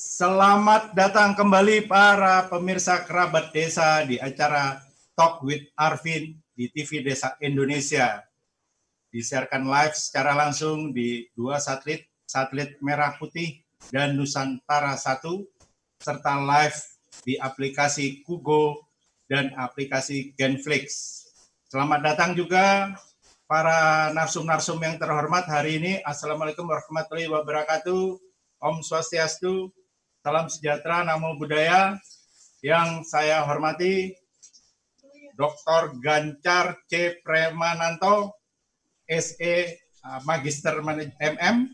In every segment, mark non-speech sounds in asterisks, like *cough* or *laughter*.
Selamat datang kembali para pemirsa kerabat desa di acara Talk with Arvin di TV Desa Indonesia. Disiarkan live secara langsung di dua satelit, satelit Merah Putih dan Nusantara 1, serta live di aplikasi Kugo dan aplikasi Genflix. Selamat datang juga para narsum-narsum yang terhormat hari ini. Assalamualaikum warahmatullahi wabarakatuh. Om Swastiastu, salam sejahtera, namo budaya. Yang saya hormati Dr. Gancar C. Premananto, SE uh, Magister MM,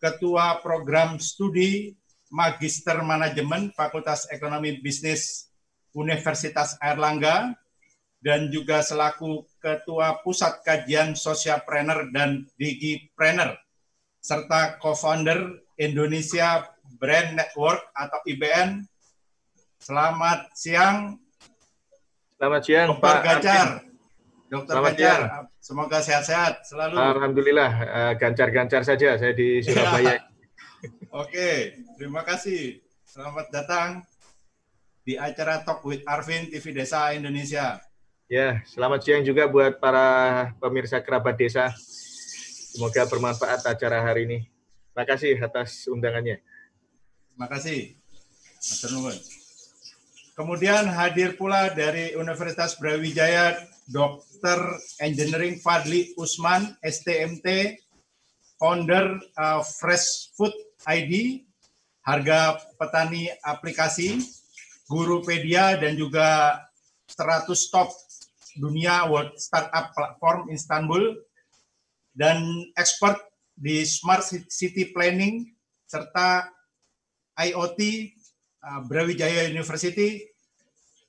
Ketua Program Studi Magister Manajemen Fakultas Ekonomi Bisnis Universitas Airlangga, dan juga selaku Ketua Pusat Kajian Sosialpreneur dan Digipreneur, serta co-founder Indonesia Brand Network atau IBN. Selamat siang. Selamat siang, Dr. Pak Gancar. Dokter Selamat Gancar, siang. semoga sehat-sehat selalu. Alhamdulillah, eh, gancar-gancar saja saya di Surabaya. *laughs* Oke, terima kasih. Selamat datang di acara Talk with Arvin TV Desa Indonesia. Ya, selamat siang juga buat para pemirsa kerabat desa. Semoga bermanfaat acara hari ini. Terima kasih atas undangannya. Terima kasih. Kemudian hadir pula dari Universitas Brawijaya Dr. Engineering Fadli Usman, STMT, founder uh, Fresh Food ID, harga petani aplikasi, Gurupedia, dan juga 100 top dunia World Startup Platform Istanbul dan expert di Smart City Planning serta IoT uh, Brawijaya University.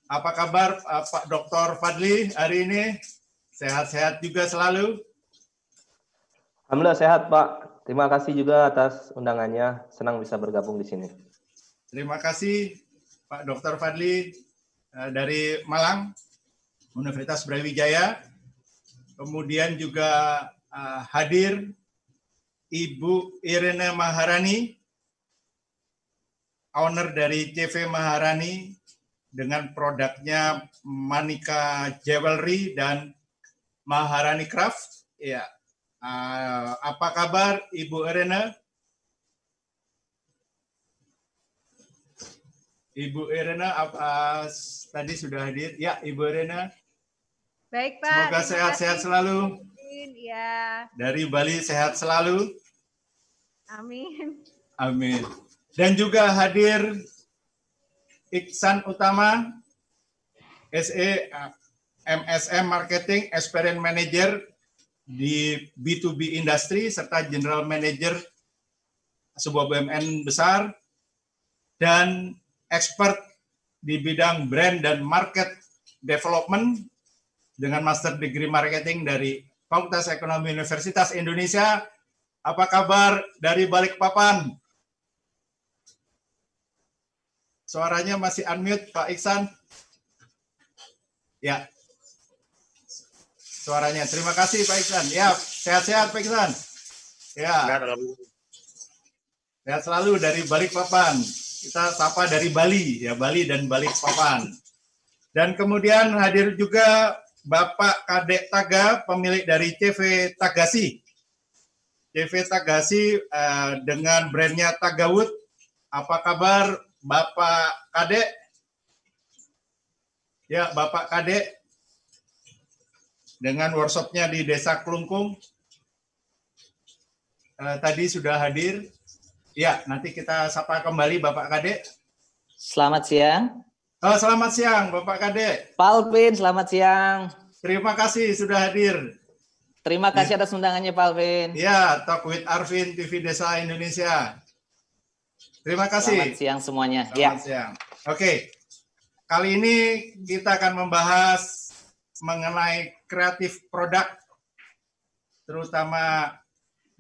Apa kabar uh, Pak Dr. Fadli hari ini? Sehat-sehat juga selalu? Alhamdulillah sehat Pak. Terima kasih juga atas undangannya. Senang bisa bergabung di sini. Terima kasih Pak Dr. Fadli uh, dari Malang. Universitas Brawijaya. Kemudian juga uh, hadir Ibu Irene Maharani, owner dari CV Maharani dengan produknya Manika Jewelry dan Maharani Craft. Ya, uh, apa kabar Ibu Irene? Ibu Irena uh, tadi sudah hadir. Ya, Ibu Irena. Baik, Pak. Semoga sehat-sehat selalu. Ya. Dari Bali sehat selalu. Amin. Amin. Dan juga hadir Iksan Utama, SE MSM Marketing Experience Manager di B2B Industry serta General Manager sebuah BUMN besar dan expert di bidang brand dan market development dengan master degree marketing dari Fakultas Ekonomi Universitas Indonesia. Apa kabar dari Balikpapan? Suaranya masih unmute Pak Iksan. Ya. Suaranya. Terima kasih Pak Iksan. Ya, sehat-sehat Pak Iksan. Ya. Sehat selalu dari Balikpapan kita sapa dari Bali ya Bali dan Balikpapan. Dan kemudian hadir juga Bapak Kadek Taga, pemilik dari CV Tagasi. CV Tagasi uh, dengan brandnya Tagawood. Apa kabar Bapak Kadek? Ya, Bapak Kadek dengan workshopnya di Desa Klungkung. Uh, tadi sudah hadir Ya, nanti kita sapa kembali Bapak Kade. Selamat siang. Oh, selamat siang Bapak Kade. Pak Alvin, selamat siang. Terima kasih sudah hadir. Terima kasih ya. atas undangannya Pak Alvin. Ya, Talk with Arvin TV Desa Indonesia. Terima kasih. Selamat siang semuanya. Selamat ya. siang. Oke. Kali ini kita akan membahas mengenai kreatif produk terutama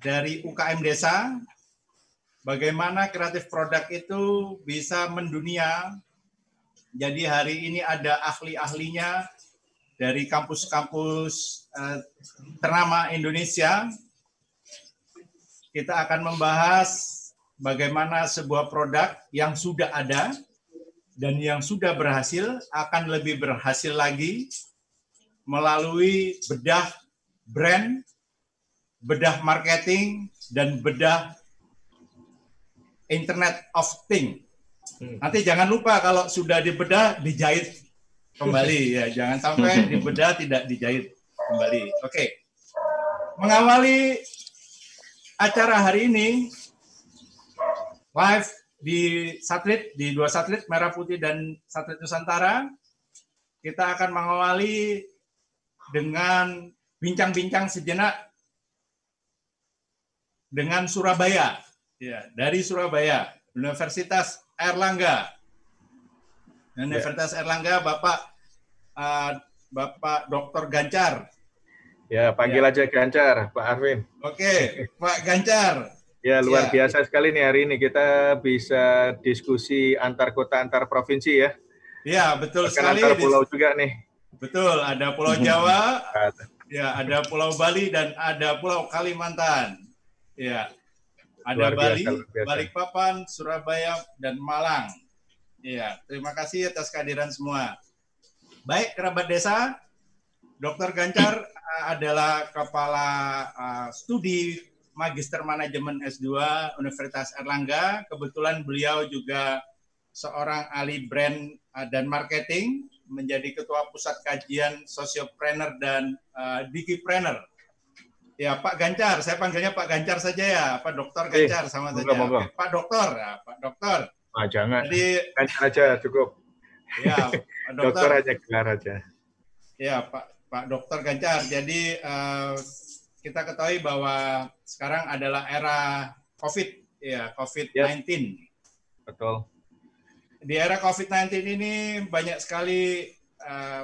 dari UKM desa bagaimana kreatif produk itu bisa mendunia. Jadi hari ini ada ahli-ahlinya dari kampus-kampus eh, ternama Indonesia. Kita akan membahas bagaimana sebuah produk yang sudah ada dan yang sudah berhasil akan lebih berhasil lagi melalui bedah brand, bedah marketing, dan bedah Internet of Things. Hmm. Nanti jangan lupa kalau sudah dibedah dijahit kembali ya, jangan sampai *laughs* dibedah tidak dijahit kembali. Oke. Mengawali acara hari ini live di satelit di dua satelit Merah Putih dan satelit Nusantara kita akan mengawali dengan bincang-bincang sejenak dengan Surabaya ya dari Surabaya Universitas Erlangga Universitas Erlangga Bapak uh, Bapak Dr. Gancar Ya, panggil Ya. aja Gancar, Pak Arvin. Oke Pak Gancar Ya, luar Ya. biasa sekali nih hari ini kita bisa diskusi antar kota, antar provinsi ya. ya betul Bahkan sekali antar pulau juga nih. betul ada Pulau Jawa Ah, Ya, ada Pulau Bali dan ada Pulau Kalimantan. Ya. Ada Luar biasa, Bali, luar biasa. Balikpapan, Surabaya, dan Malang. Ya, terima kasih atas kehadiran semua. Baik, kerabat desa, Dr. Gancar *clears throat* adalah kepala uh, studi Magister Manajemen S2 Universitas Erlangga. Kebetulan beliau juga seorang ahli brand uh, dan marketing, menjadi ketua pusat kajian sosiopreneur dan uh, digipreneur. Ya Pak Gancar, saya panggilnya Pak Gancar saja ya, Pak Dokter Eh, Gancar sama monggo, saja. Oke, Pak Dokter, ya, Pak Dokter. Ah, jangan. Jadi Gancar aja cukup. ya *laughs* Pak Dokter Dokter, aja gelar aja. ya Pak Pak Dokter Gancar. Jadi eh, kita ketahui bahwa sekarang adalah era COVID, ya COVID-19. Betul. di era COVID-19 ini banyak sekali eh,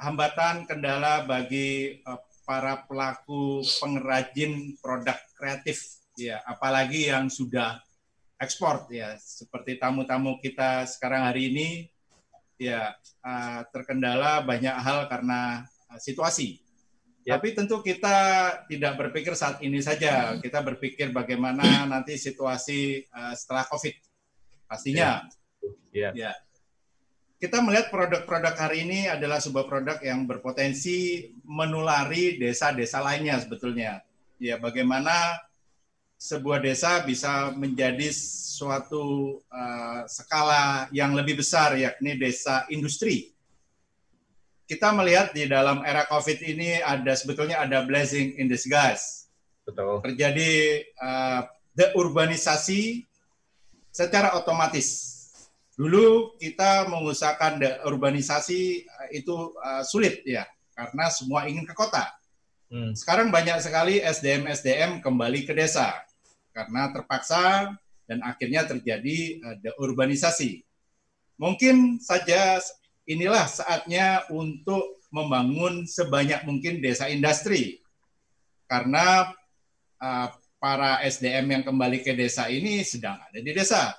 hambatan kendala bagi eh, para pelaku pengrajin produk kreatif ya apalagi yang sudah ekspor ya seperti tamu-tamu kita sekarang hari ini ya eh, terkendala banyak hal karena eh, situasi. Ya. Tapi tentu kita tidak berpikir saat ini saja, kita berpikir bagaimana nanti situasi eh, setelah COVID. Pastinya Ya. Ya. Kita melihat produk-produk hari ini adalah sebuah produk yang berpotensi menulari desa-desa lainnya sebetulnya. Ya, bagaimana sebuah desa bisa menjadi suatu uh, skala yang lebih besar yakni desa industri. Kita melihat di dalam era Covid ini ada sebetulnya ada blessing in disguise Betul. terjadi uh, deurbanisasi secara otomatis. Dulu kita mengusahakan deurbanisasi uh, itu uh, sulit ya, karena semua ingin ke kota. Hmm. Sekarang banyak sekali SDM-SDM kembali ke desa karena terpaksa dan akhirnya terjadi uh, deurbanisasi. Mungkin saja inilah saatnya untuk membangun sebanyak mungkin desa industri karena uh, para SDM yang kembali ke desa ini sedang ada di desa.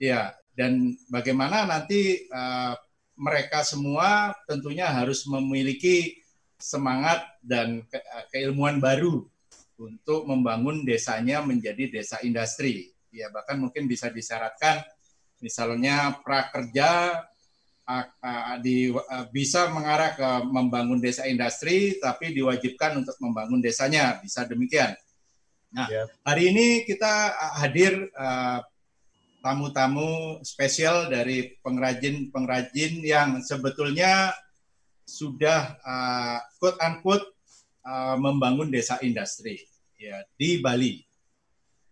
Ya, dan bagaimana nanti uh, mereka semua tentunya harus memiliki semangat dan ke- uh, keilmuan baru untuk membangun desanya menjadi desa industri. Ya, bahkan mungkin bisa disyaratkan misalnya prakerja di, uh, bisa mengarah ke membangun desa industri tapi diwajibkan untuk membangun desanya, bisa demikian. Nah, Ya. hari ini kita hadir uh, tamu-tamu spesial dari pengrajin-pengrajin yang sebetulnya sudah uh, quote unquote uh, membangun desa industri ya di Bali.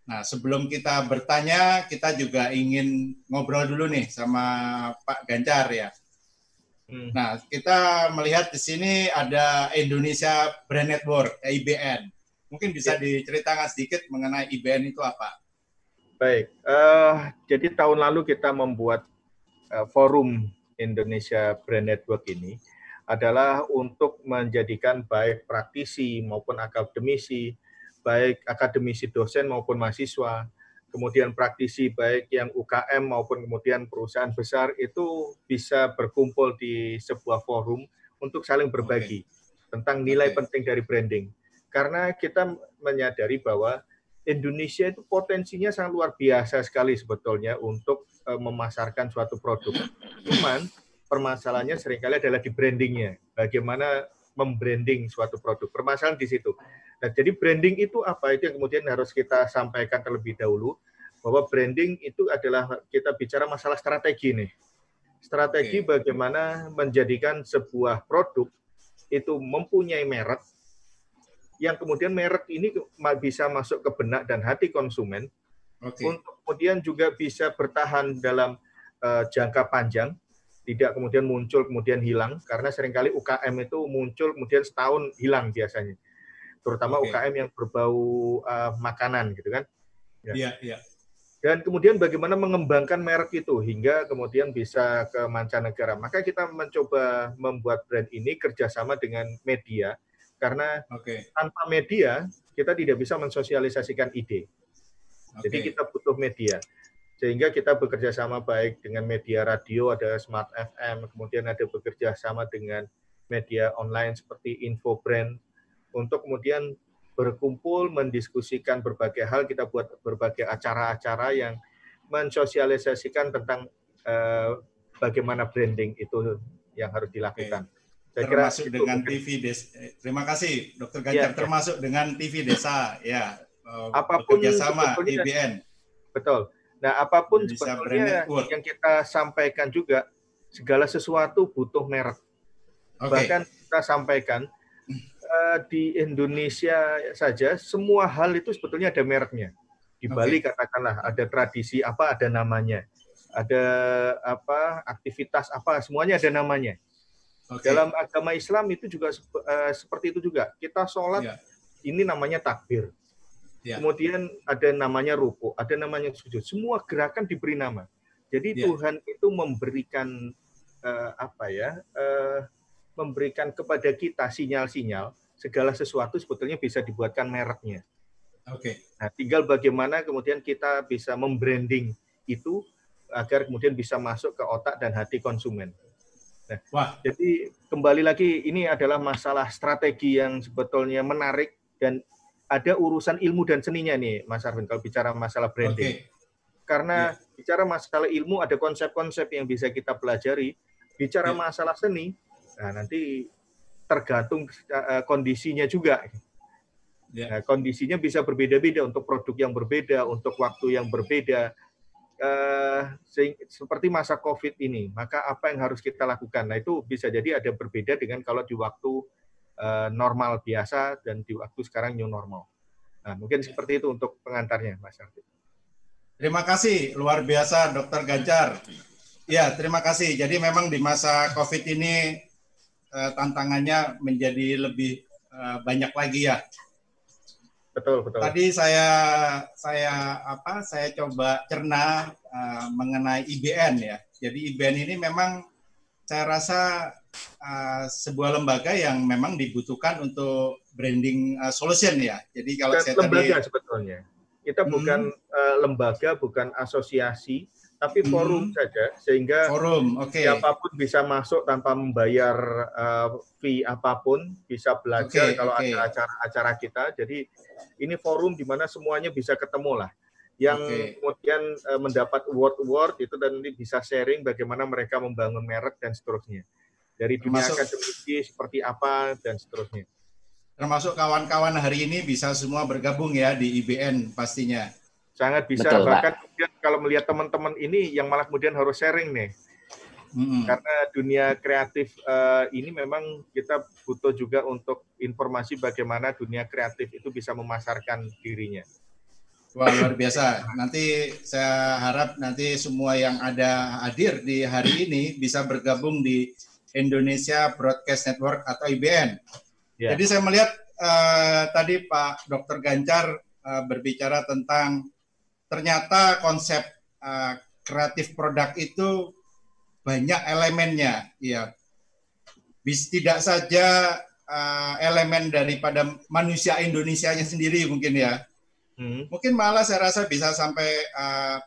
Nah, sebelum kita bertanya, kita juga ingin ngobrol dulu nih sama Pak Gancar ya. Hmm. Nah, kita melihat di sini ada Indonesia Brand Network, IBN. Mungkin bisa diceritakan sedikit mengenai IBN itu apa? Baik, eh, jadi tahun lalu kita membuat eh, forum Indonesia Brand Network ini adalah untuk menjadikan baik praktisi maupun akademisi, baik akademisi dosen maupun mahasiswa, kemudian praktisi baik yang UKM maupun kemudian perusahaan besar itu bisa berkumpul di sebuah forum untuk saling berbagi tentang nilai Oke. penting dari branding. Karena kita menyadari bahwa Indonesia itu potensinya sangat luar biasa sekali sebetulnya untuk uh, memasarkan suatu produk. Cuman permasalahannya sering kali adalah di brandingnya. Bagaimana membranding suatu produk. Permasalahan di situ. Nah, jadi branding itu apa? Itu yang kemudian harus kita sampaikan terlebih dahulu bahwa branding itu adalah kita bicara masalah strategi nih. Strategi okay. bagaimana menjadikan sebuah produk itu mempunyai merek yang kemudian merek ini bisa masuk ke benak dan hati konsumen okay. untuk kemudian juga bisa bertahan dalam uh, jangka panjang tidak kemudian muncul kemudian hilang karena sering kali UKM itu muncul kemudian setahun hilang biasanya terutama okay. UKM yang berbau uh, makanan gitu kan ya. Iya, iya. Dan kemudian bagaimana mengembangkan merek itu hingga kemudian bisa ke mancanegara. Maka kita mencoba membuat brand ini kerjasama dengan media karena okay. tanpa media kita tidak bisa mensosialisasikan ide. Okay. Jadi kita butuh media. Sehingga kita bekerja sama baik dengan media radio, ada Smart FM, kemudian ada bekerja sama dengan media online seperti Info Brand, untuk kemudian berkumpul, mendiskusikan berbagai hal, kita buat berbagai acara-acara yang mensosialisasikan tentang uh, bagaimana branding itu yang harus dilakukan. Saya termasuk kira dengan itu. TV Desa. Eh, terima kasih, Dokter Ganjar. Ya, termasuk ya. dengan TV Desa, ya. Eh, apa pun sama IBN. Betul. Nah, apa pun sebetulnya yang kita sampaikan juga, segala sesuatu butuh merek. Okay. Bahkan kita sampaikan uh, di Indonesia saja, semua hal itu sebetulnya ada mereknya. Di Bali okay. katakanlah ada tradisi apa, ada namanya. Ada apa aktivitas apa, semuanya ada namanya. Okay. Dalam agama Islam itu juga uh, seperti itu juga. Kita sholat yeah. ini namanya takbir. Yeah. Kemudian ada namanya ruku, ada namanya sujud. Semua gerakan diberi nama. Jadi yeah. Tuhan itu memberikan uh, apa ya? Uh, memberikan kepada kita sinyal-sinyal segala sesuatu sebetulnya bisa dibuatkan mereknya. Oke. Okay. Nah, tinggal bagaimana kemudian kita bisa membranding itu agar kemudian bisa masuk ke otak dan hati konsumen. Nah, Wah. jadi kembali lagi ini adalah masalah strategi yang sebetulnya menarik dan ada urusan ilmu dan seninya nih, Mas Arvin kalau bicara masalah branding. Okay. Karena yeah. bicara masalah ilmu ada konsep-konsep yang bisa kita pelajari. Bicara yeah. masalah seni, nah nanti tergantung uh, kondisinya juga. Yeah. Nah, kondisinya bisa berbeda-beda untuk produk yang berbeda, untuk waktu yang berbeda uh, seperti masa COVID ini, maka apa yang harus kita lakukan? Nah itu bisa jadi ada berbeda dengan kalau di waktu uh, normal biasa dan di waktu sekarang new normal. Nah mungkin seperti itu untuk pengantarnya, Mas Arti. Terima kasih, luar biasa, Dokter Ganjar. Ya, terima kasih. Jadi memang di masa COVID ini uh, tantangannya menjadi lebih uh, banyak lagi ya Betul, betul. Tadi saya saya apa? Saya coba cerna uh, mengenai IBN ya. Jadi IBN ini memang saya rasa uh, sebuah lembaga yang memang dibutuhkan untuk branding uh, solution ya. Jadi kalau saya lembaga tadi, sebetulnya. Kita bukan hmm. uh, lembaga, bukan asosiasi, tapi hmm. forum hmm. saja sehingga forum okay. siapa pun bisa masuk tanpa membayar uh, fee apa pun bisa belajar okay, kalau okay. ada acara-acara kita jadi ini forum di mana semuanya bisa ketemu lah yang okay. kemudian uh, mendapat award-award itu dan ini bisa sharing bagaimana mereka membangun merek dan seterusnya dari dunia termasuk, akademisi seperti apa dan seterusnya termasuk kawan-kawan hari ini bisa semua bergabung ya di IBN pastinya sangat bisa Betul, bahkan Pak. kemudian kalau melihat teman-teman ini yang malah kemudian harus sharing nih hmm. karena dunia kreatif uh, ini memang kita butuh juga untuk informasi bagaimana dunia kreatif itu bisa memasarkan dirinya. Wah luar biasa. Nanti saya harap nanti semua yang ada hadir di hari ini bisa bergabung di Indonesia Broadcast Network atau IBN. Yeah. Jadi saya melihat uh, tadi Pak Dr. Gancar uh, berbicara tentang ternyata konsep uh, kreatif produk itu banyak elemennya, ya. Bis, tidak saja uh, elemen daripada manusia Indonesia-nya sendiri mungkin ya. Hmm. Mungkin malah saya rasa bisa sampai uh,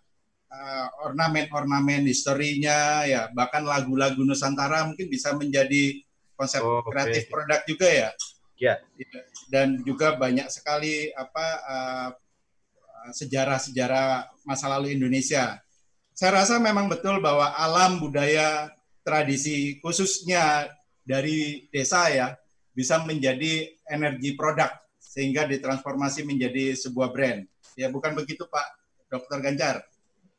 uh, ornamen-ornamen historinya ya, bahkan lagu-lagu Nusantara mungkin bisa menjadi konsep oh, kreatif okay. produk juga ya. Ya. Dan juga banyak sekali apa uh, uh, sejarah-sejarah masa lalu Indonesia. Saya rasa memang betul bahwa alam budaya tradisi khususnya dari desa ya bisa menjadi energi produk sehingga ditransformasi menjadi sebuah brand. Ya bukan begitu Pak Dr. Ganjar?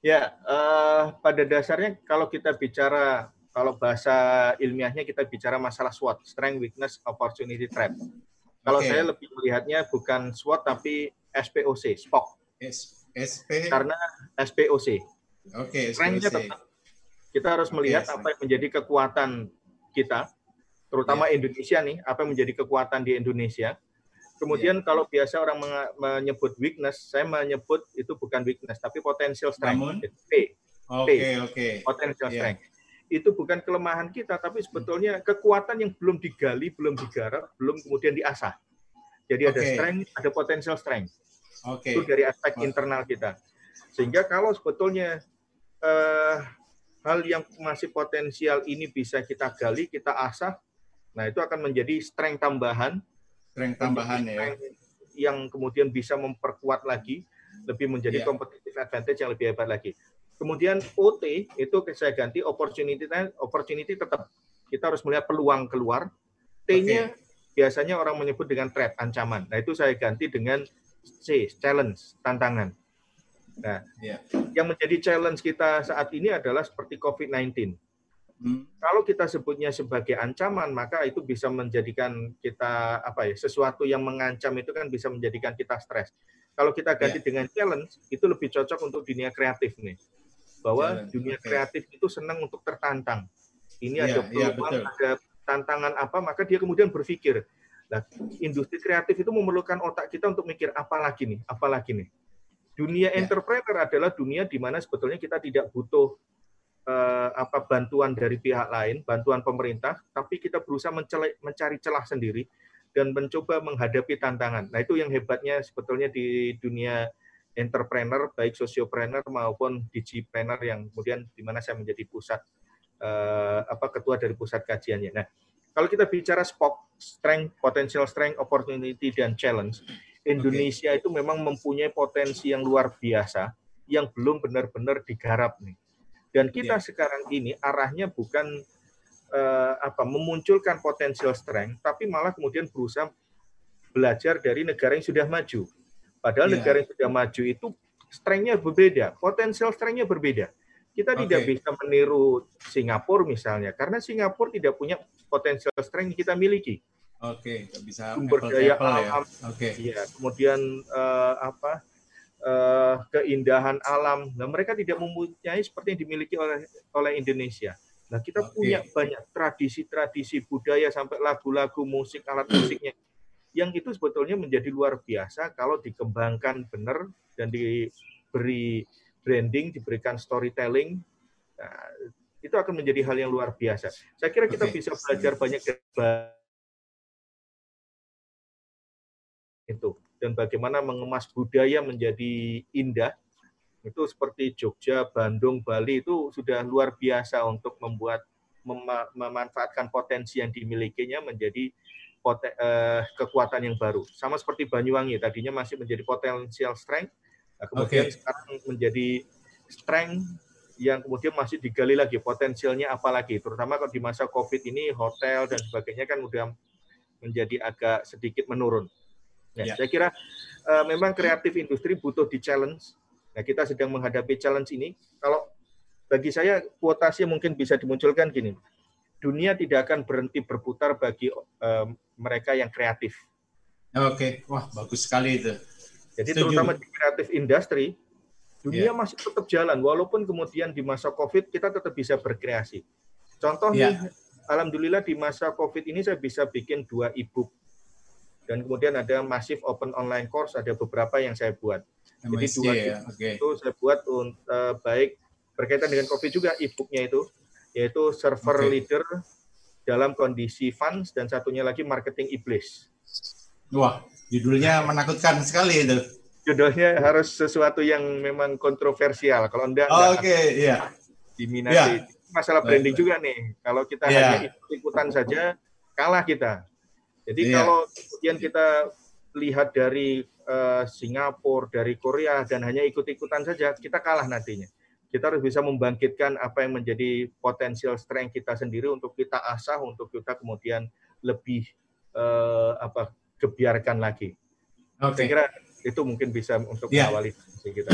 Ya, uh, pada dasarnya kalau kita bicara kalau bahasa ilmiahnya kita bicara masalah SWOT, strength, weakness, opportunity, threat. Kalau okay. saya lebih melihatnya bukan SWOT tapi SPOC, SPOC. S SP karena SPOC. Oke, okay, tetap kita harus melihat okay, apa yang menjadi kekuatan kita, terutama yeah. Indonesia nih, apa yang menjadi kekuatan di Indonesia. Kemudian yeah. kalau biasa orang menyebut weakness, saya menyebut itu bukan weakness, tapi potential strength. Namun, P. Oke, okay, oke. Okay. Potential yeah. strength itu bukan kelemahan kita, tapi sebetulnya kekuatan yang belum digali, belum digarap, belum kemudian diasah. Jadi okay. ada strength, ada potential strength. Okay. Itu dari aspek okay. internal kita. Sehingga kalau sebetulnya uh, hal yang masih potensial ini bisa kita gali, kita asah, nah itu akan menjadi strength tambahan. Strength tambahan ya. Yang kemudian bisa memperkuat lagi, lebih menjadi yeah. competitive advantage yang lebih hebat lagi. Kemudian OT itu saya ganti opportunity opportunity tetap kita harus melihat peluang keluar. T-nya okay. biasanya orang menyebut dengan threat, ancaman. Nah, itu saya ganti dengan C, challenge, tantangan. Nah, yeah. yang menjadi challenge kita saat ini adalah seperti COVID-19. Hmm. Kalau kita sebutnya sebagai ancaman, maka itu bisa menjadikan kita apa ya sesuatu yang mengancam itu kan bisa menjadikan kita stres. Kalau kita ganti yeah. dengan challenge, itu lebih cocok untuk dunia kreatif nih bahwa yeah, dunia okay. kreatif itu senang untuk tertantang. Ini yeah, ada iya, peluang, yeah, ada tantangan apa, maka dia kemudian berpikir, nah, industri kreatif itu memerlukan otak kita untuk mikir apa lagi nih, apa lagi nih. Dunia yeah. entrepreneur adalah dunia di mana sebetulnya kita tidak butuh uh, apa bantuan dari pihak lain, bantuan pemerintah, tapi kita berusaha mencari celah sendiri dan mencoba menghadapi tantangan. Nah itu yang hebatnya sebetulnya di dunia entrepreneur baik sosiopreneur maupun digipreneur yang kemudian di mana saya menjadi pusat uh, apa ketua dari pusat kajiannya. Nah, kalau kita bicara SPOC, strength, potential strength, opportunity dan challenge, Indonesia okay. itu memang mempunyai potensi yang luar biasa yang belum benar-benar digarap nih. Dan kita yeah. sekarang ini arahnya bukan uh, apa memunculkan potensial strength, tapi malah kemudian berusaha belajar dari negara yang sudah maju Padahal yeah. negara yang sudah maju itu strength-nya berbeda, potensial strength-nya berbeda. Kita okay. tidak bisa meniru Singapura misalnya, karena Singapura tidak punya potensial strength yang kita miliki. Oke, okay. bisa sumber daya ya. alam, ya. Okay. ya, kemudian uh, apa uh, keindahan alam. Nah, mereka tidak mempunyai seperti yang dimiliki oleh oleh Indonesia. Nah, kita okay. punya banyak tradisi-tradisi budaya sampai lagu-lagu musik, alat *clears throat* musiknya yang itu sebetulnya menjadi luar biasa kalau dikembangkan benar dan diberi branding, diberikan storytelling, nah, itu akan menjadi hal yang luar biasa. Saya kira kita okay. bisa belajar banyak itu dan bagaimana mengemas budaya menjadi indah itu seperti Jogja, Bandung, Bali itu sudah luar biasa untuk membuat mem memanfaatkan potensi yang dimilikinya menjadi poten, uh, kekuatan yang baru. Sama seperti Banyuwangi, tadinya masih menjadi potensial strength, nah, kemudian okay. sekarang menjadi strength yang kemudian masih digali lagi potensialnya apa lagi, terutama kalau di masa COVID ini hotel dan sebagainya kan udah menjadi agak sedikit menurun. Ya, yeah. Saya kira uh, memang kreatif industri butuh di challenge. Nah, kita sedang menghadapi challenge ini. Kalau bagi saya kuotasi mungkin bisa dimunculkan gini dunia tidak akan berhenti berputar bagi um, mereka yang kreatif. Oke, wah bagus sekali itu. Jadi Setuju. terutama di kreatif industri, dunia yeah. masih tetap jalan walaupun kemudian di masa Covid kita tetap bisa berkreasi. Contoh yeah. nih, alhamdulillah di masa Covid ini saya bisa bikin dua e-book dan kemudian ada masif open online course ada beberapa yang saya buat. Jadi dua ya. okay. itu saya buat untuk uh, baik berkaitan dengan Covid juga e-booknya itu yaitu server okay. leader dalam kondisi funds dan satunya lagi marketing iblis. Wah, judulnya menakutkan sekali itu. Judulnya harus sesuatu yang memang kontroversial. Kalau enggak, oh, oke, okay. iya. Diminati. Yeah. Masalah branding juga nih. Kalau kita yeah. hanya ikut-ikutan saja, kalah kita. Jadi yeah. kalau kemudian kita lihat dari uh, Singapura, dari Korea, dan hanya ikut-ikutan saja, kita kalah nantinya. Kita harus bisa membangkitkan apa yang menjadi potensial strength kita sendiri untuk kita asah, untuk kita kemudian lebih uh, apa kebiarkan lagi. Oke. Saya kira itu mungkin bisa untuk Ya. mengawali kita.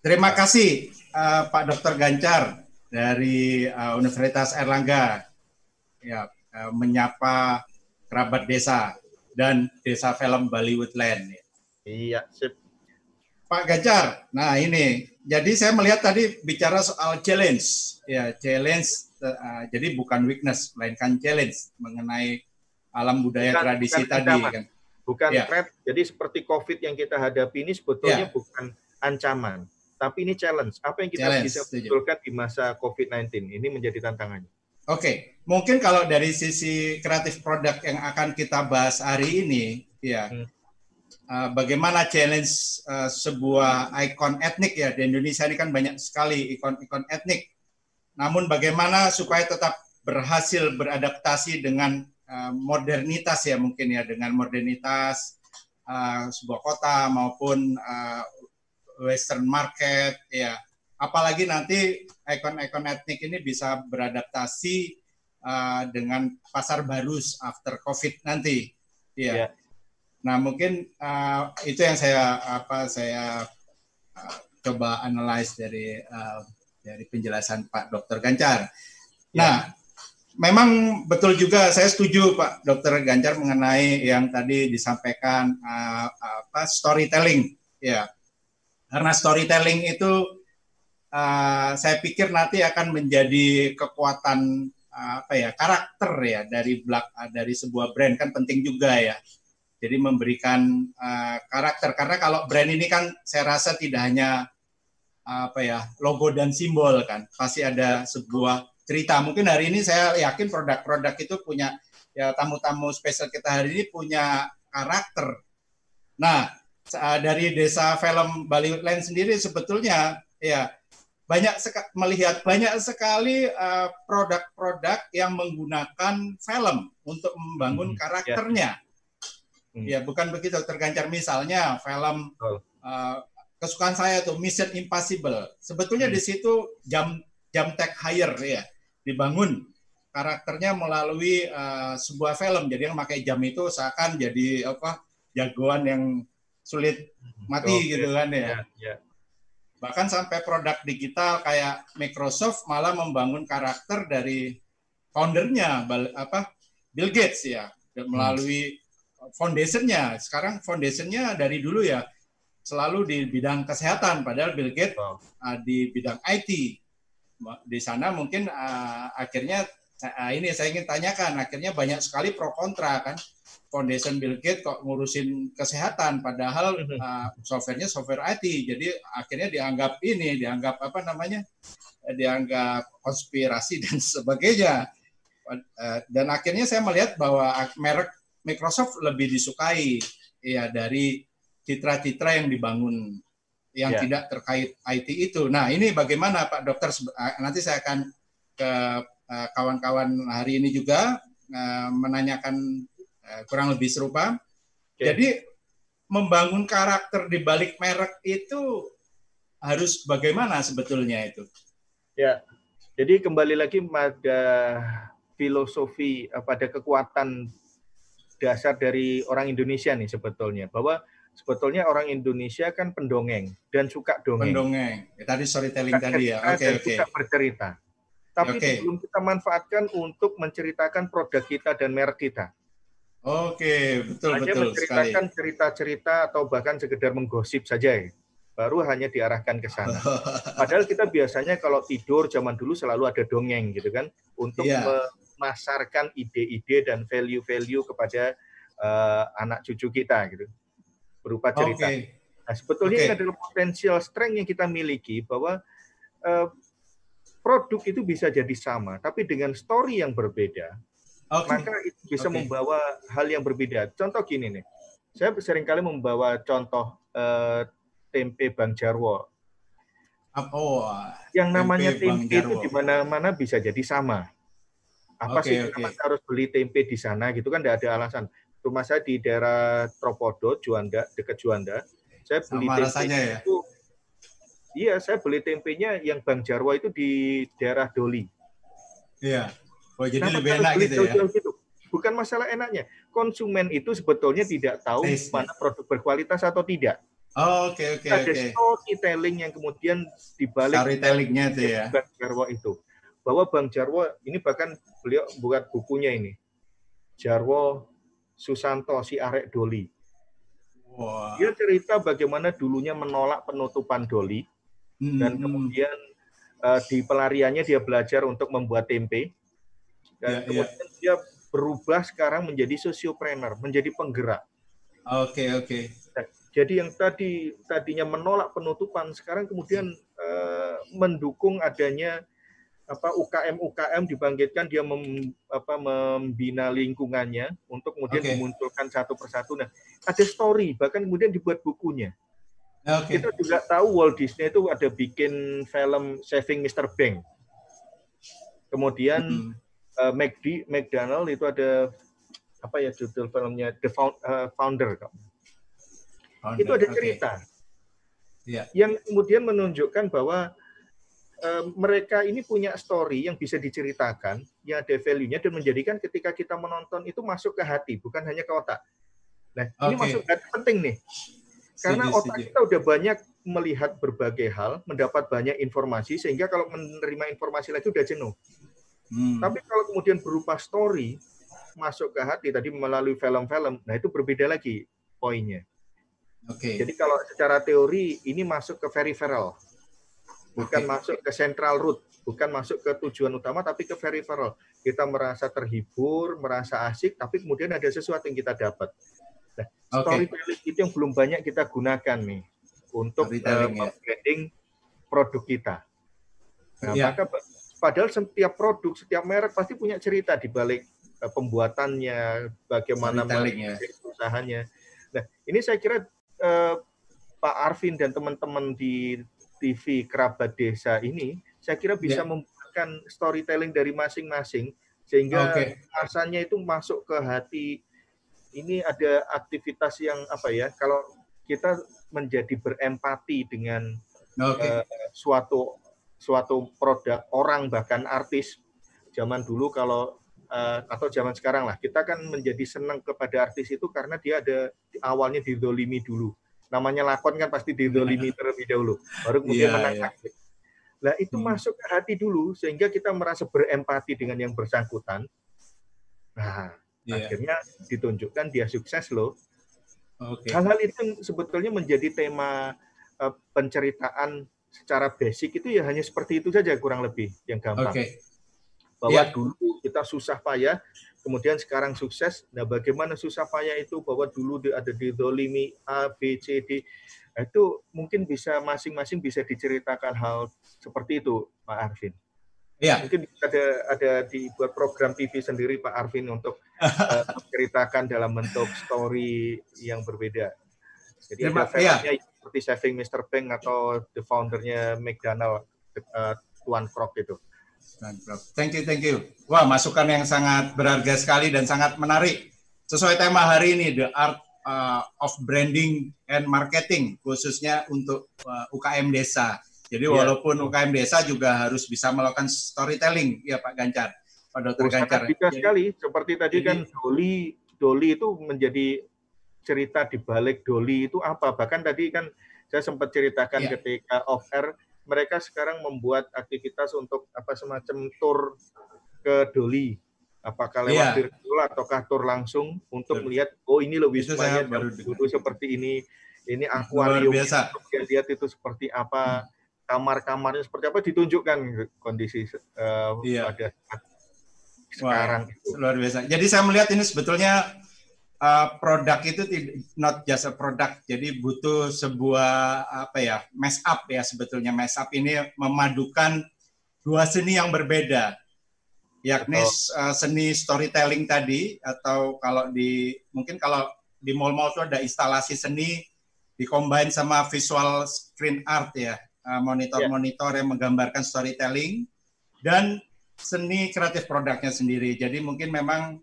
Terima kasih uh, Pak Dr. Gancar dari uh, Universitas Erlangga ya uh, menyapa kerabat desa dan desa film Bali Woodland. Iya, sip. Pak Gancar, nah ini jadi saya melihat tadi bicara soal challenge ya challenge uh, jadi bukan weakness melainkan challenge mengenai alam budaya Bukan- tradisi bukan tadi kan. Bukan Ya. threat. Jadi seperti COVID yang kita hadapi ini sebetulnya Ya. bukan ancaman, tapi ini challenge. Apa yang kita Challenge, bisa betulkan di masa COVID-19 ini menjadi tantangannya. Oke, mungkin kalau dari sisi kreatif produk yang akan kita bahas hari ini, ya, Hmm. uh, bagaimana challenge uh, sebuah ikon etnik ya di Indonesia ini kan banyak sekali ikon-ikon etnik. Namun bagaimana supaya tetap berhasil beradaptasi dengan uh, modernitas ya mungkin ya dengan modernitas uh, sebuah kota maupun uh, Western market ya apalagi nanti ikon-ikon etnik ini bisa beradaptasi uh, dengan pasar baru after COVID nanti. Ya. Ya. Nah mungkin uh, itu yang saya apa saya uh, coba analyze dari uh, dari penjelasan Pak Dr. Gancar. Nah, memang betul juga saya setuju Pak Dr. Gancar mengenai yang tadi disampaikan uh, apa storytelling ya. Karena storytelling itu uh, saya pikir nanti akan menjadi kekuatan uh, apa ya karakter ya dari belak dari sebuah brand kan penting juga ya. Jadi memberikan uh, karakter karena kalau brand ini kan saya rasa tidak hanya apa ya logo dan simbol kan pasti ada sebuah cerita mungkin hari ini saya yakin produk-produk itu punya ya tamu-tamu spesial kita hari ini punya karakter nah sa- dari desa film Bali Woodland sendiri sebetulnya ya banyak seka- melihat banyak sekali uh, produk-produk yang menggunakan film untuk membangun Mhm, karakternya Hmm. ya bukan begitu tergancar misalnya film Betul. uh, kesukaan saya tuh Mission Impossible. Sebetulnya Hmm. di situ jam jam tech hire ya dibangun karakternya melalui uh, sebuah film. Jadi yang pakai jam itu seakan jadi apa jagoan yang sulit mati Oke. gitu kan ya. Ya, ya. Bahkan sampai produk digital kayak Microsoft malah membangun karakter dari foundernya apa Bill Gates ya melalui foundationnya. Sekarang foundationnya dari dulu ya selalu di bidang kesehatan, padahal Bill Gates uh, di bidang IT. Di sana mungkin uh, akhirnya uh, ini saya ingin tanyakan, akhirnya banyak sekali pro kontra kan. Foundation Bill Gates kok ngurusin kesehatan, padahal uh, softwarenya software IT. Jadi akhirnya dianggap ini, dianggap apa namanya, dianggap konspirasi dan *laughs* sebagainya. Uh, Dan akhirnya saya melihat bahwa merek Microsoft lebih disukai ya dari citra-citra yang dibangun yang Ya. tidak terkait IT itu. Nah, ini bagaimana Pak Dokter? Ah, Nanti saya akan ke eh, kawan-kawan hari ini juga eh, menanyakan kurang lebih serupa. Oke. Jadi membangun karakter di balik merek itu harus bagaimana sebetulnya itu? Ya, jadi kembali lagi pada filosofi, eh, pada kekuatan dasar dari orang Indonesia nih sebetulnya, bahwa sebetulnya orang Indonesia kan pendongeng dan suka dongeng. Pendongeng. Ya, tadi storytelling Suka tadi ya. Oke, dan oke. suka bercerita. Tapi itu belum kita manfaatkan untuk menceritakan produk kita dan merek kita. Oke, betul Hanya betul sekali. menceritakan cerita-cerita atau bahkan sekedar menggosip saja ya. Baru hanya diarahkan ke sana. *laughs* Padahal kita biasanya kalau tidur zaman dulu selalu ada dongeng gitu kan untuk Iya. memasarkan ide-ide dan value-value kepada eh, anak cucu kita gitu berupa cerita. Oke. Nah, sebetulnya Oke. ini adalah potensial strength yang kita miliki bahwa eh, produk itu bisa jadi sama, tapi dengan story yang berbeda, Oke. maka itu bisa Oke. membawa hal yang berbeda. Contoh gini nih, saya sering kali membawa contoh eh, tempe Bang Jarwo. Oh, Yang namanya Tempe tempe, itu di mana-mana bisa jadi sama. Apa Oke, sih kenapa kita harus beli tempe di sana gitu kan tidak ada alasan. Rumah saya di daerah Tropodo, Juanda, dekat Juanda. Saya beli Sama tempe ya? itu Iya, saya beli tempenya yang Bang Jarwo itu di daerah Doli. Iya. Oh, jadi Kenapa lebih enak gitu ya. gitu? Bukan masalah enaknya. Konsumen itu sebetulnya tidak tahu Taste-nya. mana produk berkualitas atau tidak. Oh, Oke, oke, Ada oke. storytelling yang kemudian dibalik Storytellingnya itu ya. Bang Jarwo itu. Bahwa Bang Jarwo ini bahkan beliau buat bukunya ini. Jarwo Susanto si Arek Doli. Wah. Dia cerita bagaimana dulunya menolak penutupan Doli Hmm, dan kemudian eh, di pelariannya dia belajar untuk membuat tempe dan ya. kemudian dia berubah sekarang menjadi sosiopreneur, menjadi penggerak. Oke, oke. Jadi yang tadi tadinya menolak penutupan sekarang kemudian eh, mendukung adanya apa UKM UKM dibangkitkan dia mem- apa, membina lingkungannya untuk kemudian Oke. dimunculkan satu persatu. Nah, ada story bahkan kemudian dibuat bukunya. Oke. Kita juga tahu Walt Disney itu ada bikin film Saving Mr. Bank. Kemudian Hmm. uh, McD, McDonald itu ada apa ya judul filmnya The Found- uh, Founder. Founder, Itu ada cerita Iya. yang kemudian menunjukkan bahwa mereka ini punya story yang bisa diceritakan, yang ada value-nya dan menjadikan ketika kita menonton itu masuk ke hati, bukan hanya ke otak. Nah, ini Oke. masuk ke hati penting nih. Karena otak kita udah banyak melihat berbagai hal, mendapat banyak informasi, sehingga kalau menerima informasi lagi udah jenuh. Hmm. Tapi kalau kemudian berupa story, masuk ke hati tadi melalui film-film, nah itu berbeda lagi poinnya. Oke. Jadi kalau secara teori ini masuk ke peripheral, bukan masuk ke central route, bukan masuk ke tujuan utama, tapi ke peripheral. Kita merasa terhibur, merasa asik, tapi kemudian ada sesuatu yang kita dapat. Nah, Oke. storytelling itu yang belum banyak kita gunakan nih untuk Storytelling, ya. produk kita. Nah, Ya. maka pa- padahal setiap produk, setiap merek pasti punya cerita di balik eh, pembuatannya, bagaimana ya. usahanya. Nah, ini saya kira eh, Pak Arvin dan teman-teman di TV Kerabat Desa ini, saya kira bisa Ya. membuatkan storytelling dari masing-masing sehingga rasanya itu masuk ke hati. Ini ada aktivitas yang apa ya? Kalau kita menjadi berempati dengan Oke. eh, suatu suatu produk orang bahkan artis zaman dulu kalau eh, atau zaman sekarang lah kita kan menjadi senang kepada artis itu karena dia ada awalnya didolimi dulu namanya lakon kan pasti didolimi terlebih dahulu baru kemudian Iya, menang iya. aktif. Nah itu Hmm. masuk ke hati dulu sehingga kita merasa berempati dengan yang bersangkutan. Nah Iya. akhirnya ditunjukkan dia sukses loh Oke. hal-hal itu sebetulnya menjadi tema eh, penceritaan secara basic itu ya hanya seperti itu saja kurang lebih yang gampang Oke. bahwa Ya. dulu kita susah payah kemudian sekarang sukses nah bagaimana susah payah itu bahwa dulu ada di dolimi A B C D Nah, itu mungkin bisa masing-masing bisa diceritakan hal seperti itu Pak Arvin Iya. mungkin ada ada dibuat program TV sendiri Pak Arvin untuk *laughs* eh, menceritakan dalam bentuk story yang berbeda. Jadi Terima- ada filmnya seperti Saving Mr. Bank atau the foundernya McDonald eh, Tuan Krok itu. Thank you, thank you. Wah, masukan yang sangat berharga sekali dan sangat menarik. Sesuai tema hari ini, the art uh, of branding and marketing, khususnya untuk uh, UKM desa. Jadi Iya. walaupun UKM desa juga harus bisa melakukan storytelling, ya Pak Gancar, Pak Dokter Oh, sangat Gancar. bisa Jadi- sekali. Seperti tadi jadi- kan Doli, Doli itu menjadi cerita di balik Doli itu apa? Bahkan tadi kan saya sempat ceritakan Iya. ketika off air, mereka sekarang membuat aktivitas untuk apa semacam tour ke Doli. Apakah lewat Iya. virtual ataukah tour langsung untuk Betul. melihat oh ini loh Itu wismanya dulu seperti ini, ini akuarium biasa. dia lihat itu seperti apa, kamar-kamarnya seperti apa ditunjukkan kondisi eh, Iya. pada saat sekarang itu. luar biasa. Jadi saya melihat ini sebetulnya uh, produk itu tidak not just a product. Jadi butuh sebuah apa ya mass up ya sebetulnya mass up ini memadukan dua seni yang berbeda, yakni uh, seni storytelling tadi atau kalau di mungkin kalau di mall-mall itu ada instalasi seni dikombin sama visual screen art ya uh, monitor-monitor yang menggambarkan storytelling dan seni kreatif produknya sendiri. Jadi mungkin memang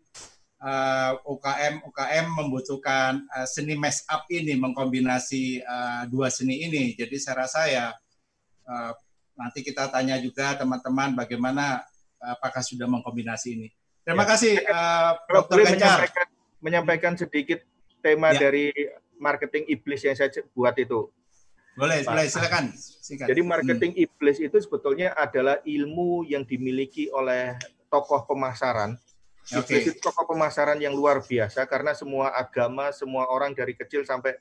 uh, UKM UKM membutuhkan uh, seni mass up ini mengkombinasi uh, dua seni ini. Jadi saya rasa ya uh, nanti kita tanya juga teman-teman bagaimana uh, apakah sudah mengkombinasi ini. Terima Ya. kasih uh, Kalau Dr. Gancar. menyampaikan, menyampaikan sedikit tema Ya. dari marketing iblis yang saya buat itu. Boleh, Pak. boleh silakan. Singkat. Jadi Hmm. marketing iblis itu sebetulnya adalah ilmu yang dimiliki oleh tokoh pemasaran. Hmm. Iblis itu tokoh pemasaran yang luar biasa karena semua agama, semua orang dari kecil sampai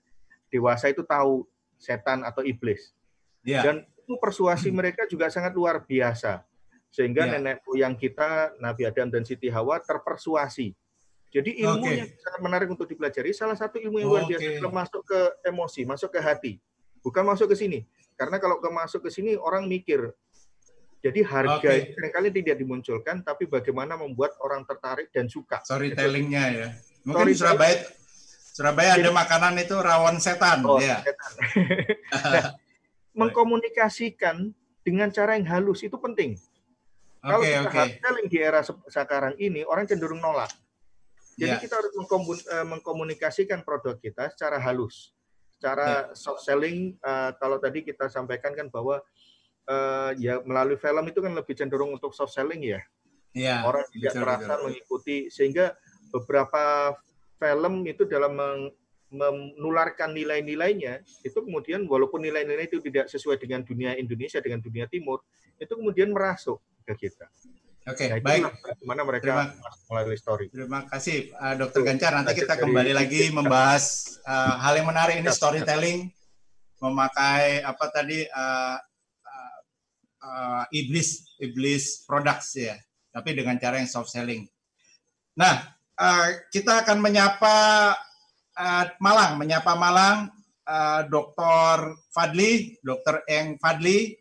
dewasa itu tahu setan atau iblis. Ya. Dan itu persuasi mereka juga sangat luar biasa. Sehingga Ya. nenek moyang kita, Nabi Adam dan Siti Hawa terpersuasi. Jadi ilmu Oke. yang sangat menarik untuk dipelajari. Salah satu ilmu yang luar biasa Oke. adalah masuk ke emosi, masuk ke hati. Bukan masuk ke sini. Karena kalau masuk ke sini orang mikir. Jadi harga itu sering kali tidak dimunculkan, tapi bagaimana membuat orang tertarik dan suka. storytellingnya ya. Mungkin Storytelling. Surabaya Surabaya ada makanan itu rawon setan Oh, ya. setan. *laughs* Nah, *laughs* mengkomunikasikan dengan cara yang halus itu penting. Kalau Oke kita oke. hard selling di era se- sekarang ini, orang cenderung nolak. Jadi Ya. kita harus eh, mengkomunikasikan produk kita secara halus, secara soft selling. eh, kalau tadi kita sampaikan kan bahwa eh, ya melalui film itu kan lebih cenderung untuk soft selling ya. Iya. orang tidak betul, merasa betul. mengikuti sehingga beberapa film itu dalam meng- menularkan nilai-nilainya itu kemudian walaupun nilai-nilai itu tidak sesuai dengan dunia Indonesia dengan dunia Timur itu kemudian merasuk ke kita. Oke, Nah, baik. bagaimana mereka Terima- melalui story. Terima kasih uh, Dokter Gancar. Nanti kita kembali lagi membahas uh, hal yang menarik ini storytelling memakai apa tadi uh, uh, uh, iblis iblis products ya, tapi dengan cara yang soft selling. Nah, uh, kita akan menyapa uh, Malang, menyapa Malang, uh, Dr. Fadli, Dr. Eng Fadli.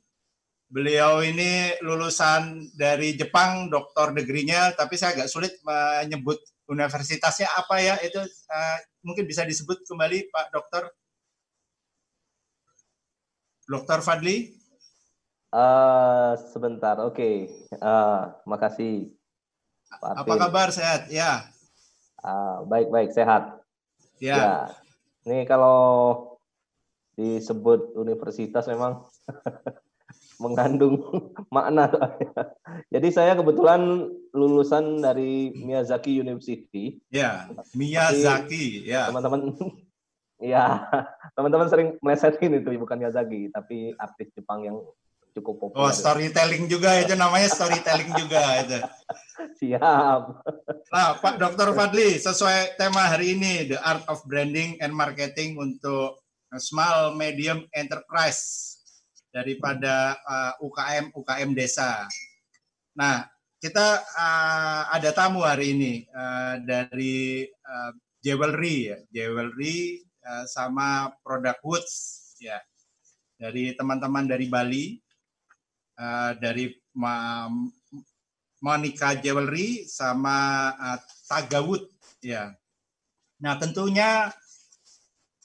Beliau ini lulusan dari Jepang, doktor degrinya, tapi saya agak sulit menyebut universitasnya apa ya. Itu uh, mungkin bisa disebut kembali Pak Dokter. Dokter Fadli. Eh, sebentar, oke. Eh, makasih. Pak Apa kabar? Sehat? Ya. Ah, baik, baik, sehat. Ya. Ya. Ini kalau disebut universitas memang *laughs* mengandung *laughs* makna. Jadi saya kebetulan lulusan dari Miyazaki University. Ya. Miyazaki. Ya. Teman-teman *laughs* ya, teman-teman sering melesetin itu bukan Miyazaki, tapi artis Jepang yang cukup populer. Oh, storytelling juga itu namanya storytelling juga itu. Siap. Nah, Pak Dr. Fadli, sesuai tema hari ini, The Art of Branding and Marketing untuk Small Medium Enterprise daripada uh, UKM UKM desa. Nah, kita uh, ada tamu hari ini uh, dari uh, Jewelry, ya. Jewelry uh, sama produk Woods, ya, dari teman-teman dari Bali, uh, dari Ma- Monica Jewelry sama uh, Tagawood ya. Nah, tentunya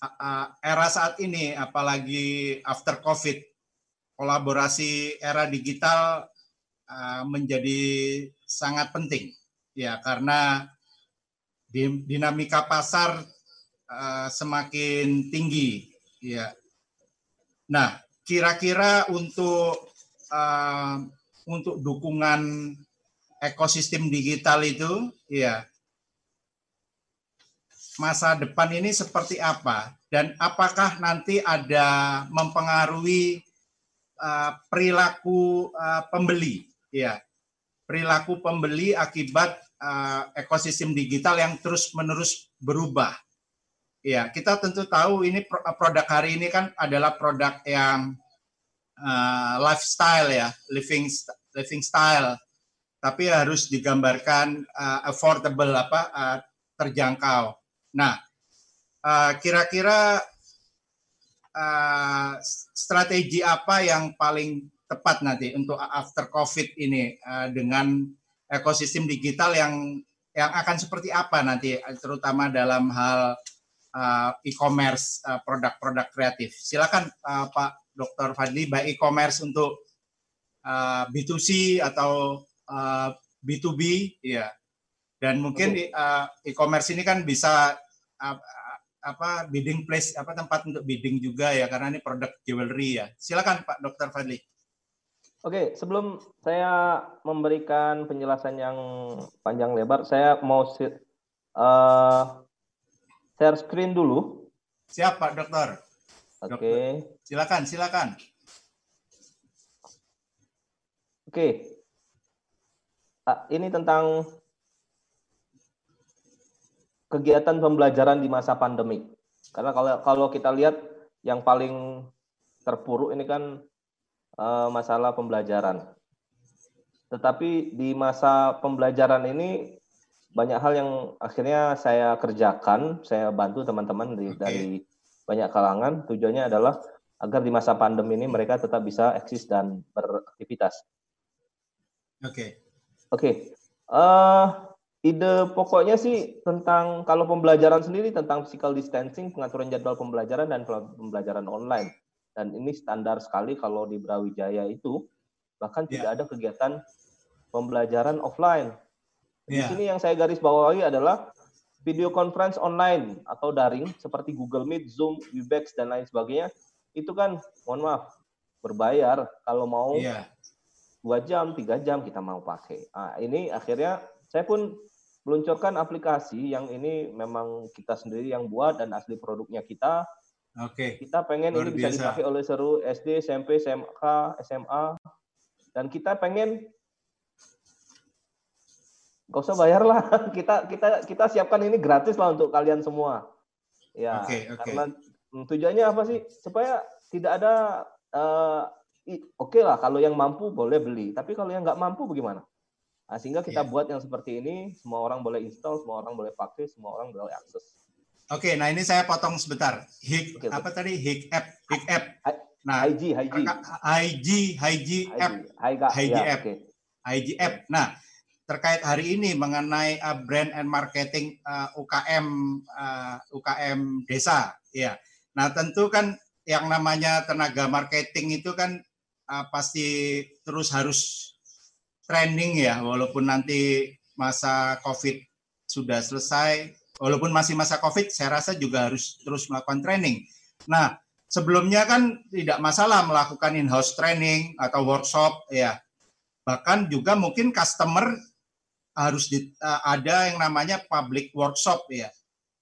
uh, era saat ini apalagi after Covid kolaborasi era digital uh, menjadi sangat penting ya karena di- dinamika pasar uh, semakin tinggi ya. Nah, kira-kira untuk uh, untuk dukungan ekosistem digital itu ya masa depan ini seperti apa? Dan apakah nanti ada mempengaruhi uh, perilaku uh, pembeli? Ya perilaku pembeli akibat uh, ekosistem digital yang terus menerus berubah. Ya kita tentu tahu ini pro- produk hari ini kan adalah produk yang uh, lifestyle ya living living style tapi harus digambarkan uh, affordable apa uh, terjangkau. Nah, kira-kira uh, strategi apa yang paling tepat nanti untuk after COVID ini uh, dengan ekosistem digital yang yang akan seperti apa nanti, terutama dalam hal uh, e-commerce uh, produk-produk kreatif. Silakan uh, Pak Dr. Fadli, baik e-commerce untuk uh, B2C atau uh, B2B, ya. Dan mungkin uh, e-commerce ini kan bisa uh, apa bidding place apa tempat untuk bidding juga ya karena ini produk jewelry ya. Silakan Pak Dr. Fadli. Oke, sebelum saya memberikan penjelasan yang panjang lebar, saya mau eh, share screen dulu. Siap Pak Dokter. Oke, Silakan, silakan. oke. Ah, ini tentang kegiatan pembelajaran di masa pandemik. Karena kalau kalau kita lihat yang paling terpuruk ini kan eh, masalah pembelajaran. Tetapi di masa pembelajaran ini banyak hal yang akhirnya saya kerjakan, saya bantu teman-teman di- Oke. dari banyak kalangan. Tujuannya adalah agar di masa pandemi ini mereka tetap bisa eksis dan beraktivitas. Oke. Oke, eh ide pokoknya sih tentang kalau pembelajaran sendiri tentang physical distancing, pengaturan jadwal pembelajaran dan pembelajaran online. Dan ini standar sekali kalau di Brawijaya itu bahkan Ya. tidak ada kegiatan pembelajaran offline. Di Ya. sini yang saya garis bawahi adalah video conference online atau daring seperti Google Meet, Zoom, Webex dan lain sebagainya. Itu kan mohon maaf berbayar kalau mau Iya. dua jam, tiga jam kita mau pakai. Nah, ini akhirnya saya pun meluncurkan aplikasi yang ini memang kita sendiri yang buat dan asli produknya kita. Oke. Kita pengen Luar ini bisa biasa. dipakai oleh seluruh SD, SMP, SMK, SMA, dan kita pengen gak usah bayar lah. *laughs* Kita kita kita siapkan ini gratis lah untuk kalian semua. Ya, Oke, oke. karena mm, tujuannya apa sih? Supaya tidak ada i- oke lah kalau yang mampu boleh beli, tapi kalau yang nggak mampu bagaimana? Nah, sehingga kita Iya. buat yang seperti ini, semua orang boleh install, semua orang boleh pakai, semua orang boleh akses. Oke, nah ini saya potong sebentar. Hik oke. apa tadi? Hik app, hik app. Nah, IG, IG, IG, IG app, IG. IG app. Nah, terkait hari ini mengenai uh, brand and marketing uh, UKM uh, UKM desa, ya. Nah, tentu kan yang namanya tenaga marketing itu kan uh, pasti terus harus training ya, walaupun nanti masa COVID sudah selesai, walaupun masih masa COVID, saya rasa juga harus terus melakukan training. Nah, sebelumnya kan tidak masalah melakukan in-house training atau workshop ya. Bahkan juga mungkin customer harus di- eh, ada yang namanya public workshop ya.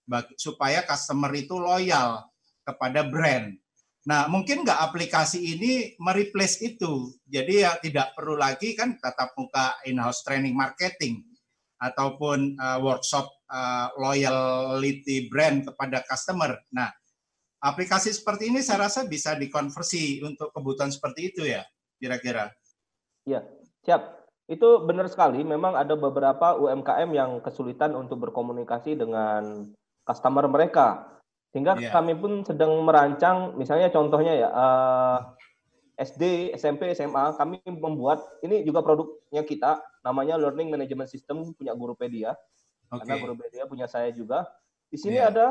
Bag- supaya customer itu loyal kepada brand. Nah, mungkin nggak aplikasi ini mereplace itu. Jadi ya tidak perlu lagi kan tatap muka in-house training marketing ataupun uh, workshop uh, loyalty brand kepada customer. Nah, aplikasi seperti ini saya rasa bisa dikonversi untuk kebutuhan seperti itu ya, kira-kira. Siap. Itu benar sekali. Memang ada beberapa UMKM yang kesulitan untuk berkomunikasi dengan customer mereka. Sehingga Iya. kami pun sedang merancang, misalnya contohnya ya, eh, SD, SMP, SMA, kami membuat, ini juga produknya kita, namanya Learning Management System, punya Gurupedia. Oke. Karena Gurupedia punya saya juga. Di sini Iya. ada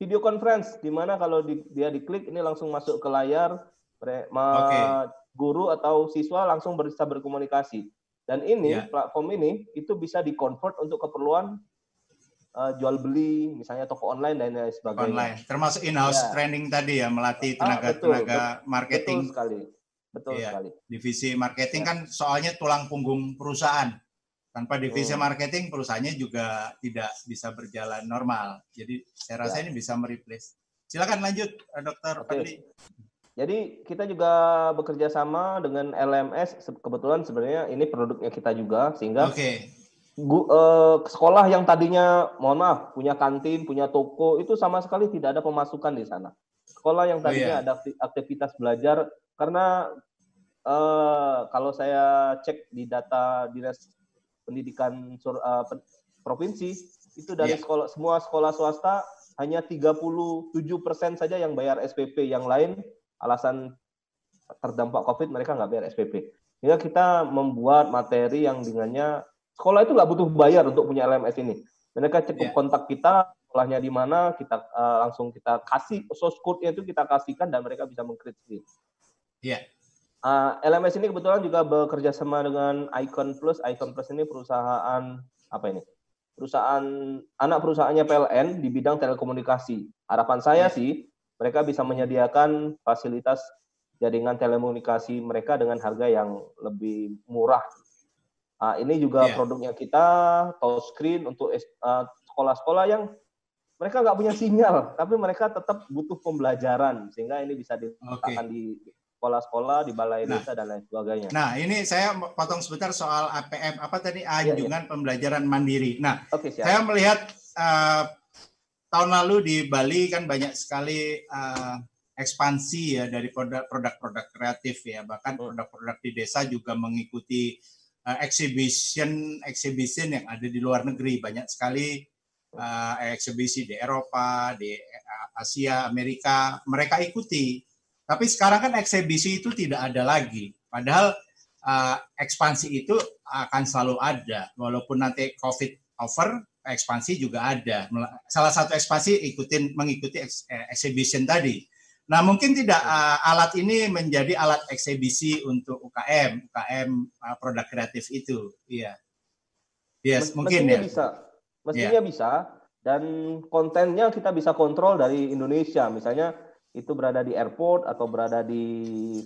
video conference, di mana kalau di- dia diklik, ini langsung masuk ke layar, Oke. guru atau siswa langsung bisa berkomunikasi. Dan ini, Iya. platform ini, itu bisa di-convert untuk keperluan eh, jual beli, misalnya toko online dan lain sebagainya. Online, termasuk in-house Ya. training tadi ya, melatih Ah, betul, tenaga-tenaga Betul marketing, sekali. Betul Iya. sekali. divisi marketing Ya. kan soalnya tulang punggung perusahaan. Tanpa divisi Hmm. marketing, perusahaannya juga tidak bisa berjalan normal. Jadi saya rasa Ya. ini bisa mereplace. Silakan lanjut, eh, Dokter. Fadli. Jadi kita juga bekerja sama dengan LMS. Kebetulan sebenarnya ini produknya kita juga, sehingga Oke, gu- eh, sekolah yang tadinya, mohon maaf, punya kantin, punya toko, itu sama sekali tidak ada pemasukan di sana. Sekolah yang Oh, tadinya iya. ada akti- aktivitas belajar, karena eh, kalau saya cek di data dinas pendidikan sur- eh, provinsi, itu dari Iya. sekolah semua sekolah swasta hanya 37% saja yang bayar SPP, yang lain alasan terdampak COVID mereka nggak bayar SPP. Sehingga kita membuat materi yang dengannya sekolah itu nggak butuh bayar untuk punya LMS ini. Mereka cukup Iya. kontak kita, sekolahnya di mana, kita eh, langsung kita kasih source code-nya itu kita kasihkan dan mereka bisa mengkrit sendiri. Iya. Eh, LMS ini kebetulan juga bekerja sama dengan Icon Plus. Icon Plus ini perusahaan apa ini? perusahaan anak perusahaannya PLN di bidang telekomunikasi. Harapan saya sih mereka bisa menyediakan fasilitas jaringan telekomunikasi mereka dengan harga yang lebih murah. Nah, ini juga Iya. produknya kita touchscreen untuk eh, sekolah-sekolah yang mereka nggak punya sinyal, tapi mereka tetap butuh pembelajaran sehingga ini bisa diletakkan di sekolah-sekolah, di balai Nah. desa dan lain sebagainya. Nah, ini saya potong sebentar soal APM apa tadi anjungan pembelajaran mandiri. Nah, siap. saya melihat eh, tahun lalu di Bali kan banyak sekali eh, ekspansi ya dari produk- produk-produk kreatif ya, bahkan produk-produk di desa juga mengikuti eh, exhibition exhibition yang ada di luar negeri. Banyak sekali eh, eksibisi di Eropa, di Asia, Amerika. Mereka ikuti. Tapi sekarang kan eksibisi itu tidak ada lagi. Padahal eh, ekspansi itu akan selalu ada. Walaupun nanti COVID over ekspansi juga ada. Salah satu ekspansi ikutin mengikuti eh, exhibition tadi. Nah, mungkin tidak eh, alat ini menjadi alat eksibisi untuk UKM, UKM eh, produk kreatif itu. Iya. Yes, Mes- mungkin mestinya ya. bisa. Mestinya bisa dan kontennya kita bisa kontrol dari Indonesia. Misalnya itu berada di airport atau berada di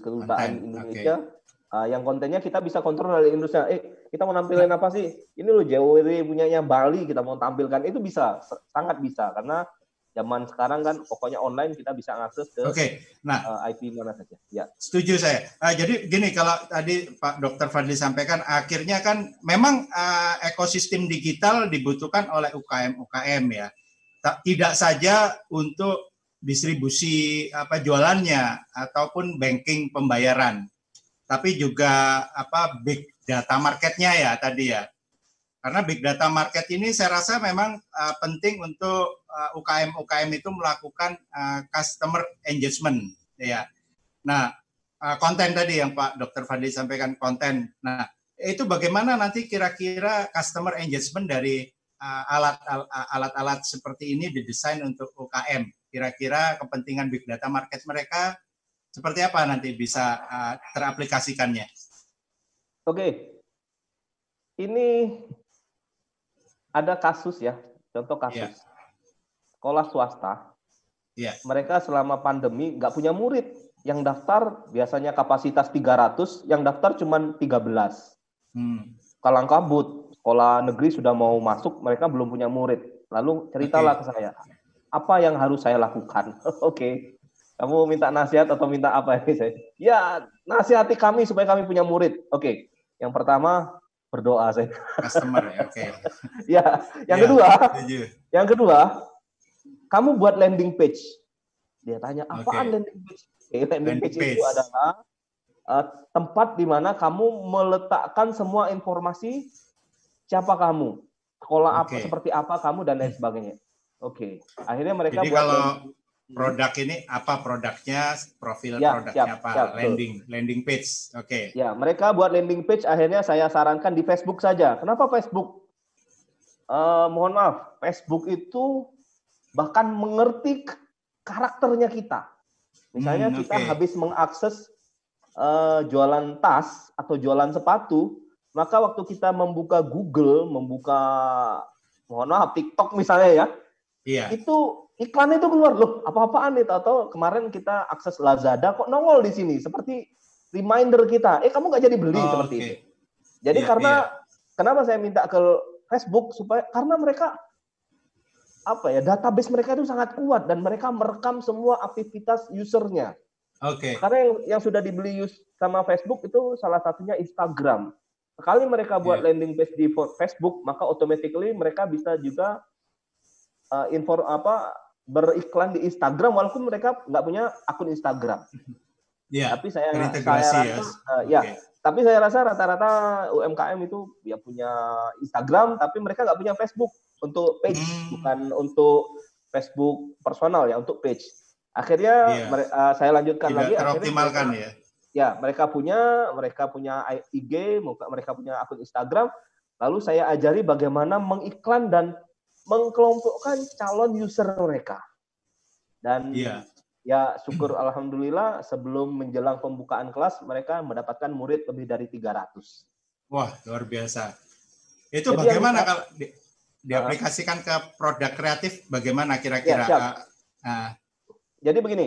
kedutaan Indonesia. Ah, yang kontennya kita bisa kontrol dari Indonesia. Eh, kita mau nampilin apa sih? Ini loh JWD punyanya Bali kita mau tampilkan. Itu bisa, sangat bisa karena zaman sekarang kan pokoknya online kita bisa akses ke Oke. Nah, eh, IP mana saja. Ya. Setuju saya. Ah, jadi gini kalau tadi Pak Dr. Fadli sampaikan akhirnya kan memang ah, ekosistem digital dibutuhkan oleh UKM UKM ya. Tidak saja untuk distribusi apa jualannya ataupun banking pembayaran. Tapi juga apa big data marketnya ya tadi ya. Karena big data market ini saya rasa memang ah, penting untuk ah, UKM UKM itu melakukan ah, customer engagement ya. Nah, uh, konten tadi yang Pak Dr. Fadli sampaikan konten. Nah, itu bagaimana nanti kira-kira customer engagement dari uh, alat al- alat-alat seperti ini didesain untuk UKM? Kira-kira kepentingan big data market mereka seperti apa nanti bisa uh, teraplikasikannya? Oke. Ini ada kasus ya, contoh kasus. Iya. Sekolah swasta. Iya. Mereka selama pandemi nggak punya murid. Yang daftar biasanya kapasitas 300, yang daftar cuma 13. Hmm. Kalang kabut, sekolah negeri sudah mau masuk, mereka belum punya murid. Lalu ceritalah ke saya, apa yang harus saya lakukan? *laughs* Oke, kamu minta nasihat atau minta apa ini saya? Ya, nasihati kami supaya kami punya murid. Oke, yang pertama berdoa saya. Customer ya, oke. *laughs* Ya, yang Iya, kedua, Setuju. yang kedua, kamu buat landing page. Dia tanya, apaan Oke. landing page? Oke, landing, Landing page, itu page. adalah uh, tempat di mana kamu meletakkan semua informasi siapa kamu, sekolah apa, Oke. seperti apa kamu dan lain sebagainya. Oke, akhirnya mereka Jadi buat kalau landing- produk ini apa produknya, profil Ya, produknya siap, apa, siap, betul. landing landing page. Oke. Ya, mereka buat landing page akhirnya saya sarankan di Facebook saja. Kenapa Facebook? Eh, mohon maaf, Facebook itu bahkan mengerti karakternya kita. Misalnya Hmm, kita oke. habis mengakses eh, jualan tas atau jualan sepatu, maka waktu kita membuka Google, membuka mohon maaf TikTok misalnya ya, Iya. itu iklan itu keluar loh apa-apaan itu atau kemarin kita akses Lazada kok nongol di sini seperti reminder kita eh kamu nggak jadi beli Oh, seperti oke. itu jadi Iya, karena kenapa saya minta ke Facebook supaya karena mereka apa ya database mereka itu sangat kuat dan mereka merekam semua aktivitas usernya Oke. karena yang, yang sudah dibeli use sama Facebook itu salah satunya Instagram. Sekali mereka buat Iya. landing page di Facebook, maka automatically mereka bisa juga uh, info apa beriklan di Instagram walaupun mereka nggak punya akun Instagram. *laughs* Iya. Tapi saya saya ya. rasa, uh, ya, tapi saya rasa rata-rata UMKM itu ya punya Instagram, tapi mereka nggak punya Facebook untuk page, Hmm. bukan untuk Facebook personal ya, untuk page. Akhirnya Iya. mere- uh, saya lanjutkan Tidak lagi. teroptimalkan ya. ya mereka punya mereka punya IG mereka punya akun Instagram lalu saya ajari bagaimana mengiklan dan mengkelompokkan calon user mereka dan Iya. ya syukur alhamdulillah sebelum menjelang pembukaan kelas mereka mendapatkan murid lebih dari 300 Wah, luar biasa. Itu Jadi bagaimana yang- kalau di- diaplikasikan ke produk kreatif bagaimana kira-kira? Ya. Uh, uh, Jadi begini,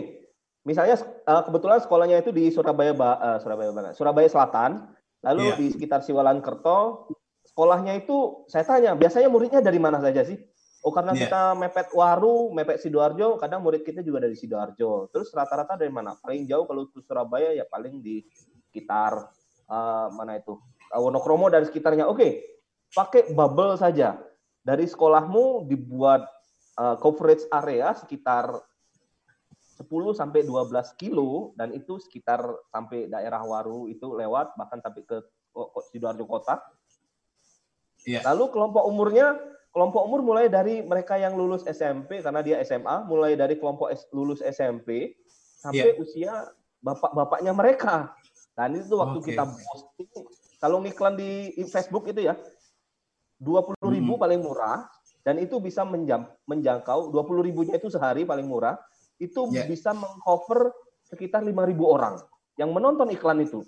misalnya uh, kebetulan sekolahnya itu di Surabaya, Ba- uh, Surabaya Barat, Surabaya Selatan, lalu Iya. di sekitar Siwalan Kerto, sekolahnya itu saya tanya, biasanya muridnya dari mana saja sih? Oh karena Iya. kita mepet Waru, mepet sidoarjo, kadang murid kita juga dari sidoarjo. Terus rata-rata dari mana? Paling jauh kalau ke Surabaya ya paling di sekitar uh, mana itu Uh, Wonokromo dan sekitarnya. Oke, pakai bubble saja. Dari sekolahmu dibuat uh, coverage area sekitar 10 sampai 12 kilo dan itu sekitar sampai daerah Waru itu lewat bahkan sampai ke Sidoarjo kota. Iya. Lalu kelompok umurnya kelompok umur mulai dari mereka yang lulus SMP karena dia SMA, mulai dari kelompok lulus SMP sampai usia bapak-bapaknya mereka. Dan itu waktu Oke, kita posting kalau ngiklan di Facebook itu ya 20.000 ribu Hmm. paling murah dan itu bisa menjam, menjangkau 20 ribunya itu sehari paling murah itu Ya. bisa mengcover sekitar 5.000 orang yang menonton iklan itu.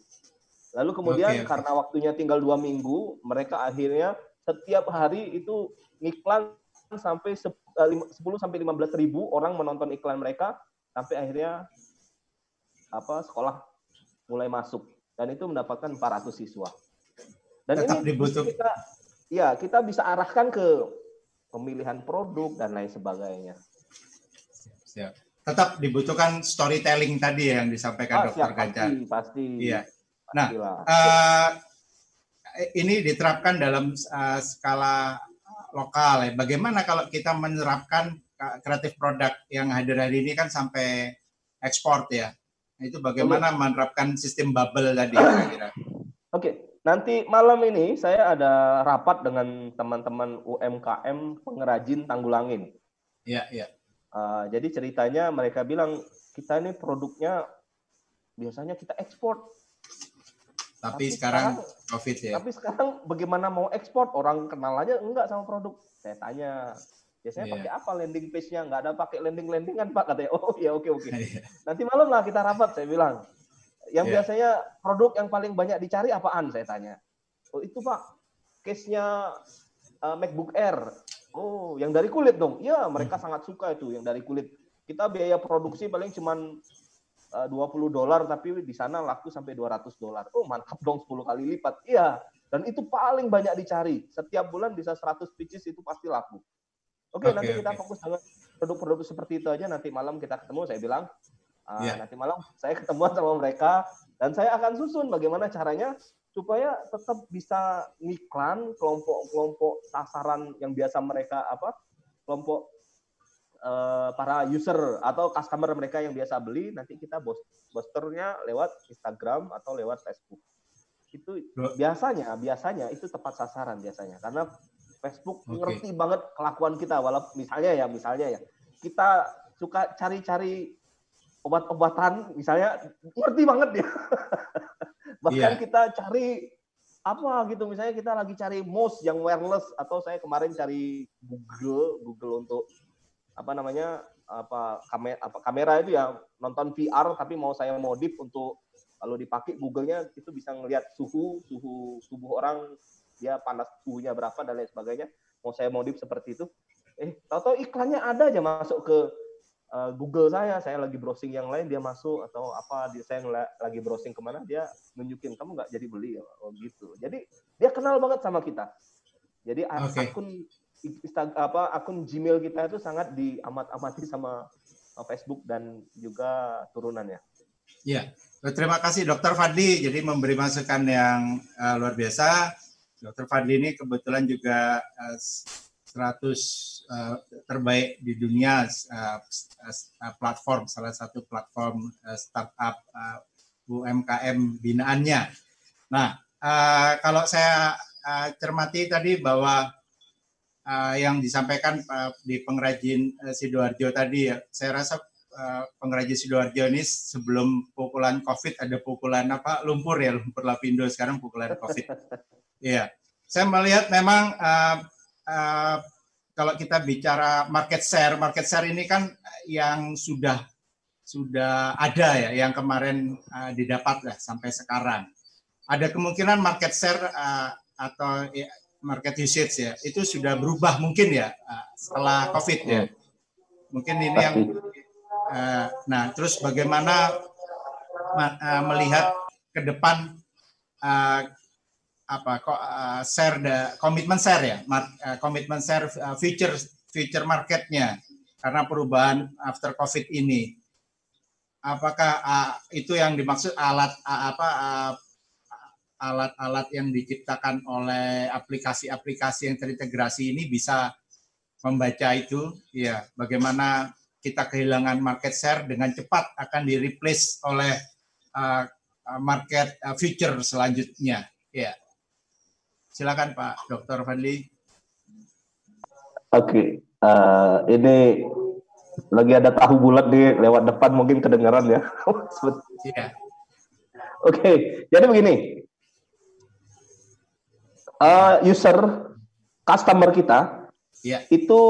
Lalu kemudian Oke, oke. karena waktunya tinggal dua minggu, mereka akhirnya setiap hari itu ngiklan sampai sep- eh, lima- 10 sampai 15 ribu orang menonton iklan mereka sampai akhirnya apa sekolah mulai masuk dan itu mendapatkan 400 siswa. Dan Tetap ini dibutuh- kita ya kita bisa arahkan ke pemilihan produk dan lain sebagainya. siap. Tetap dibutuhkan storytelling tadi yang disampaikan Ah, Dokter Ganjar. pasti, pasti. Iya. Nah, Pastilah. Eh, ini diterapkan dalam eh, skala lokal ya. Bagaimana kalau kita menerapkan eh, kreatif produk yang hadir hari ini kan sampai ekspor ya. Itu bagaimana menerapkan sistem bubble tadi *clears throat* kira-kira. Oke, nanti malam ini saya ada rapat dengan teman-teman UMKM pengrajin Tanggulangin. Iya, iya. Uh, jadi ceritanya mereka bilang kita ini produknya biasanya kita ekspor, Tapi, Tapi sekarang sekarang- COVID ya. tapi sekarang bagaimana mau ekspor? Orang kenal aja enggak sama produk. Saya tanya, biasanya Iya. pakai apa landing page-nya? Enggak ada pakai landing-landingan Pak katanya. *laughs* Oh ya oke oke. Iya. Nanti malam lah kita rapat saya bilang. Yang Iya. biasanya produk yang paling banyak dicari apaan saya tanya. Oh itu Pak, case-nya uh, MacBook Air. Oh, yang dari kulit dong. Iya, mereka sangat suka itu yang dari kulit. Kita biaya produksi paling cuman 20 dolar tapi di sana laku sampai 200 dolar. Oh, mantap dong 10 kali lipat. Iya, dan itu paling banyak dicari. Setiap bulan bisa 100 pieces itu pasti laku. Oke, Oke, nanti kita oke. fokus dengan produk-produk seperti itu aja nanti malam kita ketemu saya bilang "Ah, Iya. nanti malam saya ketemuan sama mereka dan saya akan susun bagaimana caranya supaya tetap bisa ngiklan kelompok-kelompok sasaran yang biasa mereka apa kelompok eh, para user atau customer mereka yang biasa beli nanti kita posternya lewat Instagram atau lewat Facebook itu biasanya biasanya itu tepat sasaran biasanya karena Facebook Oke. ngerti banget kelakuan kita walaupun misalnya ya misalnya ya kita suka cari-cari obat-obatan misalnya ngerti banget dia *laughs* bahkan Iya. kita cari apa gitu misalnya kita lagi cari mouse yang wireless atau saya kemarin cari Google Google untuk apa namanya apa kamera apa kamera itu ya nonton VR tapi mau saya modif untuk kalau dipakai Google-nya itu bisa ngelihat suhu suhu tubuh orang dia panas suhunya berapa dan lain sebagainya. Mau saya modif seperti itu. Eh tahu-tahu iklannya ada aja masuk ke uh, Google saya. Saya lagi browsing yang lain dia masuk atau apa dia saya lagi browsing ke mana dia nunjukin kamu nggak jadi beli? Oh gitu. Jadi dia kenal banget sama kita. Jadi Oke. akun Insta- apa akun Gmail kita itu sangat diamat-amati sama uh, Facebook dan juga turunannya Iya, terima kasih Dokter Fadli. Jadi memberi masukan yang eh, luar biasa. Dokter Fadli ini kebetulan juga eh, 100 eh, terbaik di dunia eh, eh, platform salah satu platform eh, startup eh, UMKM binaannya. Nah, eh, kalau saya eh, cermati tadi bahwa eh, yang disampaikan eh, di pengrajin eh, sidoarjo tadi ya, saya rasa eh, pengrajin sidoarjo ini sebelum pukulan COVID ada pukulan apa lumpur ya lumpur lapindo sekarang pukulan COVID. *laughs* Iya, saya melihat memang eh, eh, kalau kita bicara market share, market share ini kan yang sudah sudah ada ya, yang kemarin eh, didapat lah sampai sekarang. Ada kemungkinan market share eh, atau ya, market usage ya itu sudah berubah mungkin ya uh, setelah COVID ya. Hmm. Mungkin ini yang uh, nah terus bagaimana ma- uh, melihat ke depan uh, apa kok uh, share the komitmen share ya uh, komitmen share uh, future future marketnya karena perubahan after COVID ini. Apakah uh, itu yang dimaksud alat uh, apa uh, alat-alat yang diciptakan oleh aplikasi-aplikasi yang terintegrasi ini bisa membaca itu. Ya bagaimana kita kehilangan market share dengan cepat akan di replace oleh uh, uh, market uh, future selanjutnya. Ya silakan Pak Dr. Fadli. Oke, eh, ini lagi ada tahu bulat di lewat depan mungkin kedengaran ya. *laughs* ya Oke, jadi begini, Eh, user customer kita ya itu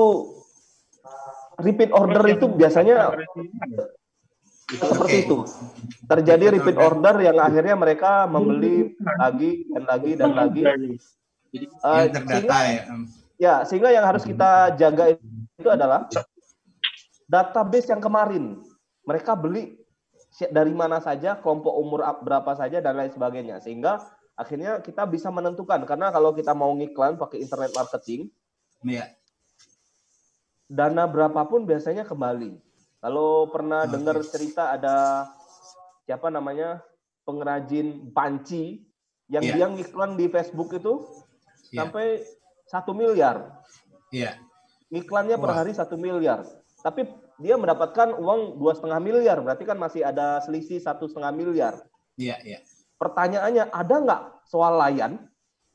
repeat order itu biasanya seperti itu. Terjadi repeat order yang akhirnya mereka membeli lagi dan lagi dan lagi. Yang terdata sehingga- ya Em, Ya, sehingga yang harus kita jaga itu adalah database yang kemarin. Mereka beli dari mana saja, kelompok umur ap- berapa saja, dan lain sebagainya. Sehingga akhirnya kita bisa menentukan. Karena kalau kita mau ngiklan pakai internet marketing, ya dana berapapun biasanya kembali. Kalau pernah Oke. dengar cerita ada siapa namanya pengrajin panci yang Iya. dia ngiklan di Facebook itu ya sampai satu miliar. ya iklannya per hari satu miliar, tapi dia mendapatkan uang dua setengah miliar, berarti kan masih ada selisih satu setengah miliar. ya ya Pertanyaannya ada nggak swalayan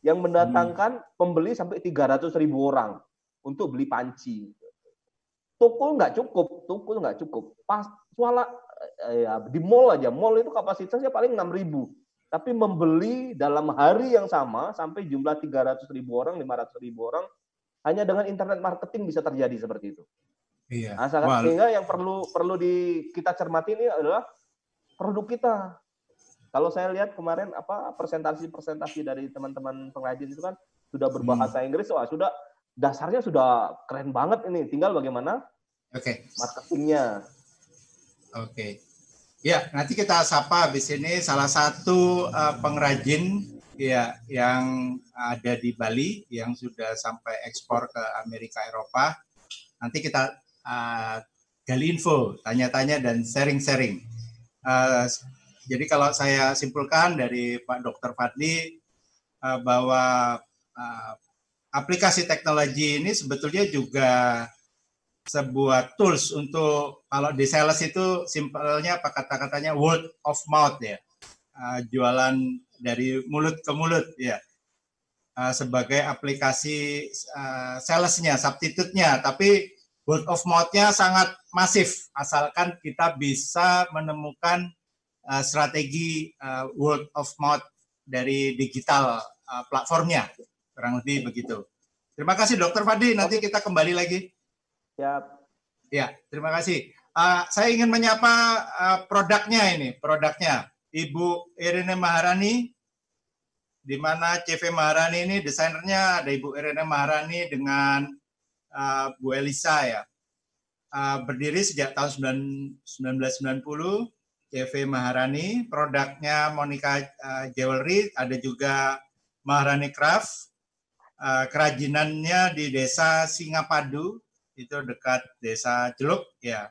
yang mendatangkan pembeli sampai 300 ribu orang untuk beli panci? Tukul nggak cukup, tukul nggak cukup. Pas swala eh, ya, di mall aja, mall itu kapasitasnya paling 6 ribu. Tapi membeli dalam hari yang sama sampai jumlah 300 ribu orang, 500 ribu orang, hanya dengan internet marketing bisa terjadi seperti itu. iya Nah, sehingga yang perlu perlu di kita cermati ini adalah produk kita. Kalau saya lihat kemarin apa presentasi-presentasi dari teman-teman pengrajin itu kan sudah Hmm. berbahasa Inggris, wah sudah dasarnya sudah keren banget ini. Tinggal bagaimana oke marketingnya. Oke. Ya, nanti kita sapa habis ini salah satu uh, pengrajin ya yang ada di Bali yang sudah sampai ekspor ke Amerika Eropa. Nanti kita uh, gali info, tanya-tanya dan sharing-sharing. Uh, jadi kalau saya simpulkan dari Pak Dr. Fadli uh, bahwa uh, aplikasi teknologi ini sebetulnya juga sebuah tools untuk kalau di sales itu simpelnya apa kata-katanya word of mouth ya Uh, jualan dari mulut ke mulut ya sebagai aplikasi salesnya substitute-nya tapi word of mouth-nya sangat masif asalkan kita bisa menemukan uh, strategi uh, word of mouth dari digital uh, platformnya. Kurang lebih begitu. Terima kasih dokter Fadli. Nanti kita kembali lagi. Ya, Ya, terima kasih. Uh, saya ingin menyapa uh, produknya ini, produknya. Ibu Irene Maharani, di mana CV Maharani ini desainernya ada Ibu Irene Maharani dengan uh, Bu Elisa ya. Uh, berdiri sejak tahun 9- 1990, CV Maharani, produknya Monica uh, Jewelry, ada juga Maharani Craft, uh, kerajinannya di desa Singapadu, itu dekat desa Celuk ya.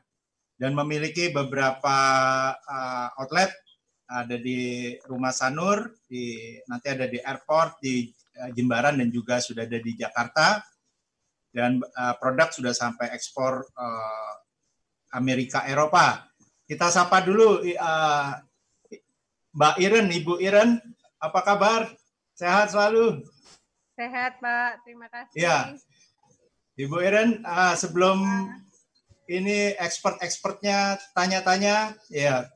Dan memiliki beberapa uh, outlet ada di Rumah Sanur di nanti ada di airport di uh, Jimbaran dan juga sudah ada di Jakarta. Dan uh, produk sudah sampai ekspor uh, Amerika Eropa kita sapa dulu uh, Mbak Iren Ibu Iren apa kabar sehat selalu Sehat, Pak. Terima kasih. Ya. Ibu Iren, ah, sebelum ini expert-expertnya tanya-tanya, ya.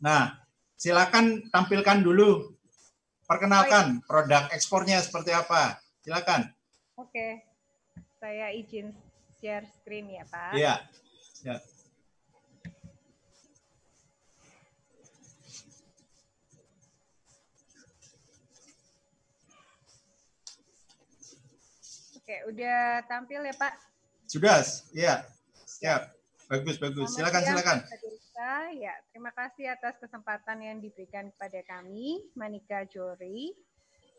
Nah, silakan tampilkan dulu, perkenalkan produk ekspornya seperti apa. Silakan. Oke. Saya izin share screen ya, Pak. Iya. Ya. Oke, udah tampil ya Pak? Sudah, ya. Siap. Bagus, bagus. Selamat Silakan, siang, silakan. Ya, terima kasih atas kesempatan yang diberikan kepada kami, Manika Jori.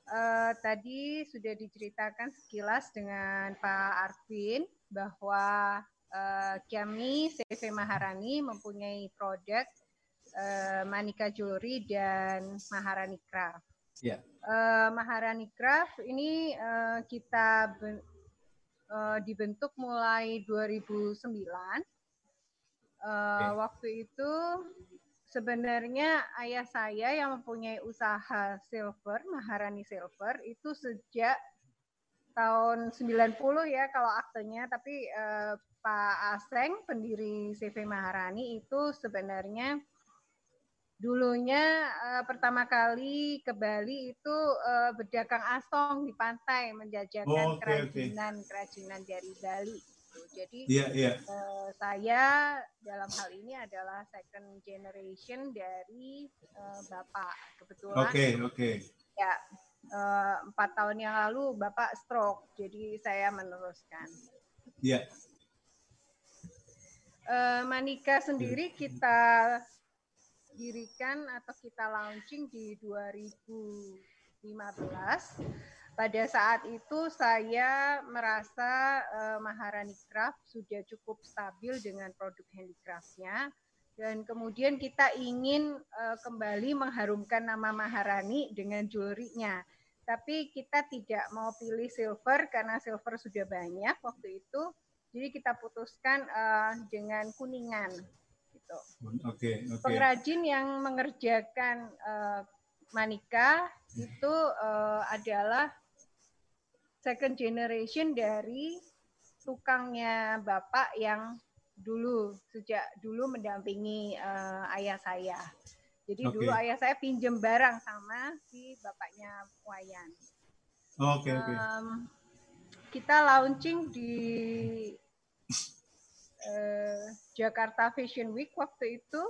Eh, tadi sudah diceritakan sekilas dengan Pak Arvin bahwa eh, kami CV Maharani mempunyai produk eh, Manika Jewelry dan Maharani Craft. Ya. Eh, Maharani Craft ini eh, kita ben- eh, dibentuk mulai 2009. Eh, Waktu itu sebenarnya ayah saya yang mempunyai usaha silver, Maharani Silver, itu sejak tahun 90 ya kalau aktenya, tapi eh, Pak Aseng, pendiri CV Maharani itu sebenarnya dulunya eh, pertama kali ke Bali itu eh, berdagang asong di pantai menjajakan Oh, oke. kerajinan kerajinan dari Bali. gitu. Jadi Iya, iya. eh, saya dalam hal ini adalah second generation dari eh, Bapak. Kebetulan Oke, oke. ya eh, empat tahun yang lalu Bapak stroke, jadi saya meneruskan. Iya. Eh, Manika sendiri kita dirikan atau kita launching di 2015. Pada saat itu saya merasa eh, Maharani Craft sudah cukup stabil dengan produk handicraftnya dan kemudian kita ingin eh, kembali mengharumkan nama Maharani dengan jewelry-nya. Tapi kita tidak mau pilih silver karena silver sudah banyak waktu itu. Jadi kita putuskan eh, dengan kuningan gitu. Oke, oke. Pengrajin yang mengerjakan eh, manika itu eh, adalah second generation dari tukangnya bapak yang dulu sejak dulu mendampingi eh, ayah saya. Jadi Oke. dulu ayah saya pinjem barang sama si bapaknya Wayan. Oke, oke. Em, kita launching di eh, Jakarta Fashion Week waktu itu.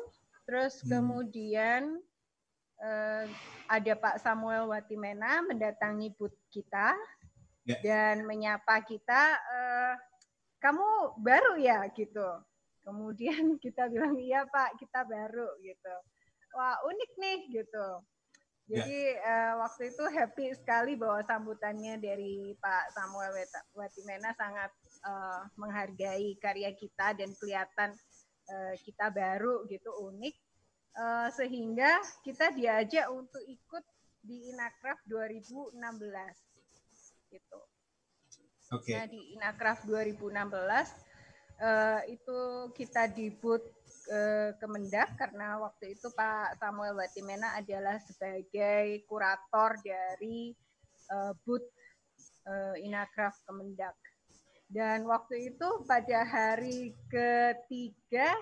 Terus Hmm. kemudian eh, ada Pak Samuel Watimena mendatangi booth kita Ya. dan menyapa kita, eh, kamu baru ya gitu. Kemudian *laughs* kita bilang iya Pak, kita baru gitu. Wah unik nih gitu. Ya. Jadi eh, waktu itu happy sekali bahwa sambutannya dari Pak Samuel Watimena sangat eh, menghargai karya kita dan kelihatan eh, kita baru gitu unik Eh, sehingga kita diajak untuk ikut di Inakraf 2016 gitu. Oke. Nah di Inakraf 2016 eh, itu kita di booth eh, Kemendak karena waktu itu Pak Samuel Watimena adalah sebagai kurator dari eh, booth eh, Inakraf Kemendak. Dan waktu itu pada hari ketiga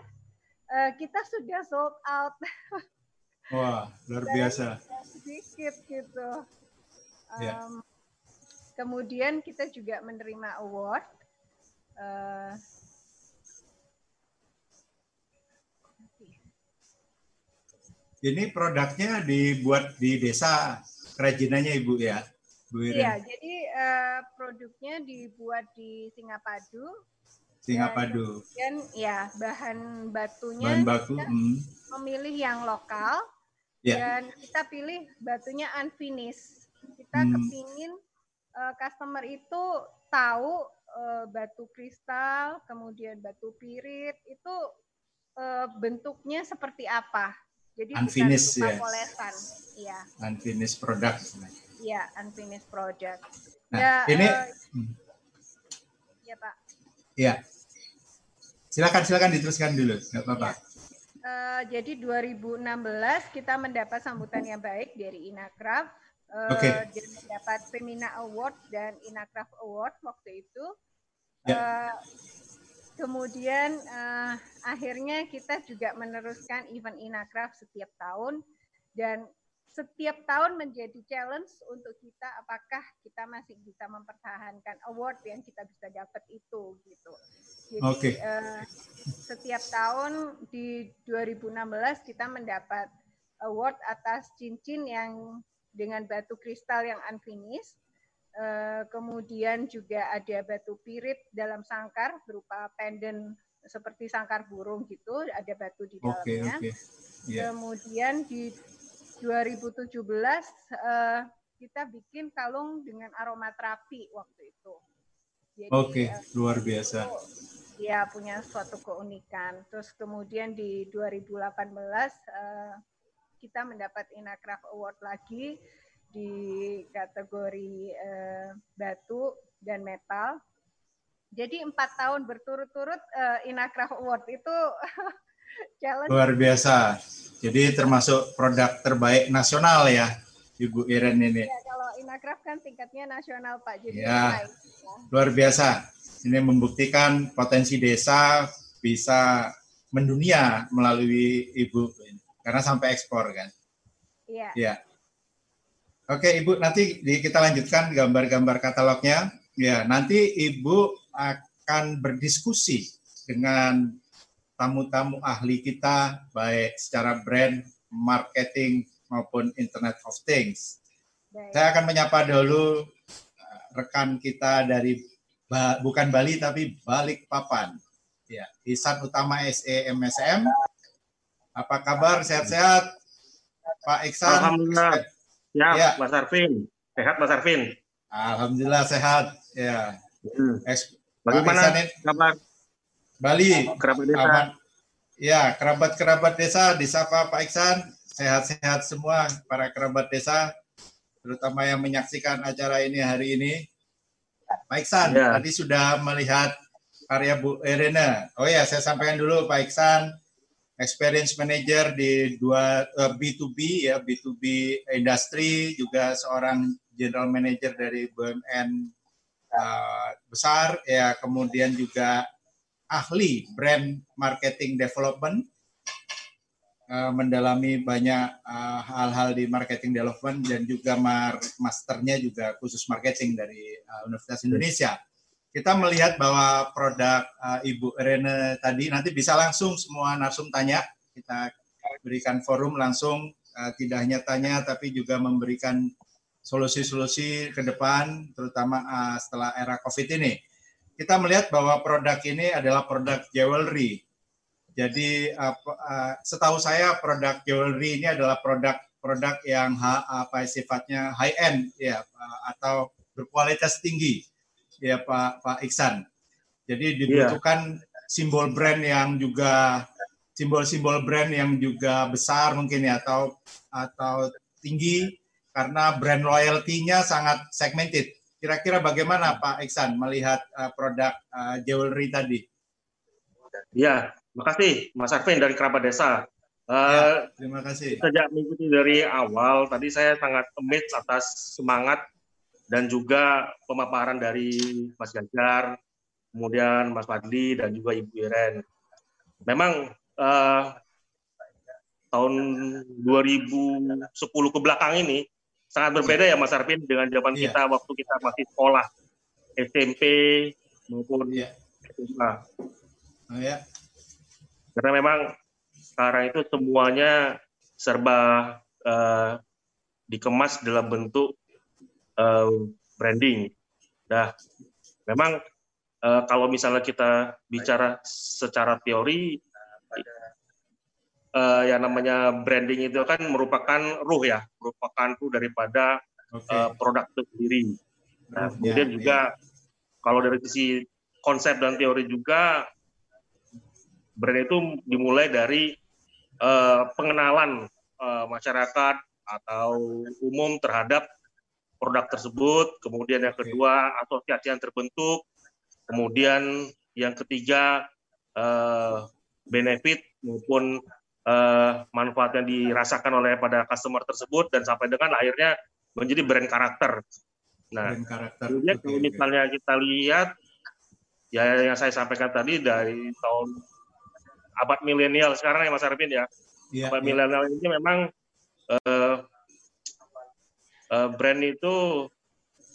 eh, kita sudah sold out *laughs* Wah, luar biasa. sedikit gitu. Ya. Em, kemudian kita juga menerima award. Eh, Ini produknya dibuat di desa kerajinannya Ibu ya, Bu Iren. Iya, jadi eh, produknya dibuat di Singapadu. Singapadu. Dan ya bahan batunya Bahan baku. kita hmm. memilih yang lokal Ya. dan kita pilih batunya unfinished. Kita Hmm. kepingin eh, customer itu tahu eh, batu kristal, kemudian batu pirit itu eh, bentuknya seperti apa. Jadi Unfinished, bukan ya. polesan. Iya, Unfinished product. iya unfinished product. Nah, ya, ini hmm. ya Pak. ya. Silakan silakan diteruskan dulu, nggak apa-apa. Eh, jadi 2016 kita mendapat sambutan yang baik dari Inakraf eh, Oke. dan mendapat Femina Award dan Inakraf Award waktu itu. Ya. Eh, kemudian eh, akhirnya kita juga meneruskan event Inakraf setiap tahun dan setiap tahun menjadi challenge untuk kita apakah kita masih bisa mempertahankan award yang kita bisa dapat itu gitu. Jadi Oke. eh, setiap tahun di 2016 kita mendapat award atas cincin yang dengan batu kristal yang unfinished. Eh, kemudian juga ada batu pirit dalam sangkar berupa pendant seperti sangkar burung gitu, ada batu di dalamnya. oke. Iya. Kemudian di 2017 eh, kita bikin kalung dengan aromaterapi waktu itu. Jadi, Oke, eh, luar biasa. dia punya suatu keunikan. Terus kemudian di 2018 eh, kita mendapat Inacraft Award lagi di kategori eh, batu dan metal. Jadi empat tahun berturut-turut eh, Inacraft Award itu *laughs* challenge. Luar biasa. Jadi termasuk produk terbaik nasional ya, Ibu Iren ini. Ya, kalau Inacraft kan tingkatnya nasional Pak. Jadi Ya. naik. Luar biasa. Ini membuktikan potensi desa bisa mendunia melalui Ibu karena sampai ekspor kan. Iya. Ya. Oke, Ibu, nanti kita lanjutkan gambar-gambar katalognya. Ya, nanti Ibu akan berdiskusi dengan tamu-tamu ahli kita, baik secara brand, marketing, maupun Internet of Things. Baik. Saya akan menyapa dulu uh, rekan kita dari Ba- bukan Bali, tapi Balikpapan. Ya, Isan Utama SE MSM. Apa kabar? Sehat-sehat? Pak Iksan? Alhamdulillah. Ya, Ya. Mas Arvin. Sehat Mas Arvin. Alhamdulillah sehat. Ya. Hmm. Eks- Bagaimana kabar Bali. kerabat desa? Aman. Ya, kerabat-kerabat desa disapa Pak Iksan. Sehat-sehat semua para kerabat desa, terutama yang menyaksikan acara ini hari ini. Pak Iksan, Ya. tadi sudah melihat karya Bu Irene. Oh ya, saya sampaikan dulu Pak Iksan, experience manager di dua eh, B2B ya, B2B industri, juga seorang general manager dari BUMN eh, besar ya, kemudian juga ahli brand marketing development eh, mendalami banyak eh, hal-hal di marketing development dan juga mar masternya juga khusus marketing dari eh, Universitas Indonesia. Kita melihat bahwa produk eh, Ibu Rene tadi nanti bisa langsung semua narsum tanya. Kita berikan forum langsung eh, tidak hanya tanya tapi juga memberikan solusi-solusi ke depan terutama eh, setelah era Covid ini kita melihat bahwa produk ini adalah produk jewelry. Jadi apa, uh, setahu saya produk jewelry ini adalah produk produk yang ha, apa sifatnya high end ya uh, atau berkualitas tinggi ya Pak Pak Iksan. Jadi dibutuhkan simbol brand yang juga simbol-simbol brand yang juga besar mungkin ya atau atau tinggi karena brand loyalty-nya sangat segmented. Kira-kira bagaimana Pak Iksan melihat uh, produk uh, jewelry tadi? Ya, makasih Mas Arvin dari kerabat desa. Eh, Ya. Terima kasih. Sejak mengikuti dari awal, tadi saya sangat amazed atas semangat dan juga pemaparan dari Mas Ganjar, kemudian Mas Fadli dan juga Ibu Iren. Memang eh, tahun 2010 ke belakang ini sangat berbeda ya Mas Arvin dengan zaman Iya. kita waktu kita masih sekolah SMP maupun Iya. SMA. Oh, ya. Karena memang sekarang itu semuanya serba eh, dikemas dalam bentuk eh, branding. Nah, memang eh, kalau misalnya kita bicara secara teori, eh, yang namanya branding itu kan merupakan ruh ya, merupakan ruh daripada Oke. eh, produk itu sendiri. Nah, Ruhnya, kemudian ya. juga kalau dari sisi konsep dan teori juga brand itu dimulai dari eh, pengenalan eh, masyarakat atau umum terhadap produk tersebut, kemudian yang kedua asosiasi yang terbentuk, kemudian yang ketiga eh, benefit maupun eh, manfaat yang dirasakan oleh pada customer tersebut dan sampai dengan akhirnya menjadi brand karakter. Nah, brand karakter. Kemudian kalau misalnya kita lihat ya yang saya sampaikan tadi dari tahun abad milenial sekarang ya Mas Arvin ya. Iya, abad iya. milenial ini memang eh, eh, brand itu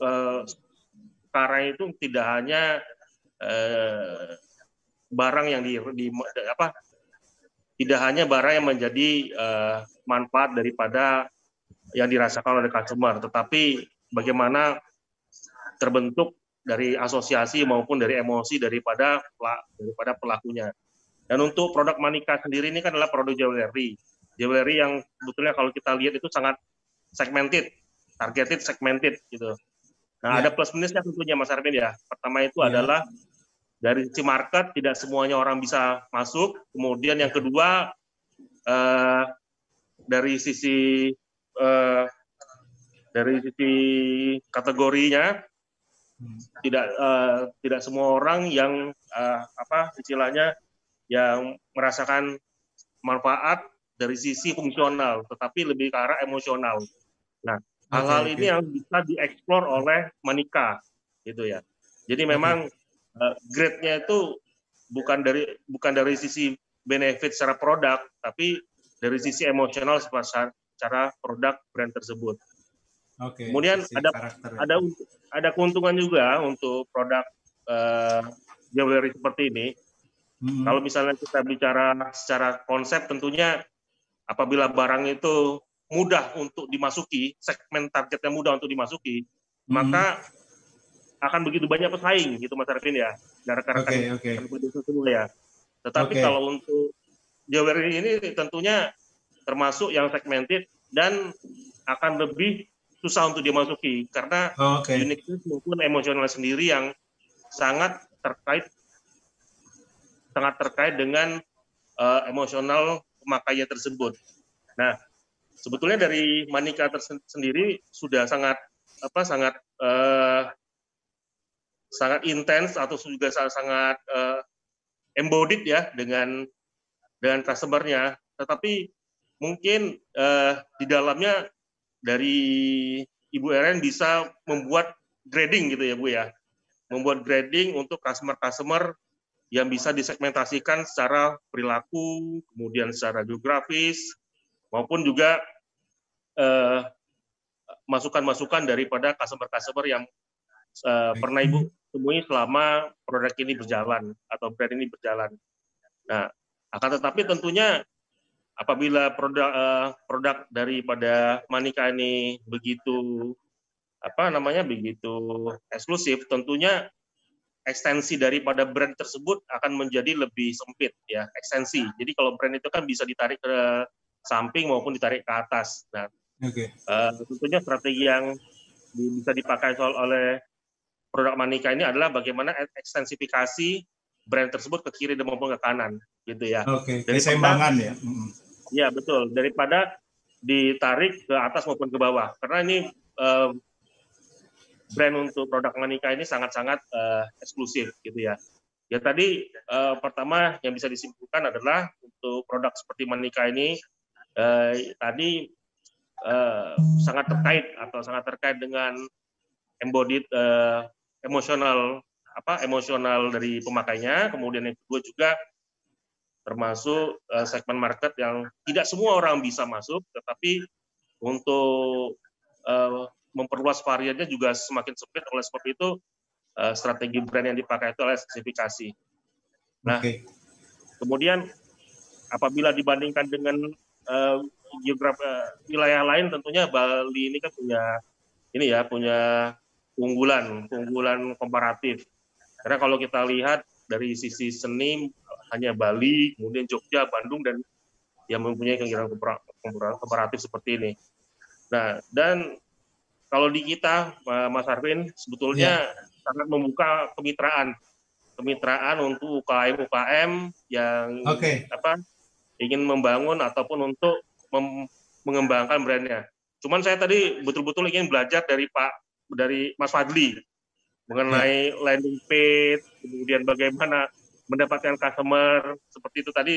eh, sekarang itu tidak hanya eh, barang yang di, di apa tidak hanya barang yang menjadi manfaat daripada yang dirasakan oleh customer, tetapi bagaimana terbentuk dari asosiasi maupun dari emosi daripada daripada pelakunya. Dan untuk produk Manika sendiri ini kan adalah produk jewelry. Jewelry yang sebetulnya kalau kita lihat itu sangat segmented, targeted, segmented gitu. Nah, ya. ada plus minusnya tentunya Mas Arvin ya. Pertama itu ya. adalah dari sisi market tidak semuanya orang bisa masuk. Kemudian yang kedua eh, dari sisi eh, dari sisi kategorinya hmm. tidak uh, tidak semua orang yang uh, apa istilahnya yang merasakan manfaat dari sisi fungsional, tetapi lebih ke arah emosional. Nah, hal-hal okay, ini yang bisa dieksplor oleh Manika, gitu ya. Jadi memang uh, grade-nya itu bukan dari bukan dari sisi benefit secara produk, tapi dari sisi emosional secara produk brand tersebut. Okay, Kemudian ada ada ada keuntungan juga untuk produk uh, jewelry seperti ini Hmm. Kalau misalnya kita bicara secara konsep, tentunya apabila barang itu mudah untuk dimasuki, segmen targetnya mudah untuk dimasuki, hmm. maka akan begitu banyak pesaing gitu Mas Arvin ya, rekan-rekan okay, okay. semua ya. Tetapi okay. kalau untuk jewelry ini tentunya termasuk yang segmented dan akan lebih susah untuk dimasuki karena oh, okay. uniqueness maupun emosional sendiri yang sangat terkait sangat terkait dengan uh, emosional pemakainya tersebut. Nah, sebetulnya dari Manika tersendiri sudah sangat apa sangat uh, sangat intens atau juga sangat, uh, embodied ya dengan dengan customernya. Tetapi mungkin uh, di dalamnya dari Ibu Eren bisa membuat grading gitu ya Bu ya, membuat grading untuk customer-customer yang bisa disegmentasikan secara perilaku, kemudian secara geografis, maupun juga eh, masukan-masukan daripada customer-customer yang uh, pernah Ibu temui selama produk ini berjalan atau brand ini berjalan. Nah, akan tetapi tentunya apabila produk uh, produk daripada Manika ini begitu apa namanya begitu eksklusif, tentunya ekstensi daripada brand tersebut akan menjadi lebih sempit ya ekstensi. Jadi kalau brand itu kan bisa ditarik ke samping maupun ditarik ke atas. Nah, okay. uh, eh, tentunya strategi yang bisa dipakai oleh produk Manika ini adalah bagaimana ekstensifikasi brand tersebut ke kiri dan maupun ke kanan, gitu ya. Oke. Okay. Keseimbangan ya. Iya betul. Daripada ditarik ke atas maupun ke bawah, karena ini uh, brand untuk produk Manika ini sangat-sangat uh, eksklusif gitu ya. Ya tadi uh, pertama yang bisa disimpulkan adalah untuk produk seperti Manika ini uh, tadi uh, sangat terkait atau sangat terkait dengan embodied uh, emosional apa emosional dari pemakainya. Kemudian yang kedua juga termasuk uh, segmen market yang tidak semua orang bisa masuk, tetapi untuk uh, memperluas variannya juga semakin sempit. Oleh sebab itu uh, strategi brand yang dipakai itu adalah spesifikasi. Nah, okay. kemudian apabila dibandingkan dengan uh, geografi uh, wilayah lain, tentunya Bali ini kan punya ini ya punya unggulan, unggulan komparatif. Karena kalau kita lihat dari sisi seni hanya Bali, kemudian Jogja, Bandung dan yang mempunyai kegiatan komparatif seperti ini. Nah, dan kalau di kita Mas Arvin sebetulnya ya. sangat membuka kemitraan kemitraan untuk UKM UKM yang okay. apa ingin membangun ataupun untuk mengembangkan brandnya. Cuman saya tadi betul-betul ingin belajar dari Pak dari Mas Fadli mengenai ya. landing page, kemudian bagaimana mendapatkan customer seperti itu tadi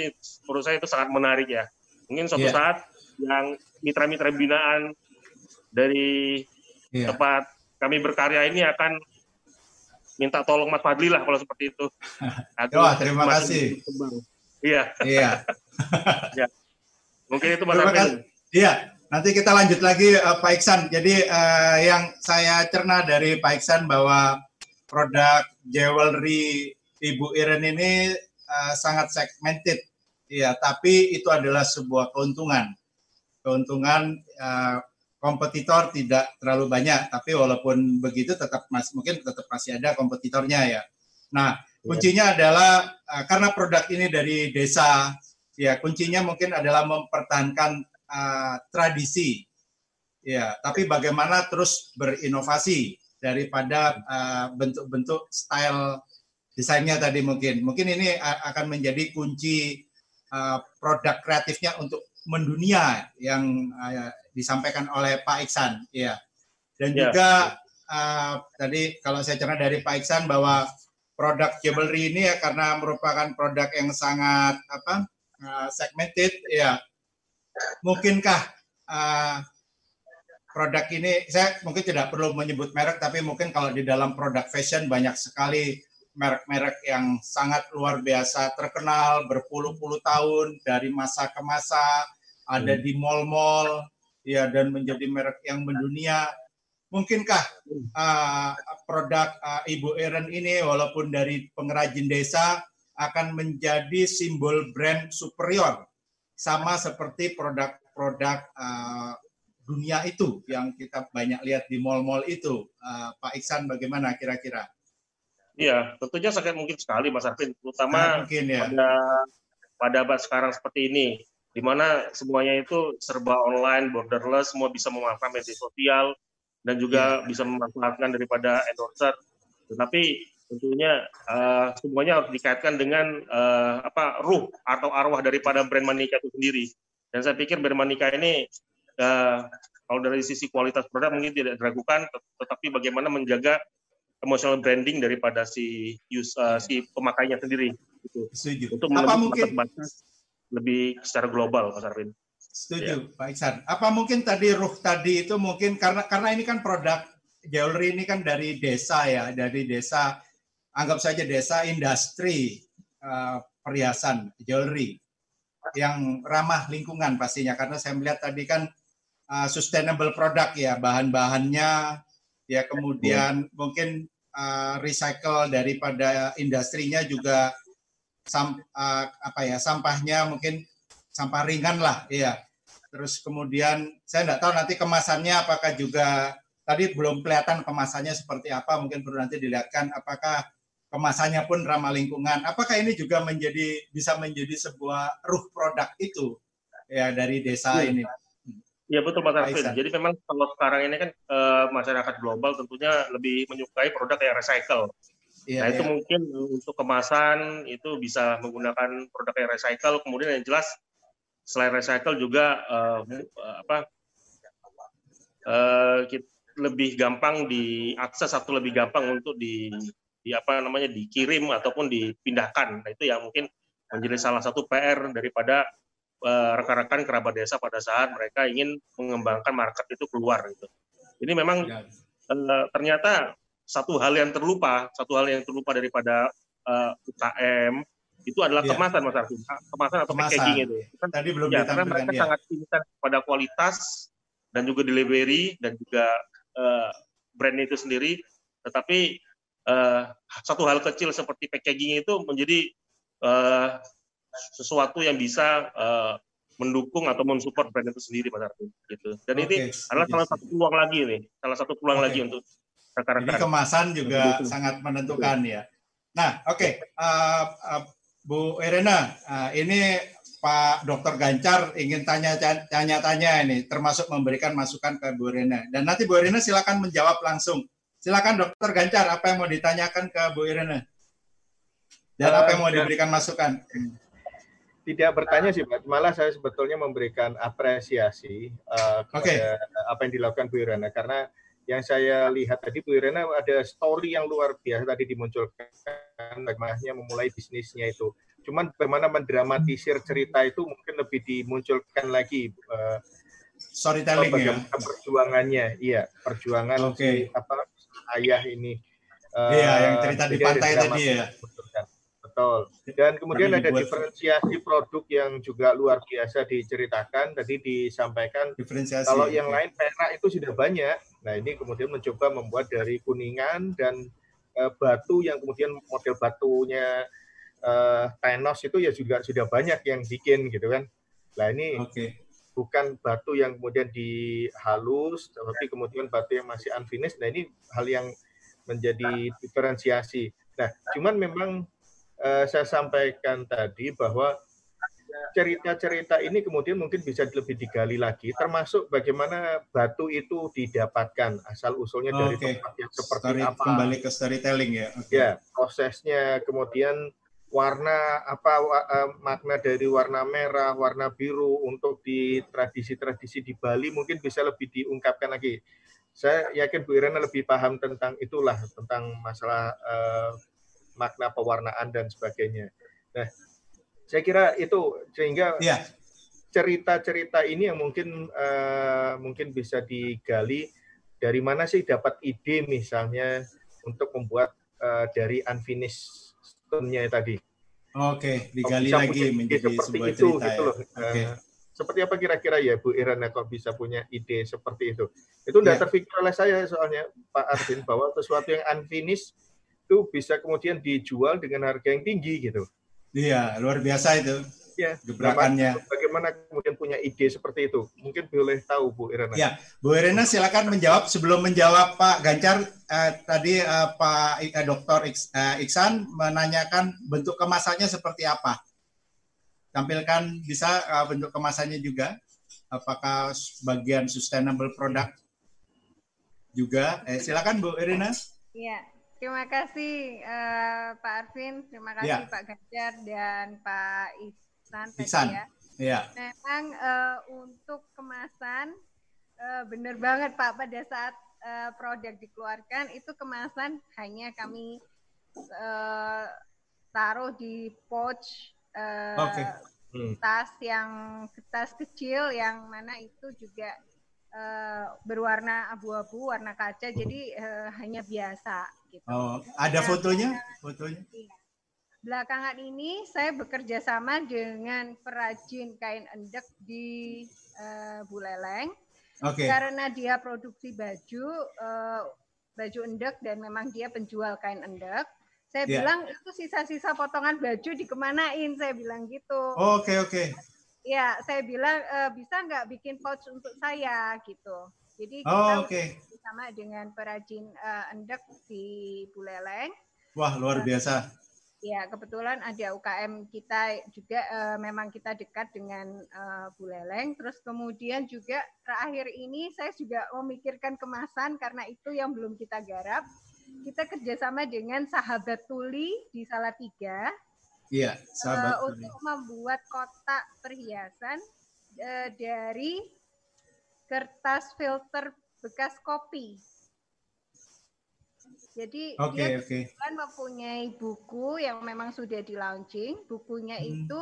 menurut saya itu sangat menarik ya. Mungkin suatu ya. saat yang mitra-mitra binaan dari yeah. tempat kami berkarya ini akan minta tolong Mas Fadli lah kalau seperti itu. *laughs* Wah, terima kasih. Iya. Iya. *laughs* ya. Mungkin itu Mas. Iya, nanti kita lanjut lagi uh, Pak Iksan. Jadi uh, yang saya cerna dari Pak Iksan bahwa produk jewelry Ibu Iren ini uh, sangat segmented. Iya, tapi itu adalah sebuah keuntungan. Keuntungan uh, kompetitor tidak terlalu banyak, tapi walaupun begitu tetap masih mungkin tetap masih ada kompetitornya ya. Nah, kuncinya adalah uh, karena produk ini dari desa, ya kuncinya mungkin adalah mempertahankan uh, tradisi, ya. Tapi bagaimana terus berinovasi daripada bentuk-bentuk uh, style desainnya tadi mungkin, mungkin ini akan menjadi kunci uh, produk kreatifnya untuk mendunia yang uh, disampaikan oleh Pak Iksan, ya. Dan ya. juga uh, tadi kalau saya cerita dari Pak Iksan bahwa produk jewelry ini ya karena merupakan produk yang sangat apa uh, segmented, ya. Mungkinkah uh, produk ini saya mungkin tidak perlu menyebut merek tapi mungkin kalau di dalam produk fashion banyak sekali merek-merek yang sangat luar biasa terkenal berpuluh-puluh tahun dari masa ke masa ada hmm. di mall-mall ya dan menjadi merek yang mendunia. Mungkinkah uh, produk uh, Ibu Eren ini walaupun dari pengrajin desa akan menjadi simbol brand superior sama seperti produk-produk uh, dunia itu yang kita banyak lihat di mall-mall itu. Uh, Pak Iksan bagaimana kira-kira? Iya, tentunya sangat mungkin sekali Mas Arvin, terutama mungkin, ya. pada pada abad sekarang seperti ini di mana semuanya itu serba online, borderless, semua bisa memanfaatkan media sosial dan juga yeah. bisa memanfaatkan daripada endorser. Tetapi tentunya uh, semuanya harus dikaitkan dengan uh, apa ruh atau arwah daripada brand Manika itu sendiri. Dan saya pikir brand Manika ini uh, kalau dari sisi kualitas produk mungkin tidak diragukan, tetapi bagaimana menjaga emotional branding daripada si use, uh, si pemakainya sendiri. Gitu. Setuju. Untuk apa mungkin batas lebih secara global, Mas Arvin. Setuju, ya. Pak Iksan. Apa mungkin tadi ruh tadi itu mungkin karena karena ini kan produk jewelry ini kan dari desa ya, dari desa anggap saja desa industri uh, perhiasan jewelry yang ramah lingkungan pastinya karena saya melihat tadi kan uh, sustainable product ya bahan-bahannya ya kemudian ya. mungkin uh, recycle daripada industrinya juga sam, uh, apa ya sampahnya mungkin sampah ringan lah ya terus kemudian saya tidak tahu nanti kemasannya apakah juga tadi belum kelihatan kemasannya seperti apa mungkin perlu nanti dilihatkan apakah kemasannya pun ramah lingkungan apakah ini juga menjadi bisa menjadi sebuah ruh produk itu ya dari desa ya. ini Iya betul Mas Arvin. Jadi memang kalau sekarang ini kan e, masyarakat global tentunya lebih menyukai produk yang recycle. Iya, nah itu iya. mungkin untuk kemasan itu bisa menggunakan produk yang recycle. Kemudian yang jelas selain recycle juga uh, apa uh, lebih gampang diakses atau lebih gampang untuk di, di apa namanya dikirim ataupun dipindahkan. Nah itu yang mungkin menjadi salah satu PR daripada rekan-rekan uh, kerabat desa pada saat mereka ingin mengembangkan market itu keluar gitu. Ini memang uh, ternyata satu hal yang terlupa, satu hal yang terlupa daripada uh, eh, UKM itu adalah yeah. kemasan Mas Arfi, kemasan atau kemasan. packaging itu. Kan, Tadi belum ya, karena mereka ya. sangat intens pada kualitas dan juga delivery dan juga uh, brand itu sendiri. Tetapi uh, satu hal kecil seperti packaging itu menjadi uh, sesuatu yang bisa uh, mendukung atau mensupport brand itu sendiri Mas Arfi. Gitu. Dan okay. ini adalah salah satu peluang lagi nih, salah satu peluang okay. lagi untuk rekan-rekan. Jadi kemasan juga Betul. sangat menentukan ya. Nah, oke, okay. uh, uh, Bu Irena, uh, ini Pak Dokter Gancar ingin tanya tanya-tanya ini, termasuk memberikan masukan ke Bu Irena. Dan nanti Bu Irena silakan menjawab langsung. Silakan Dokter Gancar, apa yang mau ditanyakan ke Bu Irena? Dan apa yang mau diberikan masukan? Tidak bertanya sih, Pak. Malah saya sebetulnya memberikan apresiasi uh, kepada okay. apa yang dilakukan Bu Irena karena yang saya lihat tadi Bu Irena ada story yang luar biasa tadi dimunculkan bagaimana memulai bisnisnya itu. Cuman bagaimana mendramatisir cerita itu mungkin lebih dimunculkan lagi uh, storytelling ya. perjuangannya, iya perjuangan okay. si apa ayah ini. Uh, iya, yang cerita di pantai tadi ya. Betul. Dan kemudian ada diferensiasi produk yang juga luar biasa diceritakan. Tadi disampaikan diferensiasi. Kalau yang lain perak itu sudah banyak. Nah ini kemudian mencoba membuat dari kuningan dan uh, batu yang kemudian model batunya uh, tenos itu ya juga sudah banyak yang bikin gitu kan. Nah ini okay. bukan batu yang kemudian dihalus, tapi kemudian batu yang masih unfinished. Nah ini hal yang menjadi diferensiasi. Nah, cuman memang uh, saya sampaikan tadi bahwa cerita-cerita ini kemudian mungkin bisa lebih digali lagi, termasuk bagaimana batu itu didapatkan asal usulnya dari Oke. tempat yang seperti Story- apa. Kembali ke storytelling ya. Oke. Ya, prosesnya kemudian warna apa eh, makna dari warna merah, warna biru untuk di tradisi-tradisi di Bali mungkin bisa lebih diungkapkan lagi. Saya yakin Bu Irena lebih paham tentang itulah tentang masalah eh, makna pewarnaan dan sebagainya. Nah, saya kira itu sehingga Iya. cerita-cerita ini yang mungkin eh, mungkin bisa digali dari mana sih dapat ide misalnya untuk membuat eh, dari unfinished stone-nya tadi. Oke, digali Bisa lagi menjadi seperti sebuah itu cerita gitu ya. loh. Oke. Eh, seperti apa kira-kira ya Bu Irana kok bisa punya ide seperti itu? Itu tidak Ya. terpikir oleh saya soalnya Pak Arvin bahwa sesuatu yang unfinished itu bisa kemudian dijual dengan harga yang tinggi gitu. Iya, luar biasa itu Ya, gebrakannya. bagaimana kemudian punya ide seperti itu? Mungkin boleh tahu Bu Irana. Ya, Bu Irena silakan menjawab. Sebelum menjawab Pak Ganjar, eh, tadi eh, Pak eh, Dr. Iks- eh, Iksan menanyakan bentuk kemasannya seperti apa. Tampilkan bisa eh, bentuk kemasannya juga. Apakah bagian sustainable product juga? Eh, silakan Bu Irena. Iya, terima kasih eh, Pak Arvin, terima kasih Ya. Pak Ganjar dan Pak Ihsan tadi Ihsan. ya. Ya, Memang eh, untuk kemasan eh, benar banget Pak pada saat eh, produk dikeluarkan itu kemasan hanya kami eh, taruh di pouch eh, Oke. Hmm. tas yang tas kecil yang mana itu juga eh, berwarna abu-abu warna kaca jadi eh, hanya biasa gitu. oh, ada fotonya? Fotonya? Belakangan ini saya bekerja sama dengan perajin kain endek di eh, Buleleng Oke. karena dia produksi baju eh, baju endek dan memang dia penjual kain endek. Saya Ya. bilang itu sisa-sisa potongan baju dikemanain? Saya bilang gitu. Oke, oke. Ya, saya bilang "Eh, bisa nggak bikin pouch untuk saya gitu. Jadi kita Oh, oke. bersama dengan perajin eh, endek di Buleleng. Wah, luar biasa. Ya, kebetulan ada UKM kita juga eh, memang kita dekat dengan eh, Buleleng. Terus kemudian juga terakhir ini saya juga memikirkan kemasan karena itu yang belum kita garap. Kita kerjasama dengan Sahabat Tuli di Salatiga Iya, sahabat. untuk membuat kotak perhiasan eh, dari kertas filter bekas kopi. Jadi Oke, dia oke. kan mempunyai buku yang memang sudah di launching. Bukunya Hmm. itu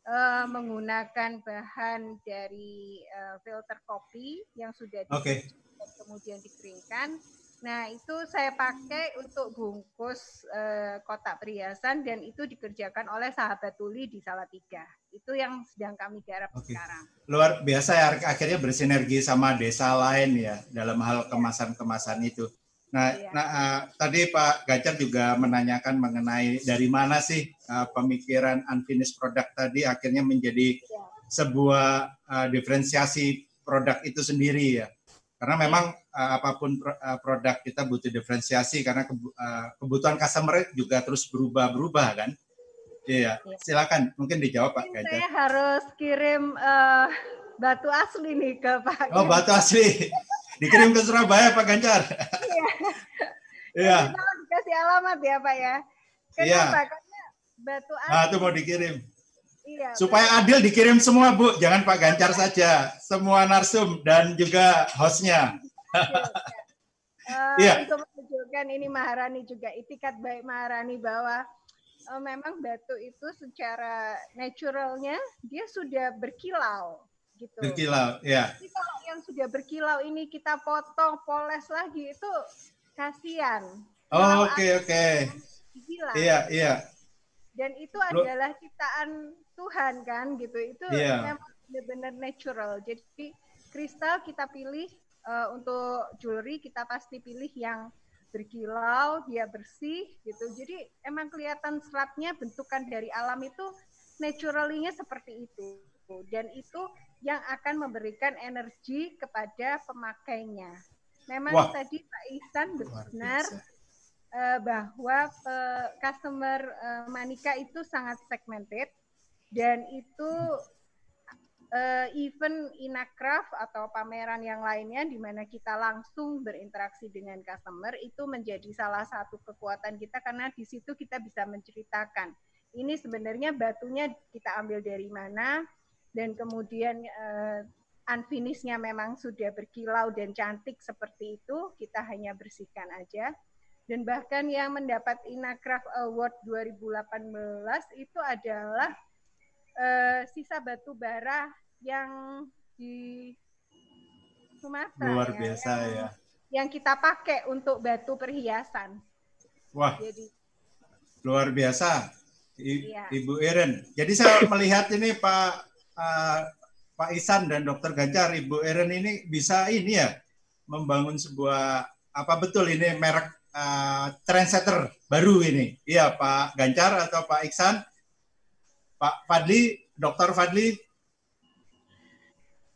eh, menggunakan bahan dari eh, filter kopi yang sudah di- Oke. dan kemudian dikeringkan. Nah, itu saya pakai untuk bungkus eh, kotak perhiasan dan itu dikerjakan oleh sahabat tuli di Salatiga. Itu yang sedang kami garap Oke. sekarang. luar biasa ya akhirnya bersinergi sama desa lain ya dalam hal kemasan-kemasan itu. Nah, Iya. nah eh, tadi Pak Gajar juga menanyakan mengenai dari mana sih eh, pemikiran unfinished product tadi akhirnya menjadi Iya. sebuah eh, diferensiasi produk itu sendiri ya. Karena memang eh, apa pun pro- eh, produk kita butuh diferensiasi karena kebu- eh, kebutuhan customer juga terus berubah-berubah kan. Iya, Iya. silakan mungkin dijawab Pak Gajar. saya harus kirim eh, batu asli nih ke Pak. Oh, batu asli. Dikirim ke Surabaya, Pak Ganjar. Iya. *laughs* Kita dikasih alamat ya Pak ya. Iya. Kenapa? Karena batu asli. Nah, itu mau dikirim. Iya, Supaya adil dikirim semua, Bu. Jangan Pak Ganjar saja. Semua narsum dan juga hostnya. Iya. *laughs* Untuk menunjukkan ini Maharani juga itikat baik Maharani bahwa eh, memang batu itu secara naturalnya dia sudah berkilau gitu. Berkilau, ya. Jadi kalau yang sudah berkilau ini kita potong, poles lagi itu kasihan. Oh, Oke, oke. Iya, iya. Dan itu adalah ciptaan Tuhan kan gitu. Itu Iya. memang benar-benar natural. Jadi kristal kita pilih eh, untuk jewelry kita pasti pilih yang berkilau, dia bersih gitu. Jadi emang kelihatan seratnya bentukan dari alam itu naturalnya seperti itu. Dan itu yang akan memberikan energi kepada pemakainya. Memang Wah. tadi Pak Ihsan benar eh, bahwa eh, customer Manika itu sangat segmented dan itu eh, even Inakraf atau pameran yang lainnya di mana kita langsung berinteraksi dengan customer itu menjadi salah satu kekuatan kita karena di situ kita bisa menceritakan ini sebenarnya batunya kita ambil dari mana dan kemudian eh, unfinishednya memang sudah berkilau dan cantik seperti itu kita hanya bersihkan aja. Dan bahkan yang mendapat Inakraf Award 2018 itu adalah eh, sisa batu bara yang di Sumatera Luar ya, biasa yang, ya. yang kita pakai untuk batu perhiasan. Wah, Jadi luar biasa. I- Iya. Ibu Eren. Jadi saya melihat ini Pak eh, Pak Isan dan Dokter Ganjar, Ibu Eren ini bisa ini ya membangun sebuah apa betul ini merek eh, trendsetter baru ini. Iya Pak Ganjar atau Pak Iksan? Pak Fadli, Dokter Fadli.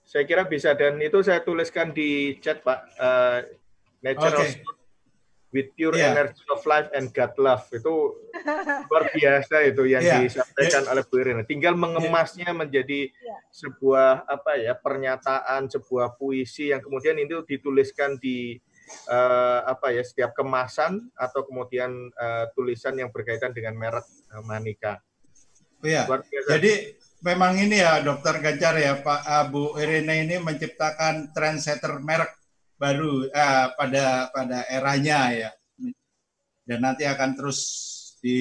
Saya kira bisa dan itu saya tuliskan di chat Pak. Eh, natural. Stone with pure Iya. energy of life and God love itu *laughs* luar biasa itu yang Iya. disampaikan oleh Bu Irina. Tinggal mengemasnya menjadi Iya. sebuah apa ya pernyataan, sebuah puisi yang kemudian itu dituliskan di eh, apa ya setiap kemasan atau kemudian eh, tulisan yang berkaitan dengan merek eh, Manika. Oh, Iya. Biasa. Jadi memang ini ya Dokter Ganjar ya Pak Abu Irene ini menciptakan trendsetter merek baru eh, pada pada eranya ya. Dan nanti akan terus di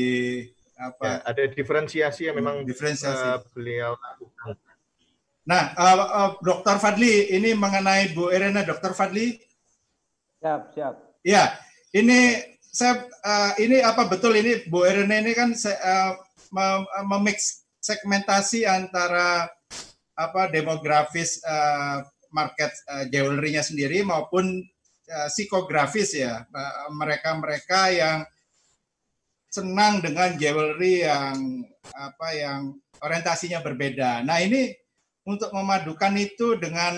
Ya, apa ada diferensiasi yang memang diferensiasi. eh, beliau lakukan. Nah, eh, eh, Dokter Fadli ini mengenai Bu Irene Dokter Fadli. Siap, siap. Ya, ini saya eh, ini apa betul ini Bu Irene ini kan eh, mem- memix segmentasi antara apa demografis eh, market eh, jewelry-nya sendiri maupun eh, psikografis ya Eh, mereka-mereka yang senang dengan jewelry yang apa yang orientasinya berbeda. Nah ini untuk memadukan itu dengan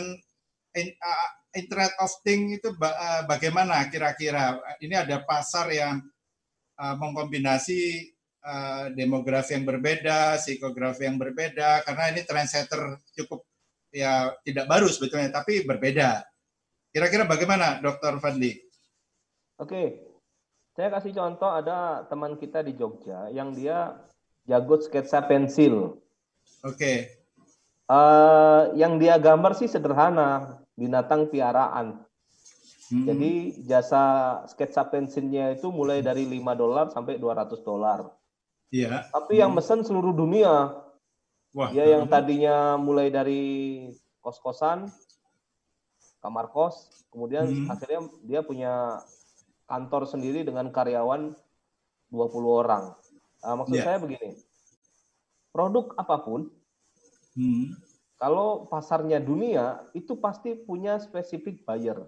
in- uh, Internet of Things itu ba- uh, bagaimana kira-kira? Ini ada pasar yang uh, mengkombinasi uh, demografi yang berbeda, psikografi yang berbeda, karena ini trendsetter cukup ya tidak baru sebetulnya, tapi berbeda. Kira-kira bagaimana, Dr. Fadli? Oke, saya kasih contoh ada teman kita di Jogja yang dia jago sketsa pensil. Oke, Eh, yang dia gambar sih sederhana, binatang piaraan. Hmm, Jadi jasa sketsa pensilnya itu mulai dari 5 dolar sampai 200 dolar. Iya. Tapi yang mesen seluruh dunia. Wah, Dia yang tadinya mulai dari kos-kosan, kamar kos, kemudian Hmm. akhirnya dia punya kantor sendiri dengan karyawan 20 orang. Ah, maksud Iya. saya begini, produk apa pun, Hmm, kalau pasarnya dunia, itu pasti punya spesifik buyer.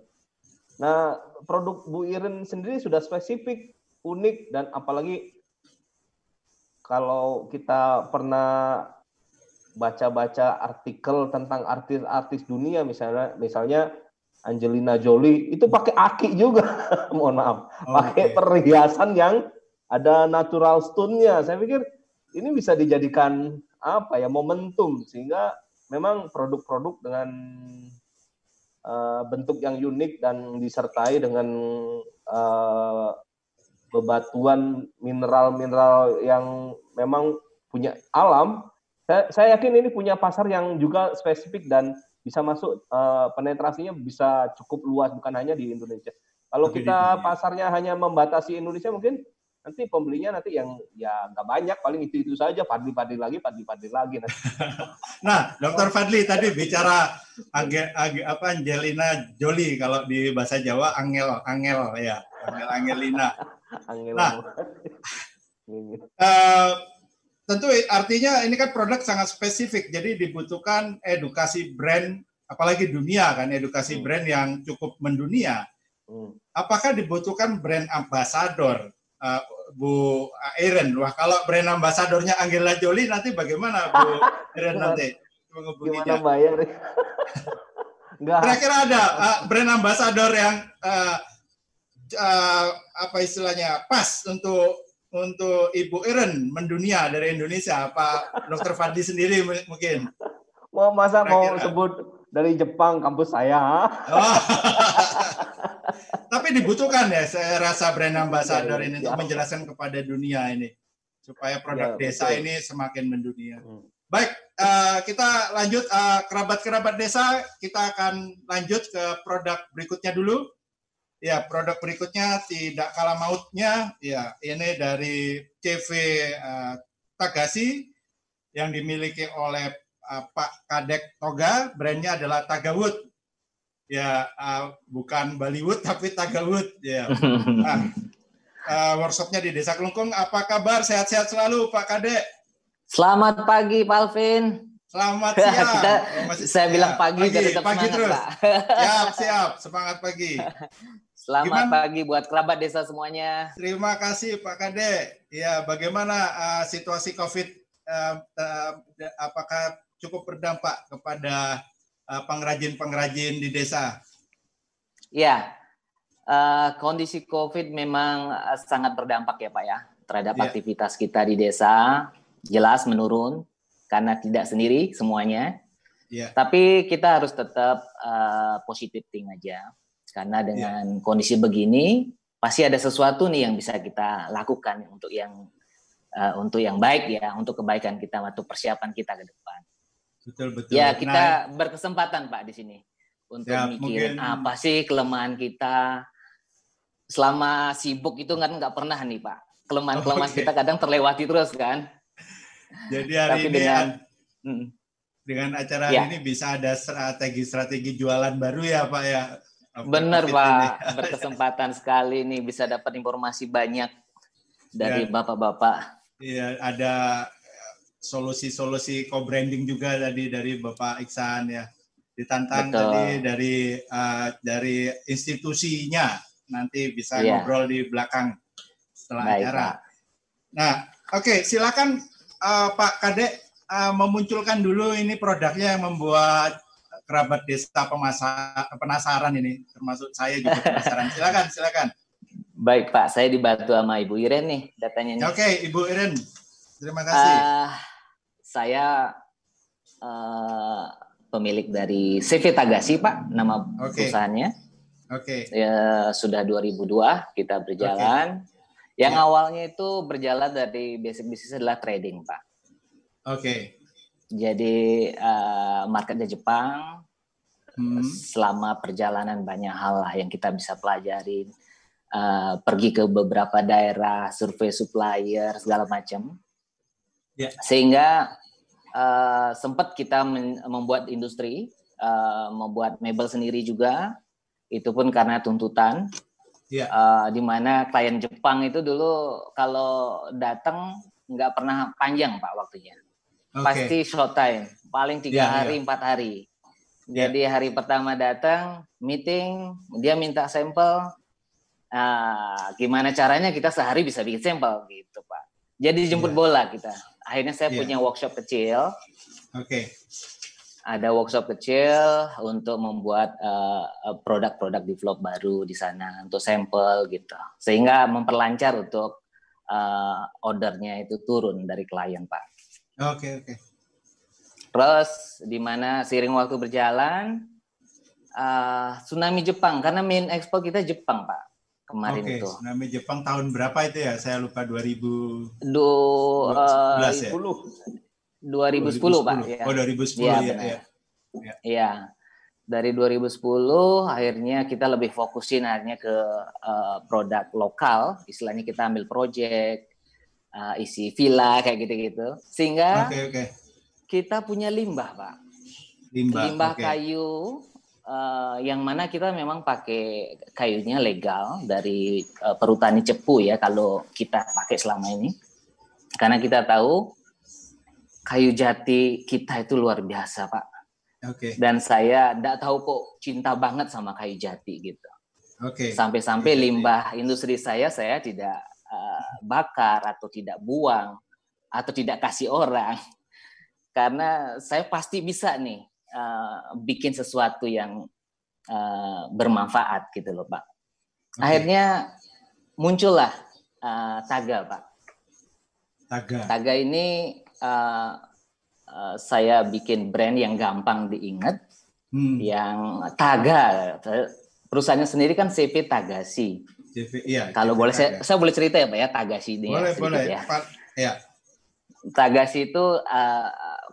Nah, produk Bu Iren sendiri sudah spesifik, unik, dan apalagi kalau kita pernah baca-baca artikel tentang artis-artis dunia misalnya misalnya Angelina Jolie itu pakai aki juga. *laughs* Mohon maaf. Pakai oke. perhiasan yang ada natural stone-nya. Saya pikir ini bisa dijadikan apa ya momentum. Sehingga memang produk-produk dengan eh, bentuk yang unik dan disertai dengan eh, bebatuan mineral-mineral yang memang punya alam saya, saya yakin ini punya pasar yang juga spesifik dan bisa masuk eh, penetrasinya bisa cukup luas bukan hanya di Indonesia. Kalau Tapi kita pasarnya hanya membatasi Indonesia mungkin nanti pembelinya nanti yang ya nggak banyak paling itu itu saja padli-padli lagi padli-padli lagi nanti. *laughs* Nah, Dr. Fadli tadi bicara Ange, Ange- apa Angelina Jolie kalau di bahasa Jawa Angel Angel ya Angel Angelina. *laughs* Angel Nah. *laughs* Eh, tentu artinya ini kan produk sangat spesifik, jadi dibutuhkan edukasi brand, apalagi dunia kan edukasi Hmm. brand yang cukup mendunia. Hmm. Apakah dibutuhkan brand ambassador, eh, Bu Iren? Wah, kalau brand ambasadornya Angela Jolie nanti bagaimana, Bu *laughs* Iren nanti? Gimana bayar? Kira-kira ada uh, brand ambassador yang uh, uh, apa istilahnya pas untuk untuk Ibu Iren mendunia dari Indonesia? Apa Dokter Fadli sendiri mu- mungkin? *laughs* Mau masa mau sebut dari Jepang kampus saya? Oh. *laughs* Tapi dibutuhkan ya, saya rasa brand ambassador ini untuk iya. menjelaskan kepada dunia ini supaya produk Iya, desa betul. ini semakin mendunia. Hmm. Baik, eh, kita lanjut eh, kerabat-kerabat desa. Kita akan lanjut ke produk berikutnya dulu. Ya, produk berikutnya tidak kalah mautnya. Ya, ini dari CV eh, Tagasi yang dimiliki oleh eh, Pak Kadek Toga. Brandnya adalah Tagawood. Ya, eh, bukan Bollywood tapi Tagawood. Ya. *laughs* Nah, eh, workshopnya di Desa Kelungkung. Apa kabar? Sehat-sehat selalu, Pak Kadek. Selamat pagi, Pak Alvin. Selamat *laughs* siang. Kita, Oh, masih- saya ya, bilang pagi, tetap pagi semangat, terus. Pak. Siap, siap. Semangat pagi. *laughs* Selamat Gimana? pagi buat kerabat desa semuanya. Terima kasih Pak Kade. Ya, bagaimana uh, situasi COVID? uh, uh, apakah cukup berdampak kepada uh, pengrajin-pengrajin di desa? Ya, eh, kondisi COVID memang sangat berdampak ya Pak ya terhadap Iya. aktivitas kita di desa. Jelas menurun karena tidak sendiri semuanya. Iya. Tapi kita harus tetap positive thing aja. Karena Iya. dengan kondisi begini pasti ada sesuatu nih yang bisa kita lakukan untuk yang eh, untuk yang baik ya, untuk kebaikan kita atau persiapan kita ke depan. Betul betul. Ya, Nah, kita berkesempatan Pak di sini untuk Ya, mikirin mungkin- apa sih kelemahan kita. Selama sibuk itu kan nggak pernah nih Pak. Kelemahan-kelemahan *laughs* Oke. kita kadang terlewati terus kan. jadi hari Tapi ini dengan Hmm, dengan acara Ya. ini bisa ada strategi-strategi jualan baru ya Pak ya. COVID Pak, ini. *laughs* berkesempatan sekali nih bisa dapat informasi banyak dari Ya. bapak-bapak. Iya, ada eh, solusi-solusi co-branding juga tadi dari Bapak Iksan ya. Ditantang Betul. tadi dari eh, dari institusinya nanti bisa Iya. ngobrol di belakang setelah Baik acara. Pak. Nah, oke, silakan eh, Pak Kadek eh, memunculkan dulu ini produknya yang membuat kerabat desa pemasa- penasaran ini, termasuk saya juga penasaran. Silakan, silakan. Baik Pak, saya dibantu sama Ibu Iren nih datanya nih. Oke, Ibu Iren, terima kasih. Ah, saya eh, pemilik dari CV Tagasi Pak, nama Oke. perusahaannya. Oke, Ya, sudah 2002 kita berjalan. Yang Ya. awalnya itu berjalan dari basic bisnis adalah trading Pak. oke. Jadi eh, marketnya Jepang. Hmm. Selama perjalanan banyak hal lah yang kita bisa pelajarin. Eh, pergi ke beberapa daerah, survei supplier segala macam. Ya. Sehingga eh, sempat kita men- membuat industri, eh, membuat mebel sendiri juga. Itu pun karena tuntutan. Ya. Eh, di mana klien Jepang itu dulu kalau datang nggak pernah panjang pak waktunya Oke. pasti short time paling tiga Iya, hari empat hari Iya. jadi hari pertama datang meeting dia minta sampel Ah, gimana caranya kita sehari bisa bikin sampel gitu pak jadi jemput Iya. bola kita akhirnya saya Iya. punya workshop kecil Oke. ada workshop kecil untuk membuat eh, produk-produk develop baru di sana untuk sampel gitu sehingga memperlancar untuk eh, ordernya itu turun dari klien pak Oke, oke. Terus di mana seiring waktu berjalan eh, tsunami Jepang karena main ekspor kita Jepang pak kemarin Oke, itu. tsunami Jepang tahun berapa itu ya? Saya lupa 2000 Du, eh, 11 ya? 2010 pak ya. Oh, 2010 Iya, ya. ya. Iya. Dari 2010 akhirnya kita lebih fokusin akhirnya ke eh, produk lokal, istilahnya kita ambil project eh, isi villa kayak gitu-gitu. Sehingga Oke, oke. kita punya limbah, Pak. Limbah. limbah oke. kayu eh, yang mana kita memang pakai kayunya legal dari eh, perhutani cepu ya kalau kita pakai selama ini karena kita tahu kayu jati kita itu luar biasa pak Oke, dan saya tidak tahu kok cinta banget sama kayu jati gitu oke. sampai-sampai jati. limbah industri saya saya tidak eh, bakar atau tidak buang atau tidak kasih orang karena saya pasti bisa nih uh, bikin sesuatu yang uh, bermanfaat gitu loh Pak. Okay. Akhirnya muncullah uh, Taga Pak. Taga. Taga ini uh, uh, saya bikin brand yang gampang diingat, hmm. yang Taga. Perusahaannya sendiri kan CP Tagasi. CP, iya. Kalau boleh saya saya boleh cerita ya Pak ya Tagasi ini. Boleh ya, boleh. Ya. ya. Tagasi itu uh,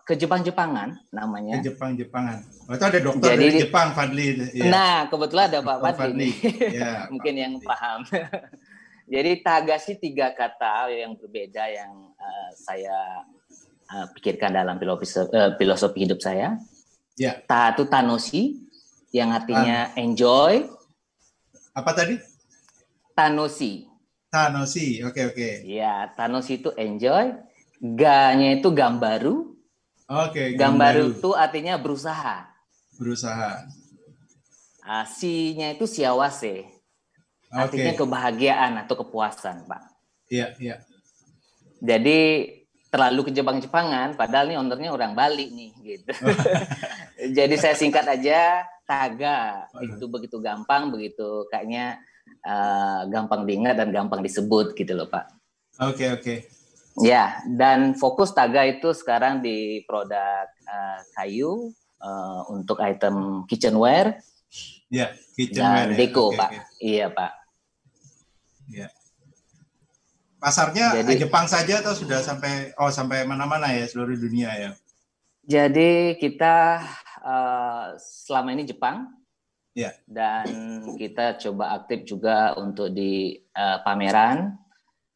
ke Jepang-Jepangan namanya. Ke Jepang-Jepangan. Oh, itu ada dokter Jadi, dari Jepang, Fadli. Ya. Nah, kebetulan ada Pak Fadli. Fadli. *laughs* Ya, Mungkin Pak yang Fadli. paham. *laughs* Jadi Tagasi tiga kata yang berbeda yang uh, saya uh, pikirkan dalam filosofi, uh, filosofi hidup saya. Ya. Ta itu Tanoshi, yang artinya Tan enjoy. Apa tadi? Tanoshi. Tanoshi, oke okay, oke. Okay. Ya, Tanoshi itu enjoy Ga-nya itu gambaru. Oke. Okay, gambaru. itu artinya berusaha. Berusaha. Uh, si-nya itu siawase. Okay. Artinya kebahagiaan atau kepuasan, Pak. Iya, iya. Jadi terlalu ke Jepang-Jepangan, padahal nih ownernya orang Bali nih, gitu. *laughs* Jadi saya singkat aja, Taga. Itu begitu gampang, begitu kayaknya uh, gampang diingat dan gampang disebut gitu loh, Pak. Oke, okay, oke. Okay. Ya, dan fokus Taga itu sekarang di produk uh, kayu uh, untuk item kitchenware. Ya, kitchenware. Dan ya. deko, okay, Pak. Okay. Iya, Pak. Ya. Pasarnya Jadi, Jepang saja atau sudah sampai oh sampai mana-mana ya seluruh dunia ya? Jadi kita uh, selama ini Jepang. Ya. Dan kita coba aktif juga untuk di uh, pameran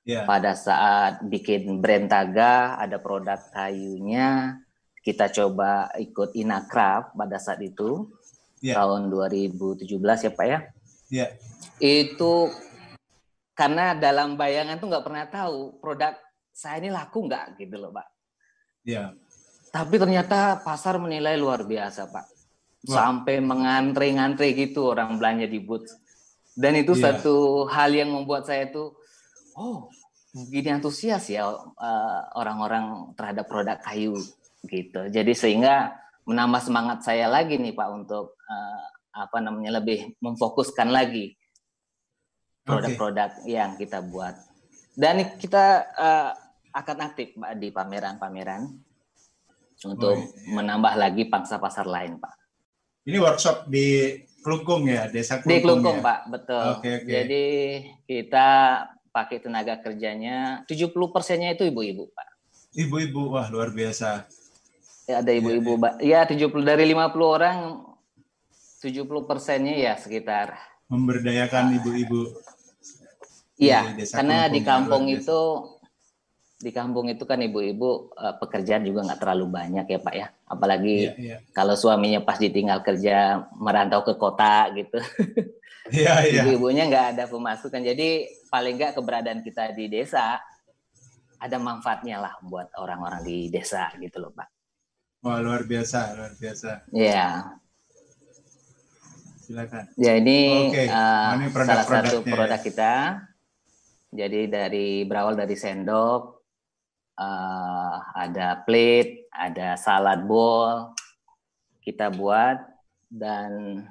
Yeah. Pada saat bikin brand Taga ada produk kayunya, kita coba ikut Inakraf pada saat itu yeah. tahun 2017 ya Pak ya. Yeah. Itu karena dalam bayangan tuh nggak pernah tahu produk saya ini laku nggak gitu loh Pak. Iya. Tapi ternyata pasar menilai luar biasa Pak. Wah. Sampai mengantre-ngantre gitu orang belanja di booth. Dan itu yeah. satu hal yang membuat saya tuh oh begini antusias ya uh, orang-orang terhadap produk kayu gitu. Jadi sehingga menambah semangat saya lagi nih Pak untuk uh, apa namanya lebih memfokuskan lagi produk-produk okay. yang kita buat. Dan kita uh, akan aktif Pak di pameran-pameran untuk oh, iya. menambah lagi pangsa pasar lain Pak. Ini workshop di Klungkung ya, Desa Klungkung. Di Klungkung ya? Pak, betul. Okay, okay. Jadi kita pakai tenaga kerjanya 70 persennya itu ibu-ibu Pak. Ibu-ibu, wah luar biasa. Ya, ada ibu-ibu, ya, ya. ya 70 dari 50 orang 70 persennya ya sekitar. Memberdayakan ibu-ibu. Iya, karena di kampung itu di kampung itu kan ibu-ibu uh, pekerjaan juga nggak terlalu banyak ya Pak ya. Apalagi ya, ya. kalau suaminya pas ditinggal kerja merantau ke kota gitu. *laughs* Iya, iya. Ibu-ibunya nggak ada pemasukan. Jadi paling nggak keberadaan kita di desa ada manfaatnya lah buat orang-orang di desa gitu loh Pak. Wah luar biasa, luar biasa. Iya. Silakan. Ya ini, okay. uh, ini salah satu produk ya. kita. Jadi dari berawal dari sendok, uh, ada plate, ada salad bowl, kita buat dan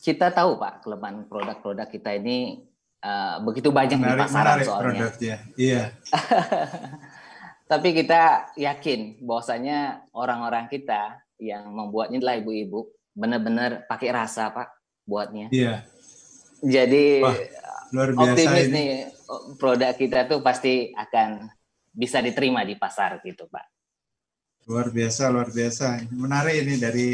kita tahu Pak kelemahan produk-produk kita ini uh, begitu banyak menarik, di pasaran soalnya. Produknya. Iya. *laughs* Tapi kita yakin bahwasanya orang-orang kita yang membuatnya adalah ibu-ibu benar-benar pakai rasa Pak buatnya. Iya. Jadi Wah, luar biasa optimis ini. nih produk kita tuh pasti akan bisa diterima di pasar gitu Pak. Luar biasa, luar biasa. Menarik ini dari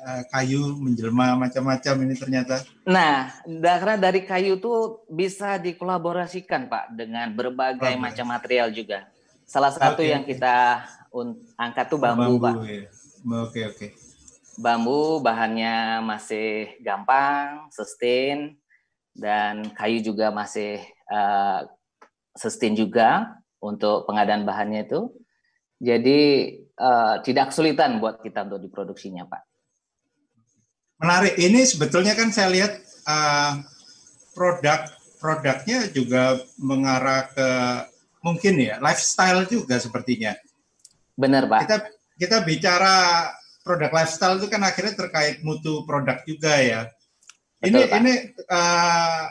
Eh, kayu menjelma macam-macam ini ternyata. Nah, karena dari kayu tuh bisa dikolaborasikan Pak dengan berbagai oh, macam material juga. Salah satu okay. yang kita angkat tuh bambu, bambu Pak. Ya. Oke okay, oke. Okay. Bambu bahannya masih gampang, sustain dan kayu juga masih uh, sustain juga untuk pengadaan bahannya itu. Jadi uh, tidak kesulitan buat kita untuk diproduksinya, Pak menarik. Ini sebetulnya kan saya lihat uh, produk produknya juga mengarah ke mungkin ya lifestyle juga sepertinya. Benar, Pak. Kita kita bicara produk lifestyle itu kan akhirnya terkait mutu produk juga ya. Ini Betul, Pak. ini uh,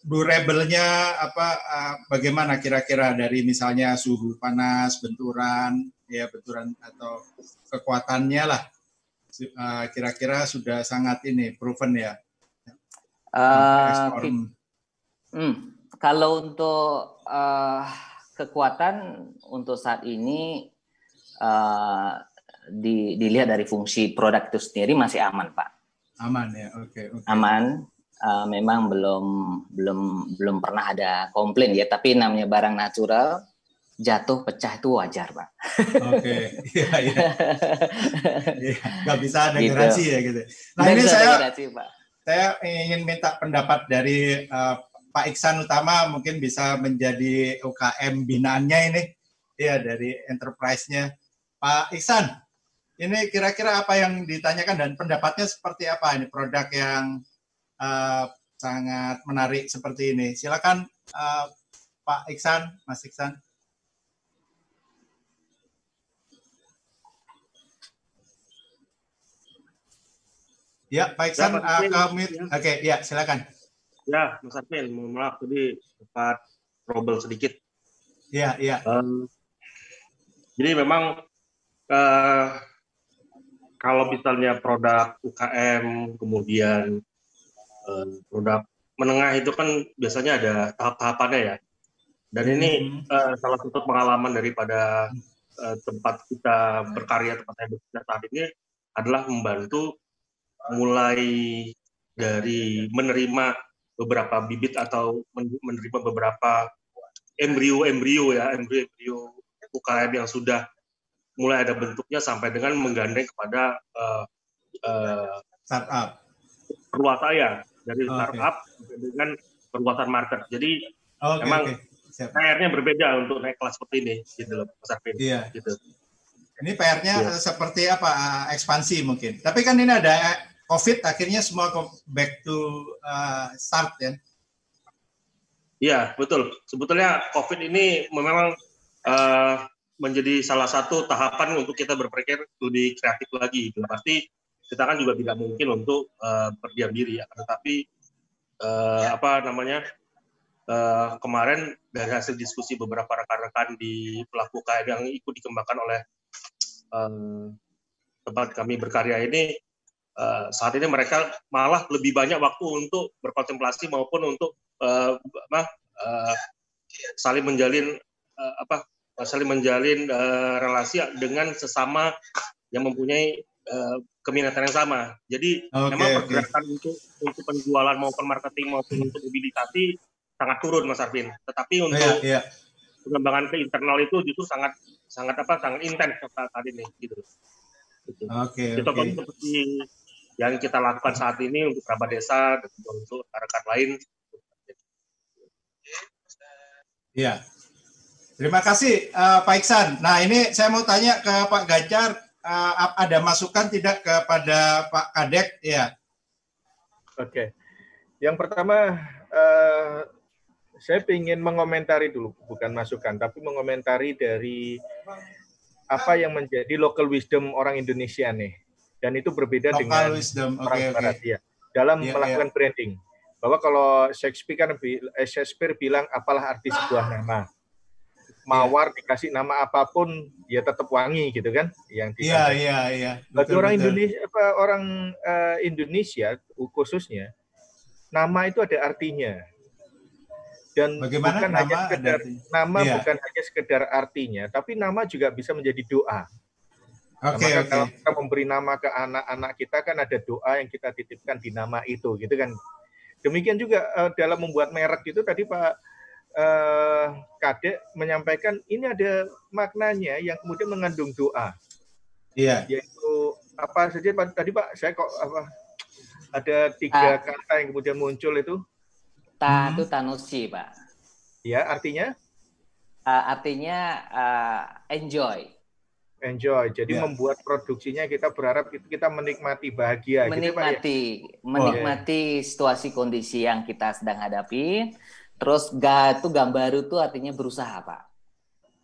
durable-nya apa uh, bagaimana kira-kira dari misalnya suhu panas, benturan, ya benturan atau kekuatannya lah. Uh, kira-kira sudah sangat ini proven ya. Ki- hmm, kalau untuk eh, kekuatan untuk saat ini eh, di- dilihat dari fungsi produk itu sendiri masih aman, Pak. aman ya. Oke, oke. Aman. Eh, memang belum belum belum pernah ada komplain ya, tapi namanya barang natural jatuh pecah itu wajar, Pak. Oke. *laughs* Iya, iya. Iya, nggak bisa ada Gitu. garansi ya gitu. Nah, Dan ini saya garansi, Pak. saya ingin minta pendapat dari eh, Pak Iksan Utama mungkin bisa menjadi UKM binaannya ini ya dari enterprise-nya Pak Iksan ini kira-kira apa yang ditanyakan dan pendapatnya seperti apa ini produk yang eh, sangat menarik seperti ini silakan eh, Pak Iksan Mas Iksan Ya, Pak Iksan, Pak eh, Iksan. ke mute. Ya. Oke, ya silakan. Ya, Mas Arvin, mohon maaf tadi sempat trouble sedikit. Ya, ya. Em, jadi memang eh, kalau misalnya produk UKM kemudian produk menengah itu kan biasanya ada tahap-tahapannya ya. Dan ini Hmm. eh, salah satu pengalaman daripada eh, tempat kita berkarya tempat saya bekerja saat ini adalah membantu mulai dari menerima beberapa bibit atau men- menerima beberapa embrio-embrio ya embrio-embrio UKM yang sudah mulai ada bentuknya sampai dengan menggandeng kepada eh, eh, Startup. perluasan dari Oke. startup dengan perluasan market. Jadi Oke, Emang- oke. Siap. PR-nya berbeda untuk naik kelas seperti ini, gitu loh, Mas Arvin. Iya. Gitu. Ini PR-nya Iya. eh, seperti apa? eh, Ekspansi mungkin. Tapi kan ini ada eh, COVID, akhirnya semua back to eh, start ya. Iya, betul. Sebetulnya COVID ini memang eh, menjadi salah satu tahapan untuk kita berpikir lebih kreatif lagi. Gitu. Pasti kita kan juga tidak mungkin untuk eh, berdiam diri ya. Tetapi eh, apa namanya eh, kemarin dari hasil diskusi beberapa rekan-rekan di pelaku UKM yang ikut dikembangkan oleh eh, tempat kami berkarya ini eh, saat ini mereka malah lebih banyak waktu untuk berkontemplasi maupun untuk apa, eh, saling menjalin eh, apa saling menjalin eh, relasi dengan sesama yang mempunyai keminatan yang sama. Jadi Oke, memang pergerakan untuk untuk penjualan maupun marketing maupun untuk mobilisasi sangat turun Mas Arvin. Tetapi Iya, untuk iya. pengembangan ke internal itu justru sangat sangat apa sangat intens saat ini gitu. Gitu. Oke, Itu oke. seperti yang kita lakukan saat ini untuk kerabat desa dan juga untuk rekan lain. Iya. Terima kasih eh, Pak Iksan. Nah, ini saya mau tanya ke Pak Ganjar ap- ada masukan tidak kepada Pak Kadek ya? Oke. Yang pertama, eh, saya ingin mengomentari dulu, bukan masukan, tapi mengomentari dari apa yang menjadi local wisdom orang Indonesia nih. Dan itu berbeda Local dengan wisdom. Orang oke. Barat ya. Dalam Iya, melakukan branding. Bahwa kalau Shakespeare kan Shakespeare bilang apalah arti sebuah nama. Mawar dikasih nama apa pun ya tetap wangi gitu kan yang Iya, iya, iya. Bagi orang betul. Indonesia apa orang eh, Indonesia khususnya nama itu ada artinya. Dan Bagaimana bukan nama hanya sekedar nama Iya. bukan hanya sekedar artinya, tapi nama juga bisa menjadi doa. Oke, maka oke. kalau kita memberi nama ke anak-anak kita kan ada doa yang kita titipkan di nama itu, gitu kan. Demikian juga eh, dalam membuat merek itu tadi Pak eh, Kadek menyampaikan ini ada maknanya yang kemudian mengandung doa Iya. yaitu apa saja Pak? tadi Pak saya kok apa ada tiga Ah. kata yang kemudian muncul itu Ta Hmm. itu tanusi, Pak. ya artinya Eh, artinya eh, enjoy, enjoy jadi Ya. membuat produksinya kita berharap itu kita menikmati bahagia gitu Pak ya menikmati, menikmati situasi kondisi yang kita sedang hadapi. Terus ga itu gambar itu artinya berusaha, Pak.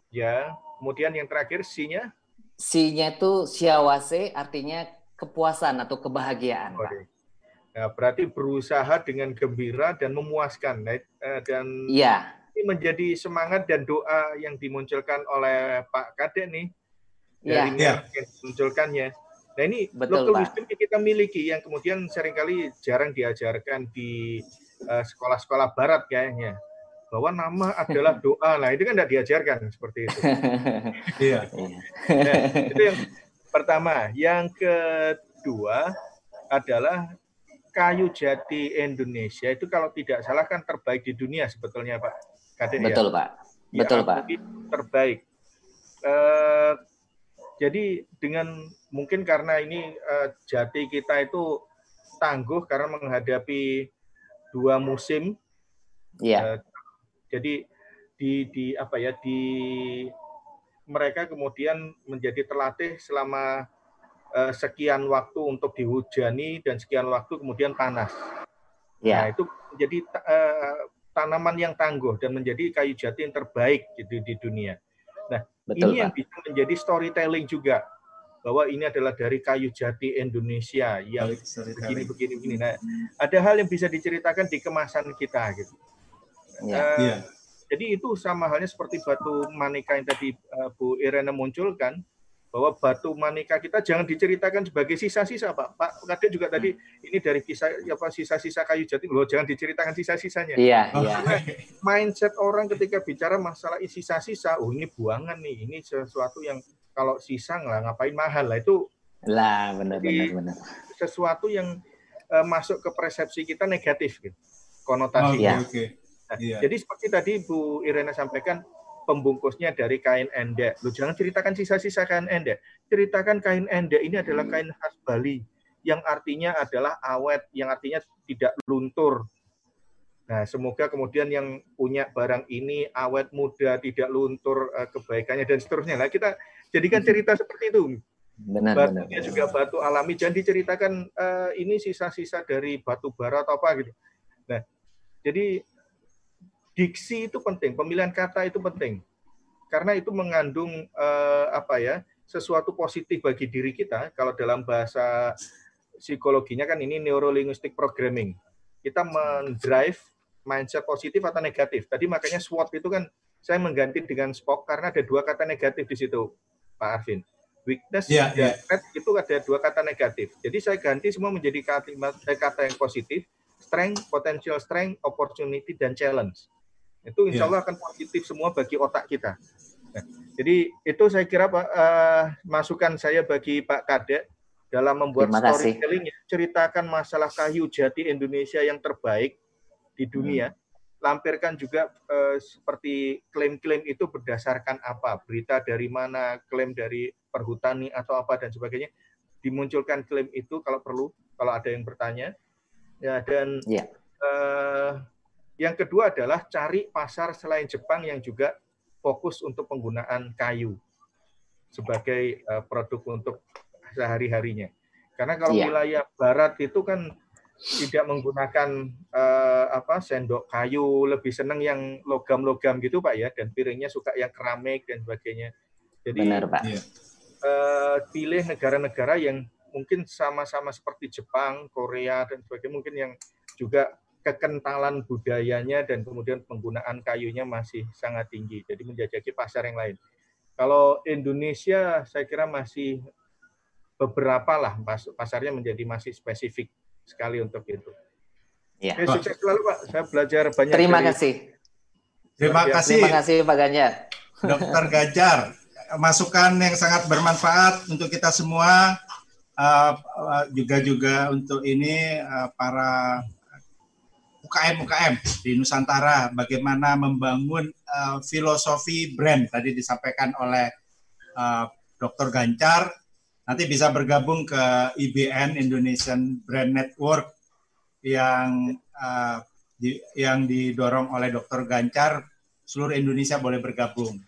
ya Kemudian yang terakhir C-nya? C-nya itu siawase artinya kepuasan atau kebahagiaan, Pak. Nah, berarti berusaha dengan gembira dan memuaskan. Eh, dan ya. ini menjadi semangat dan doa yang dimunculkan oleh Pak Kadek nih dari ya. yang dimunculkannya. Nah ini Betul, local Pak. wisdom yang kita miliki yang kemudian sering kali jarang diajarkan di sekolah-sekolah barat kayaknya bahwa nama adalah doa. Nah itu kan tidak diajarkan seperti itu. *laughs* Iya. nah, itu yang pertama. Yang kedua adalah kayu jati Indonesia itu kalau tidak salah kan terbaik di dunia sebetulnya Pak Kadir Betul ya? Pak. Ya, Betul Pak. Terbaik. Uh, jadi dengan mungkin karena ini uh, jati kita itu tangguh karena menghadapi dua musim. Iya. Uh, jadi di di apa ya di mereka kemudian menjadi terlatih selama uh, sekian waktu untuk dihujani dan sekian waktu kemudian panas. Ya. Nah, itu menjadi uh, tanaman yang tangguh dan menjadi kayu jati yang terbaik gitu di dunia. Nah, Betul, ini Pak. yang bisa menjadi storytelling juga bahwa ini adalah dari kayu jati Indonesia yang begini begini begini. Nah, ada hal yang bisa diceritakan di kemasan kita gitu. Ya. Uh, ya. Jadi itu sama halnya seperti batu manika yang tadi uh, Bu Irena munculkan bahwa batu manika kita jangan diceritakan sebagai sisa-sisa Pak. Pak Kadek juga tadi ini dari kisah apa sisa-sisa kayu jati loh jangan diceritakan sisa-sisanya. Iya, oh. iya. *laughs* Mindset orang ketika bicara masalah sisa-sisa, oh ini buangan nih, ini sesuatu yang kalau sisa nggak ngapain mahal lah itu. Lah benar benar benar. Sesuatu yang uh, masuk ke persepsi kita negatif gitu. Konotasi. Oh, iya. Okay. Nah, iya. Jadi seperti tadi Bu Irena sampaikan pembungkusnya dari kain endek. Lu jangan ceritakan sisa-sisa kain endek. Ceritakan kain endek ini adalah hmm. kain khas Bali yang artinya adalah awet, yang artinya tidak luntur. Nah, semoga kemudian yang punya barang ini awet muda, tidak luntur uh, kebaikannya dan seterusnya. Nah, kita jadikan cerita seperti itu. Benar, Batunya benar, juga batu alami, jangan diceritakan uh, ini sisa-sisa dari batu bara atau apa gitu. Nah, jadi diksi itu penting, pemilihan kata itu penting. Karena itu mengandung eh, apa ya? sesuatu positif bagi diri kita. Kalau dalam bahasa psikologinya kan ini neurolinguistic programming. Kita mendrive mindset positif atau negatif. Tadi makanya SWOT itu kan saya mengganti dengan SPOK karena ada dua kata negatif di situ, Pak Arvin. Weakness yeah, dan yeah. itu ada dua kata negatif. Jadi saya ganti semua menjadi kata, kata yang positif, strength, potential strength, opportunity, dan challenge. Itu insya iya. Allah akan positif semua bagi otak kita. Nah, jadi itu saya kira Pak uh, masukan saya bagi Pak Kadek dalam membuat storytelling ceritakan masalah kayu jati Indonesia yang terbaik di dunia. Hmm. Lampirkan juga uh, seperti klaim-klaim itu berdasarkan apa, berita dari mana, klaim dari perhutani atau apa dan sebagainya. Dimunculkan klaim itu kalau perlu, kalau ada yang bertanya. Ya dan yeah. Uh, yang kedua adalah cari pasar selain Jepang yang juga fokus untuk penggunaan kayu sebagai uh, produk untuk sehari-harinya. Karena kalau yeah. wilayah barat itu kan tidak menggunakan uh, apa sendok kayu, lebih senang yang logam-logam gitu Pak ya, dan piringnya suka yang keramik dan sebagainya. Jadi Benar, Pak. Uh, pilih negara-negara yang mungkin sama-sama seperti Jepang, Korea dan sebagainya, mungkin yang juga kekentalan budayanya dan kemudian penggunaan kayunya masih sangat tinggi. Jadi menjajaki pasar yang lain. Kalau Indonesia saya kira masih beberapa lah pasarnya menjadi masih spesifik sekali untuk itu. Ya. Oke, sukses selalu Pak. Saya belajar banyak. Terima dari... kasih. Terima kasih. Terima kasih Pak Ganjar. Dokter Ganjar, masukan yang sangat bermanfaat untuk kita semua. Uh, uh, juga juga untuk ini uh, para UKM-UKM di Nusantara, bagaimana membangun uh, filosofi brand tadi disampaikan oleh uh, Dr. Gancar. Nanti bisa bergabung ke IBN Indonesian Brand Network yang uh, di, yang didorong oleh Dr. Gancar. Seluruh Indonesia boleh bergabung.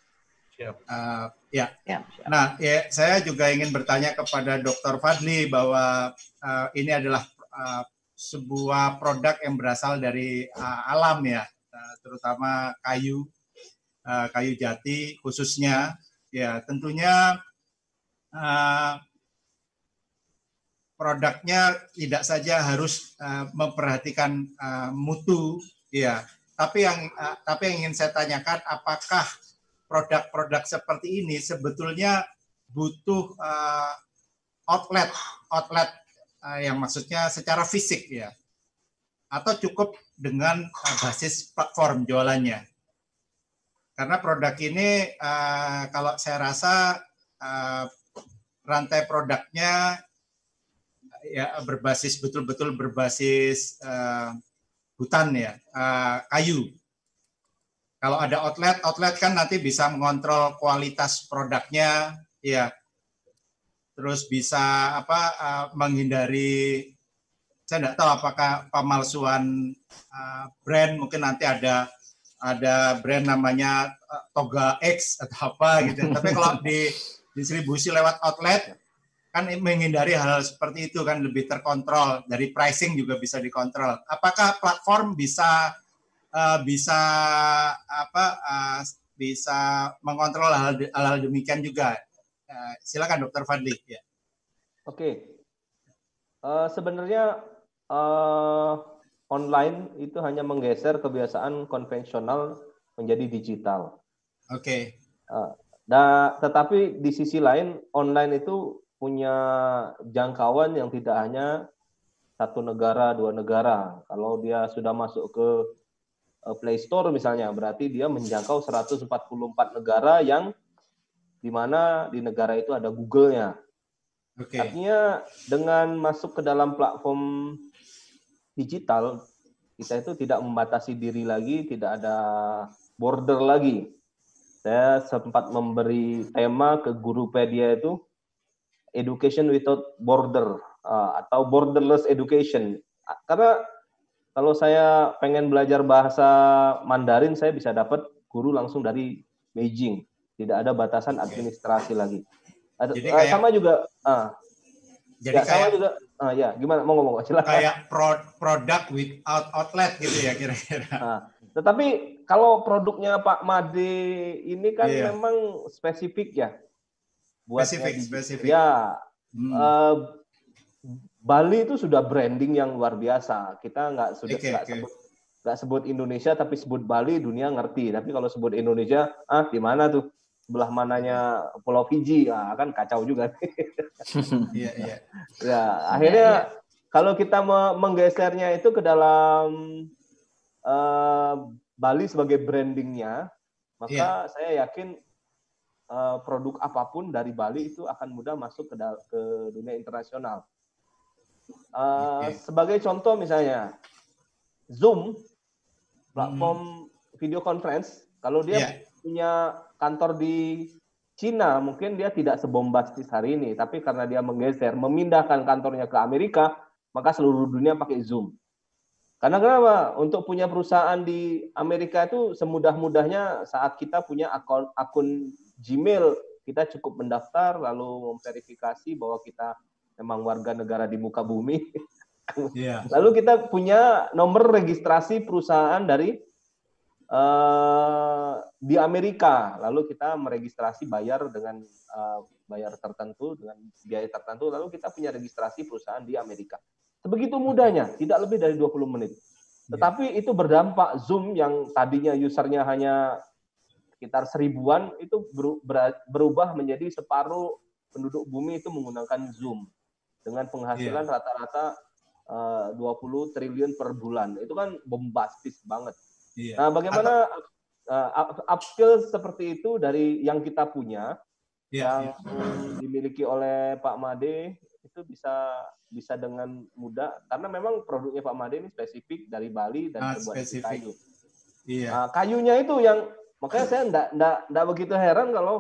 Uh, ya. Siap, siap. Nah, ya, saya juga ingin bertanya kepada Dr. Fadli bahwa uh, ini adalah uh, sebuah produk yang berasal dari uh, alam ya, uh, terutama kayu, uh, kayu jati khususnya Ya, tentunya uh, produknya tidak saja harus uh, memperhatikan uh, mutu, ya, tapi yang uh, tapi yang ingin saya tanyakan, apakah produk-produk seperti ini sebetulnya butuh uh, outlet, outlet uh, yang maksudnya secara fisik ya, atau cukup dengan uh, basis platform jualannya? Karena produk ini uh, kalau saya rasa uh, rantai produknya ya berbasis betul-betul berbasis uh, hutan ya uh, kayu. Kalau ada outlet, outlet kan nanti bisa mengontrol kualitas produknya, ya. Terus bisa apa uh, menghindari saya tidak tahu apakah pemalsuan uh, brand mungkin nanti ada ada brand namanya uh, Toga X atau apa gitu. Tapi kalau di *laughs* distribusi lewat outlet kan menghindari hal, hal seperti itu kan lebih terkontrol dari pricing juga bisa dikontrol. Apakah platform bisa uh, bisa apa uh, bisa mengontrol hal, hal, hal demikian juga? Uh, silakan Dokter Fadli. Ya. Oke, okay. uh, sebenarnya uh, online itu hanya menggeser kebiasaan konvensional menjadi digital. Oke. Okay. Uh, nah, tetapi di sisi lain online itu punya jangkauan yang tidak hanya satu negara, dua negara. Kalau dia sudah masuk ke eh, Play Store misalnya, berarti dia menjangkau 144 negara yang di mana di negara itu ada Google-nya. Okay. Artinya dengan masuk ke dalam platform digital, kita itu tidak membatasi diri lagi, tidak ada border lagi. Saya sempat memberi tema ke Gurupedia itu education without border uh, atau borderless education. Karena kalau saya pengen belajar bahasa Mandarin, saya bisa dapat guru langsung dari Beijing. Tidak ada batasan administrasi lagi. Jadi uh, kayak, sama juga. Uh, jadi ya, kayak, sama juga. Uh, ya, gimana? Mau ngomong? Silakan. Kayak pro, produk without outlet gitu ya kira-kira. *laughs* Uh, tetapi kalau produknya Pak Made ini kan yeah. memang spesifik ya buat spesifik, spesifik. Ya, hmm. uh, Bali itu sudah branding yang luar biasa. Kita nggak sudah okay, nggak okay. sebut nggak sebut Indonesia tapi sebut Bali dunia ngerti. Tapi kalau sebut Indonesia, ah di mana tuh sebelah mananya Pulau Fiji, ah, kan kacau juga. *laughs* Iya iya. Ya akhirnya ya, ya. kalau kita menggesernya itu ke dalam uh, Bali sebagai brandingnya, maka ya. saya yakin uh, produk apa pun dari Bali itu akan mudah masuk ke, ke dunia internasional. Uh, okay. Sebagai contoh misalnya Zoom, platform hmm. video conference, kalau dia yeah. punya kantor di Cina, mungkin dia tidak sebombastis hari ini, tapi karena dia menggeser, memindahkan kantornya ke Amerika, maka seluruh dunia pakai Zoom. Karena kenapa? Untuk punya perusahaan di Amerika itu semudah-mudahnya saat kita punya akun akun Gmail kita cukup mendaftar lalu memverifikasi bahwa kita memang warga negara di muka bumi. *laughs* Yeah. lalu kita punya nomor registrasi perusahaan dari uh, di Amerika. Lalu kita meregistrasi bayar dengan uh, bayar tertentu dengan biaya tertentu. Lalu kita punya registrasi perusahaan di Amerika. Sebegitu mudahnya, tidak lebih dari 20 menit. Iya. Tetapi itu berdampak Zoom yang tadinya usernya hanya sekitar seribuan itu berubah menjadi separuh penduduk bumi itu menggunakan Zoom dengan penghasilan yeah. rata-rata eh, uh, 20 triliun per bulan. Itu kan bombastis banget. Yeah. Nah, bagaimana uh, upskill seperti itu dari yang kita punya yeah, yang yeah. dimiliki oleh Pak Made itu bisa bisa dengan mudah karena memang produknya Pak Made ini spesifik dari Bali dan ah, terbuat dari kayu. Iya. Nah, kayunya itu yang Makanya saya enggak, enggak, enggak begitu heran kalau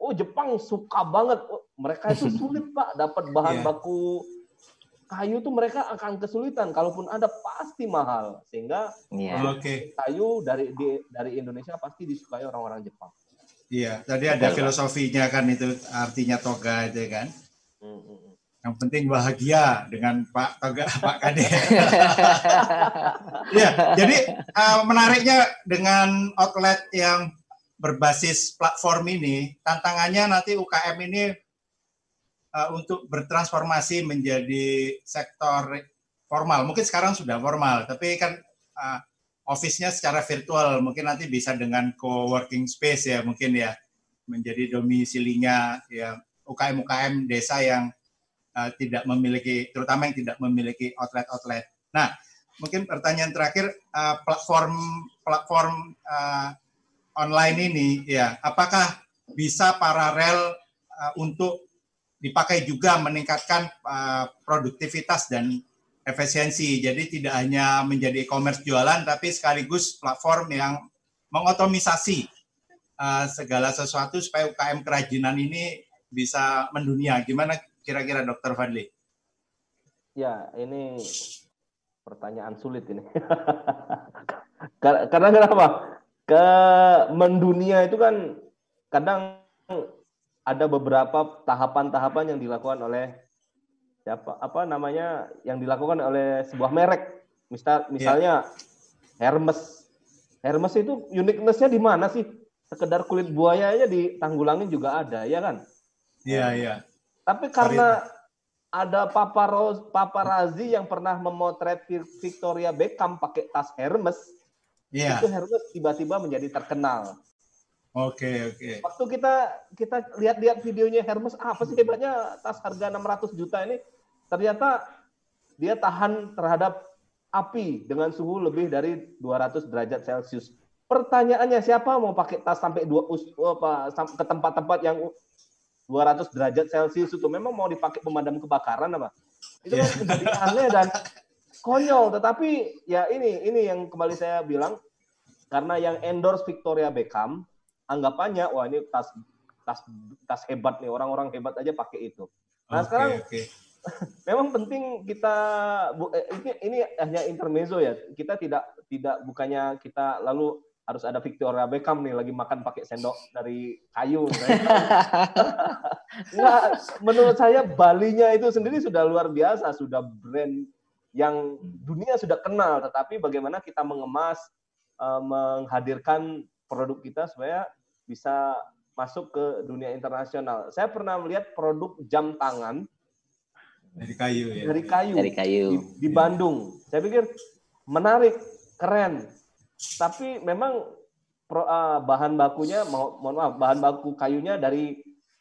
oh Jepang suka banget. Oh, mereka itu *laughs* sulit Pak dapat bahan yeah. baku kayu itu mereka akan kesulitan. Kalaupun ada pasti mahal. Sehingga yeah. okay. kayu dari di, dari Indonesia pasti disukai orang-orang Jepang. Iya, tadi ada filosofinya kan itu artinya toga itu kan. Hmm, hmm, hmm. Yang penting bahagia dengan Pak Toga, *laughs* Pak Kade. *laughs* ya, jadi uh, menariknya dengan outlet yang berbasis platform ini, tantangannya nanti UKM ini uh, untuk bertransformasi menjadi sektor formal. Mungkin sekarang sudah formal, tapi kan uh, office-nya secara virtual. Mungkin nanti bisa dengan co-working space ya, mungkin ya menjadi domisilinya ya UKM-UKM desa yang uh, tidak memiliki, terutama yang tidak memiliki outlet-outlet. Nah, mungkin pertanyaan terakhir uh, platform platform uh, online ini ya, apakah bisa paralel uh, untuk dipakai juga meningkatkan uh, produktivitas dan efisiensi. Jadi tidak hanya menjadi e-commerce jualan, tapi sekaligus platform yang mengotomisasi uh, segala sesuatu supaya UKM kerajinan ini bisa mendunia. Gimana kira-kira Dokter Fadli? Ya, ini pertanyaan sulit ini. *laughs* Karena kenapa? Ke mendunia itu kan kadang ada beberapa tahapan-tahapan yang dilakukan oleh siapa apa namanya yang dilakukan oleh sebuah merek. Misal misalnya yeah. Hermes. Hermes itu uniqueness-nya di mana sih? sekedar kulit buaya aja ditanggulangin juga ada, ya kan? Iya, yeah, iya. Yeah. Tapi karena ada paparoz, paparazi yang pernah memotret Victoria Beckham pakai tas Hermes, yeah. itu Hermes tiba-tiba menjadi terkenal. Oke, okay, oke. Okay. Waktu kita kita lihat-lihat videonya Hermes, apa sih hebatnya tas harga 600 juta ini? Ternyata dia tahan terhadap api dengan suhu lebih dari 200 derajat Celcius. Pertanyaannya siapa mau pakai tas sampai dua apa ke tempat-tempat yang 200 derajat Celcius itu memang mau dipakai pemadam kebakaran apa? Itu kan yeah. jadi aneh dan konyol. Tetapi ya ini ini yang kembali saya bilang karena yang endorse Victoria Beckham anggapannya wah ini tas tas tas hebat nih orang-orang hebat aja pakai itu. Nah okay, sekarang okay. *laughs* memang penting kita eh, ini ini hanya intermezzo ya. Kita tidak tidak bukannya kita lalu harus ada Victoria Beckham nih lagi makan pakai sendok dari kayu. *laughs* nah, menurut saya Balinya itu sendiri sudah luar biasa, sudah brand yang dunia sudah kenal. Tetapi bagaimana kita mengemas, uh, menghadirkan produk kita supaya bisa masuk ke dunia internasional. Saya pernah melihat produk jam tangan dari kayu ya. Dari kayu. Dari kayu. Di, di Bandung. Saya pikir menarik, keren tapi memang pro, uh, bahan bakunya mau mohon maaf bahan baku kayunya dari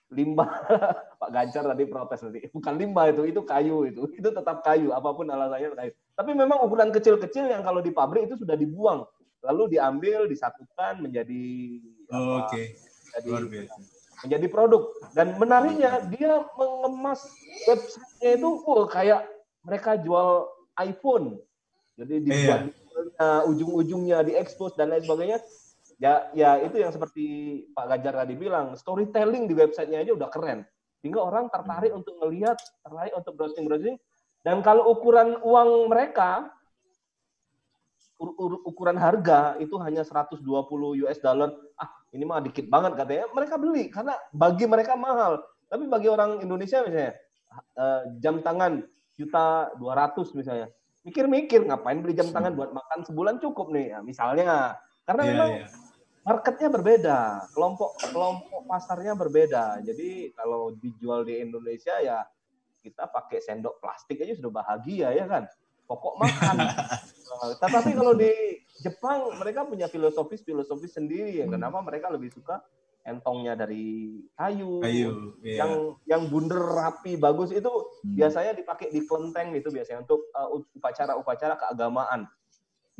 limbah. *laughs* Pak Ganjar tadi protes tadi bukan limbah itu itu kayu itu. *laughs* Itu tetap kayu apa pun alasannya kayu. Tapi memang ukuran kecil-kecil yang kalau di pabrik itu sudah dibuang. Lalu diambil disatukan menjadi oh, oke. okay. menjadi, menjadi produk. Dan menariknya dia mengemas websitenya itu oh, kayak mereka jual iPhone. Jadi dibuat iya. uh, ujung-ujungnya diekspos dan lain sebagainya ya ya itu yang seperti Pak Ganjar tadi bilang storytelling di websitenya aja udah keren. Sehingga orang tertarik untuk melihat tertarik untuk browsing browsing dan kalau ukuran uang mereka ukuran harga itu hanya 120 US dollar. Ah ini mah dikit banget katanya. Mereka beli karena bagi mereka mahal. Tapi bagi orang Indonesia misalnya uh, jam tangan juta 200 misalnya mikir-mikir ngapain beli jam tangan buat makan sebulan cukup nih? Ya, misalnya. Karena yeah, memang yeah. marketnya berbeda kelompok kelompok pasarnya berbeda. Jadi kalau dijual di Indonesia ya kita pakai sendok plastik aja sudah bahagia ya kan? Pokok makan. Nah, *laughs* tetapi kalau di Jepang mereka punya filosofis filosofis sendiri. Ya kenapa mereka lebih suka entongnya dari kayu, kayu iya. yang yang bunder rapi bagus itu hmm. biasanya dipakai di kelenteng itu biasanya untuk uh, upacara-upacara keagamaan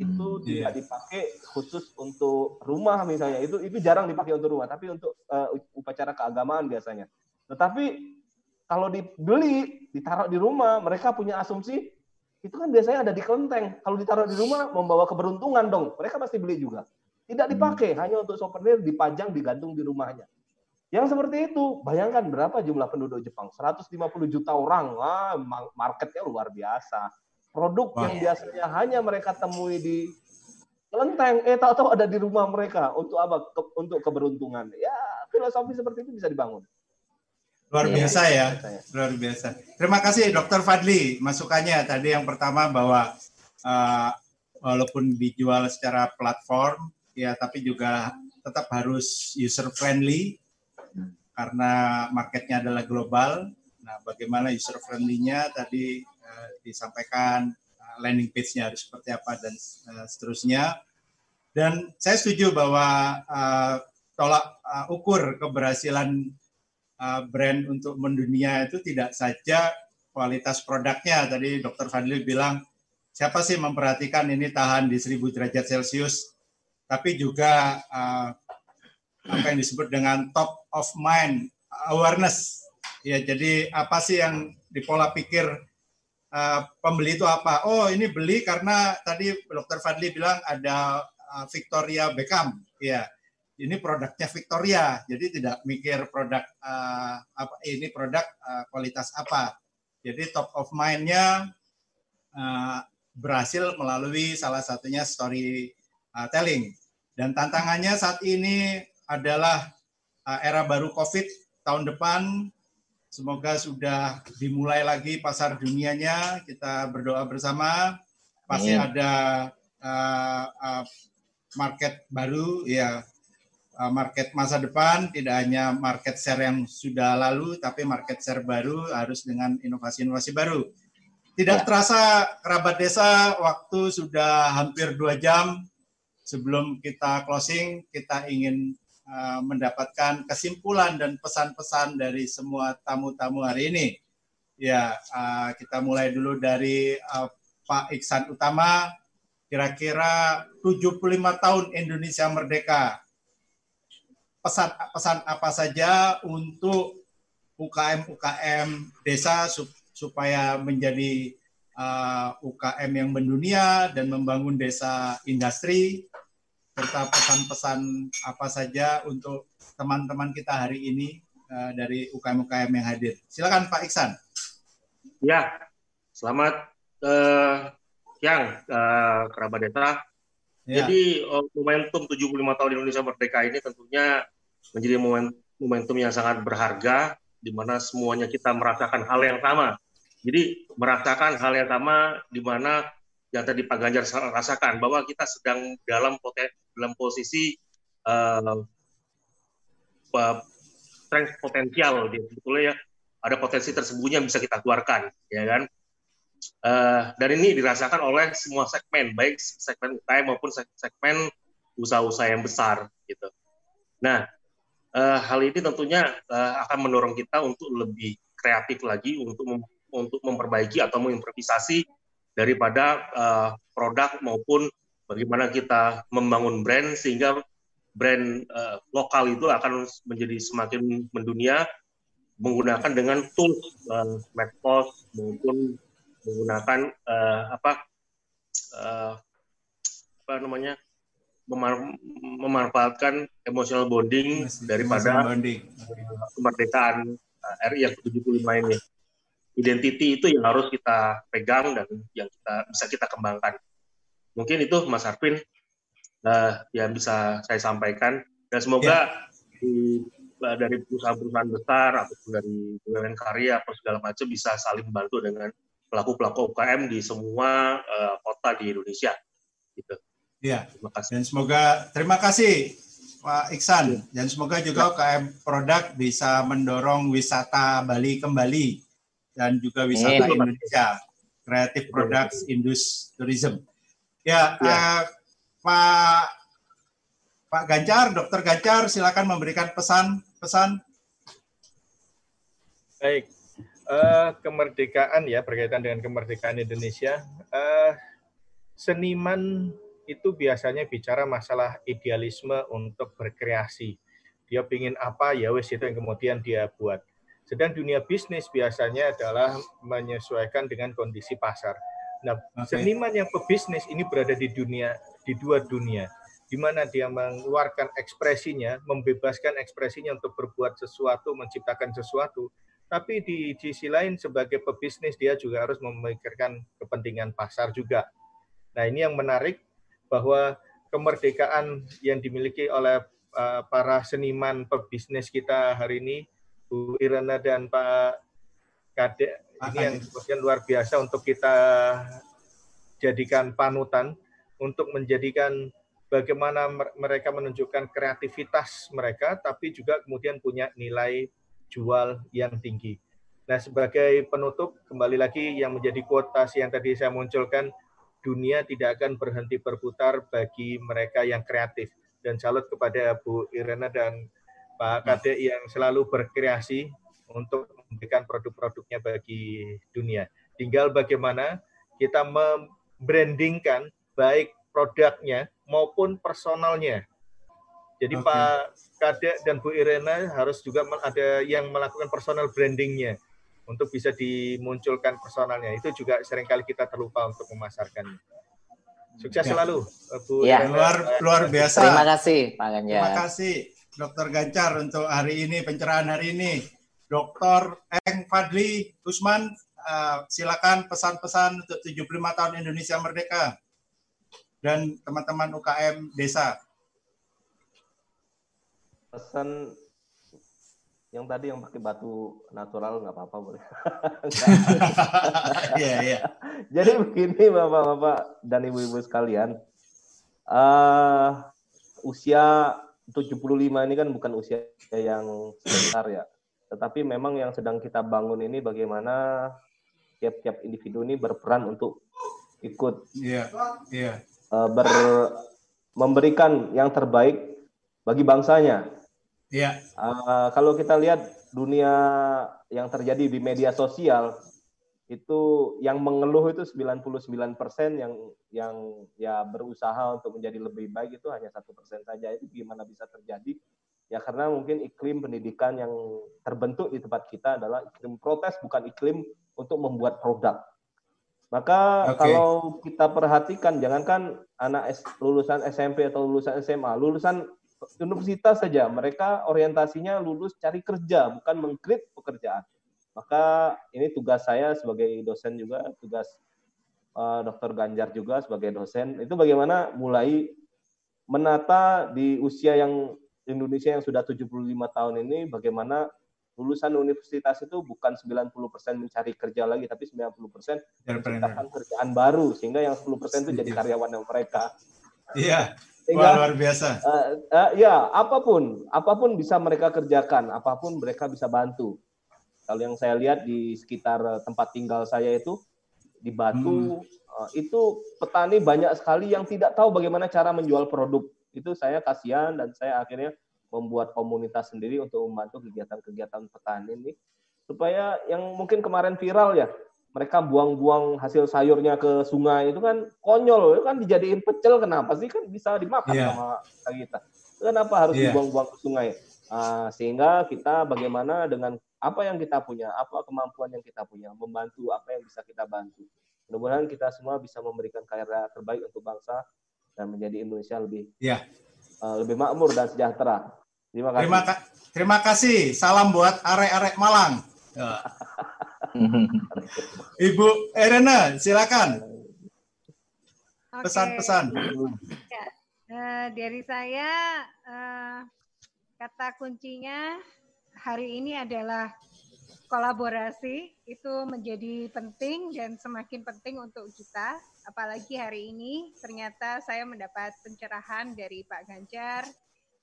itu hmm, tidak yeah. dipakai khusus untuk rumah misalnya itu itu jarang dipakai untuk rumah tapi untuk uh, upacara keagamaan biasanya tetapi kalau dibeli ditaruh di rumah mereka punya asumsi itu kan biasanya ada di kelenteng kalau ditaruh di rumah membawa keberuntungan dong mereka pasti beli juga tidak hmm. dipakai, hanya untuk souvenir dipajang, digantung di rumahnya. Yang seperti itu, bayangkan berapa jumlah penduduk Jepang? 150 juta orang. Wah, marketnya luar biasa. Produk Wah. yang biasanya hanya mereka temui di kelenteng, eh tahu-tahu ada di rumah mereka. Untuk apa? Ke, untuk keberuntungan. Ya, filosofi seperti itu bisa dibangun. Luar iya, biasa ya, luar biasa. Terima kasih Dokter Fadli masukannya tadi yang pertama bahwa uh, walaupun dijual secara platform ya tapi juga tetap harus user friendly karena marketnya adalah global. Nah, bagaimana user friendly-nya tadi uh, disampaikan uh, landing page-nya harus seperti apa dan uh, seterusnya. Dan saya setuju bahwa uh, tolak uh, ukur keberhasilan uh, brand untuk mendunia itu tidak saja kualitas produknya. Tadi Dr. Fadli bilang siapa sih memperhatikan ini tahan di 1000 derajat Celcius, tapi juga uh, apa yang disebut dengan top of mind awareness. Ya, jadi apa sih yang di pola pikir uh, pembeli itu apa? Oh, ini beli karena tadi Dr. Fadli bilang ada uh, Victoria Beckham. Ya, ini produknya Victoria, jadi tidak mikir produk uh, apa ini produk uh, kualitas apa. Jadi top of mind-nya uh, berhasil melalui salah satunya story uh, telling. Dan tantangannya saat ini adalah uh, era baru COVID tahun depan. Semoga sudah dimulai lagi pasar dunianya. Kita berdoa bersama. Pasti ada uh, uh, market baru ya Uh, market masa depan tidak hanya market share yang sudah lalu tapi market share baru harus dengan inovasi-inovasi baru. Tidak ya. terasa kerabat desa waktu sudah hampir dua jam sebelum kita closing kita ingin uh, mendapatkan kesimpulan dan pesan-pesan dari semua tamu-tamu hari ini. Ya uh, kita mulai dulu dari uh, Pak Iksan Utama. Kira-kira 75 tahun Indonesia merdeka. Pesan-pesan apa saja untuk UKM-UKM desa supaya menjadi UKM yang mendunia dan membangun desa industri serta pesan-pesan apa saja untuk teman-teman kita hari ini uh, dari UKM-UKM yang hadir. Silakan Pak Iksan. Ya, selamat uh, siang uh, kerabat desa. Ya. Jadi uh, momentum 75 tahun Indonesia Merdeka ini tentunya menjadi momentum yang sangat berharga di mana semuanya kita merasakan hal yang sama. Jadi merasakan hal yang sama di mana yang tadi Pak Ganjar rasakan bahwa kita sedang dalam poten, dalam posisi uh, strength potensial dia. Sebetulnya ya ada potensi tersembunyi yang bisa kita keluarkan ya kan? Uh, dan ini dirasakan oleh semua segmen baik segmen UKM maupun segmen usaha-usaha yang besar gitu. Nah uh, hal ini tentunya uh, akan mendorong kita untuk lebih kreatif lagi untuk mem untuk memperbaiki atau mengimprovisasi daripada uh, produk maupun bagaimana kita membangun brand sehingga brand uh, lokal itu akan menjadi semakin mendunia menggunakan dengan tools uh, medsos maupun menggunakan uh, apa uh, apa namanya memanfaatkan emotional bonding Masih, daripada bonding. kemerdekaan eh, RI yang ke-75 ini. Identity itu yang harus kita pegang dan yang kita bisa kita kembangkan. Mungkin itu Mas Arvin uh, yang bisa saya sampaikan dan semoga ya. di, uh, dari perusahaan-perusahaan besar ataupun dari BUMN karya atau segala macam bisa saling membantu dengan pelaku-pelaku UKM di semua uh, kota di Indonesia. Gitu. Ya, terima kasih. Dan semoga terima kasih Pak Iksan dan semoga juga UKM produk bisa mendorong wisata Bali kembali dan juga wisata ya, Indonesia, Creative Products Indus Tourism. Ya, ya. Uh, Pak Pak Ganjar, Dokter Ganjar, silakan memberikan pesan-pesan. Baik, uh, kemerdekaan ya berkaitan dengan kemerdekaan Indonesia. Uh, seniman itu biasanya bicara masalah idealisme untuk berkreasi. Dia ingin apa, ya wes itu yang kemudian dia buat. Sedang dunia bisnis biasanya adalah menyesuaikan dengan kondisi pasar. Nah, okay. seniman yang pebisnis ini berada di dunia di dua dunia, di mana dia mengeluarkan ekspresinya, membebaskan ekspresinya untuk berbuat sesuatu, menciptakan sesuatu, tapi di sisi lain sebagai pebisnis dia juga harus memikirkan kepentingan pasar juga. Nah, ini yang menarik bahwa kemerdekaan yang dimiliki oleh uh, para seniman pebisnis kita hari ini, Bu Irena dan Pak Kadek, ini yang kemudian luar biasa untuk kita jadikan panutan untuk menjadikan bagaimana mereka menunjukkan kreativitas mereka, tapi juga kemudian punya nilai jual yang tinggi. Nah, sebagai penutup, kembali lagi yang menjadi kuotasi yang tadi saya munculkan, dunia tidak akan berhenti berputar bagi mereka yang kreatif. Dan salut kepada Bu Irena dan Pak Kadek yang selalu berkreasi untuk memberikan produk-produknya bagi dunia. Tinggal bagaimana kita membrandingkan baik produknya maupun personalnya. Jadi okay. Pak Kadek dan Bu Irena harus juga ada yang melakukan personal brandingnya untuk bisa dimunculkan personalnya. Itu juga sering kali kita terlupa untuk memasarkannya. Sukses ya. selalu, Bu ya. Irena. Luar luar biasa. Terima kasih, Pak Ganjar. Terima kasih, Dokter Gancar untuk hari ini pencerahan hari ini. Dokter Eng Fadli Usman, uh, silakan pesan-pesan untuk 75 tahun Indonesia Merdeka dan teman-teman UKM desa. Pesan yang tadi yang pakai batu natural nggak apa-apa boleh. *laughs* Iya iya. Jadi begini bapak-bapak dan ibu-ibu sekalian, uh, usia 75 ini kan bukan usia yang sebentar ya, tetapi memang yang sedang kita bangun ini bagaimana tiap-tiap individu ini berperan untuk ikut yeah, yeah. Uh, ber memberikan yang terbaik bagi bangsanya. Yeah. Uh, kalau kita lihat dunia yang terjadi di media sosial itu yang mengeluh itu 99% yang yang ya berusaha untuk menjadi lebih baik itu hanya satu persen saja itu gimana bisa terjadi ya karena mungkin iklim pendidikan yang terbentuk di tempat kita adalah iklim protes bukan iklim untuk membuat produk. Maka okay. kalau kita perhatikan jangankan anak lulusan SMP atau lulusan SMA, lulusan universitas saja mereka orientasinya lulus cari kerja bukan mengkrit pekerjaan. Maka ini tugas saya sebagai dosen juga, tugas uh, Dr. Ganjar juga sebagai dosen itu bagaimana mulai menata di usia yang Indonesia yang sudah 75 tahun ini bagaimana lulusan universitas itu bukan 90% mencari kerja lagi tapi 90% menciptakan kerjaan baru sehingga yang 10% itu jadi karyawan yang mereka. Iya. Wah, luar biasa. Uh, uh, ya, apa pun, apa pun bisa mereka kerjakan, apa pun mereka bisa bantu. Kalau yang saya lihat di sekitar tempat tinggal saya itu di Batu hmm. uh, itu petani banyak sekali yang tidak tahu bagaimana cara menjual produk itu saya kasihan dan saya akhirnya membuat komunitas sendiri untuk membantu kegiatan-kegiatan petani ini. Supaya yang mungkin kemarin viral ya mereka buang-buang hasil sayurnya ke sungai. Itu kan konyol itu kan dijadiin pecel. Kenapa sih? Kan bisa dimakan yeah. sama kita. Kenapa harus yeah. dibuang-buang ke sungai? Uh, sehingga kita bagaimana dengan apa yang kita punya apa kemampuan yang kita punya membantu apa yang bisa kita bantu. Mudah-mudahan kita semua bisa memberikan karya terbaik untuk bangsa dan menjadi Indonesia lebih ya. uh, lebih makmur dan sejahtera. Terima kasih. Terima, ka terima kasih. Salam buat arek-arek Malang. Ya. *laughs* Ibu Erena, silakan. Pesan-pesan. Ya, uh, dari saya uh, kata kuncinya hari ini adalah kolaborasi itu menjadi penting dan semakin penting untuk kita. Apalagi hari ini ternyata saya mendapat pencerahan dari Pak Ganjar,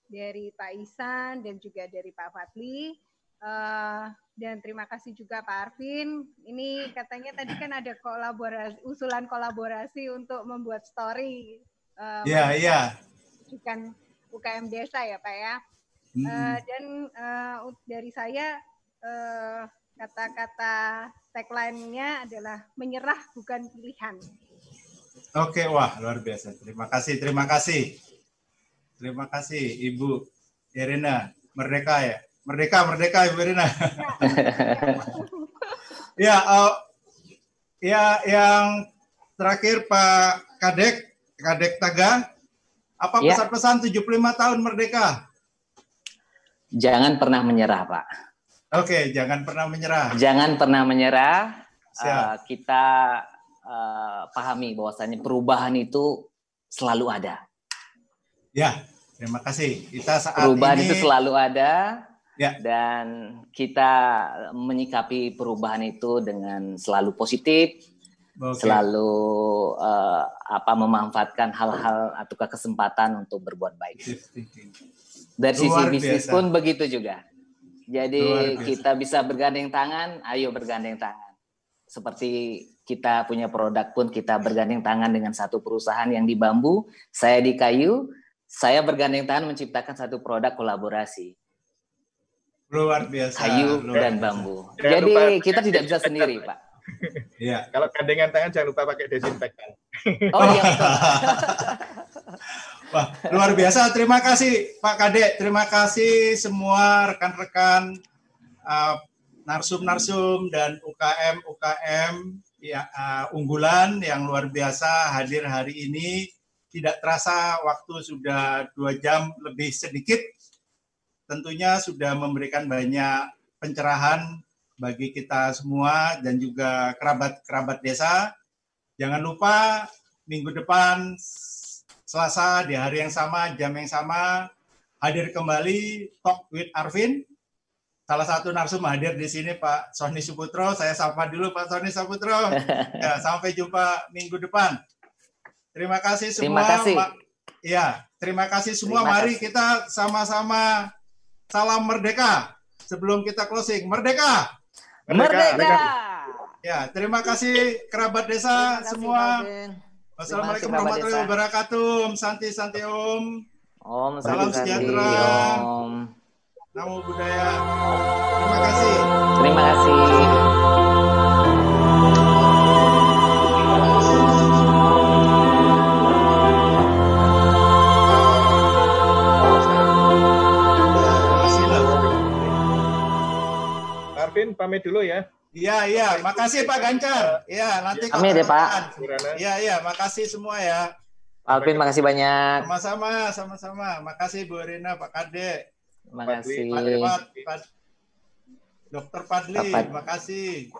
dari Pak Isan, dan juga dari Pak Fadli. Uh, dan terima kasih juga Pak Arvin. Ini katanya tadi kan ada kolaborasi, usulan kolaborasi untuk membuat story. Iya, uh, iya. Bukan UKM desa ya Pak ya. Uh, dan uh, dari saya uh, kata-kata tagline-nya adalah menyerah bukan pilihan. Oke, wah luar biasa. Terima kasih, terima kasih. Terima kasih Ibu Irina. Merdeka ya? Merdeka, merdeka Ibu Irina. *laughs* ya, uh, ya yang terakhir Pak Kadek, Kadek Taga, apa ya. pesan-pesan 75 tahun merdeka? Jangan pernah menyerah, Pak. Oke, jangan pernah menyerah. Jangan pernah menyerah. Uh, kita uh, pahami bahwasanya perubahan itu selalu ada. Ya, terima kasih. Kita saat perubahan ini... itu selalu ada. Ya. Dan kita menyikapi perubahan itu dengan selalu positif okay. selalu uh, apa memanfaatkan hal-hal atau kesempatan untuk berbuat baik. Dari sisi bisnis pun begitu juga. Jadi kita bisa bergandeng tangan, ayo bergandeng tangan. Seperti kita punya produk pun kita bergandeng tangan dengan satu perusahaan yang di bambu, saya di kayu, saya bergandeng tangan menciptakan satu produk kolaborasi. Luar biasa. Kayu luar dan bambu. Jadi kita tidak bisa sendiri, Pak. Iya. Kalau gandengan tangan jangan lupa pakai desinfektan. Oh iya. *laughs* Wah, luar biasa. Terima kasih Pak Kadek. Terima kasih semua rekan-rekan uh, narsum-narsum dan UKM UKM ya, uh, unggulan yang luar biasa hadir hari ini. Tidak terasa waktu sudah dua jam lebih sedikit. Tentunya sudah memberikan banyak pencerahan bagi kita semua dan juga kerabat-kerabat desa. Jangan lupa minggu depan Selasa di hari yang sama, jam yang sama, hadir kembali Talk with Arvin. Salah satu narsum hadir di sini Pak Sony Suputro. Saya sapa dulu Pak Sony Suputro. *laughs* Ya, sampai jumpa minggu depan. Terima kasih semua. Terima kasih. Ya, terima kasih semua. Terima Mari kasih. kita sama-sama salam merdeka sebelum kita closing. Merdeka! Merdeka. Merdeka. Ya, terima kasih kerabat desa kasih, semua. Wassalamualaikum warahmatullahi wabarakatuh. Om Santi Santi Om. Om Salam sejahtera. Om. Namo Buddhaya. Terima kasih. Terima kasih. Alvin pamit dulu ya. Iya, iya. Makasih Pak Gancar. Iya, nanti Pamit ya, Pak. Iya, iya. Makasih semua ya. Alvin, makasih banyak. Sama-sama, sama-sama. Makasih Bu Rina, Pak Kade. Makasih. Pak, Pak, Pak, Dokter Padli, terima kasih.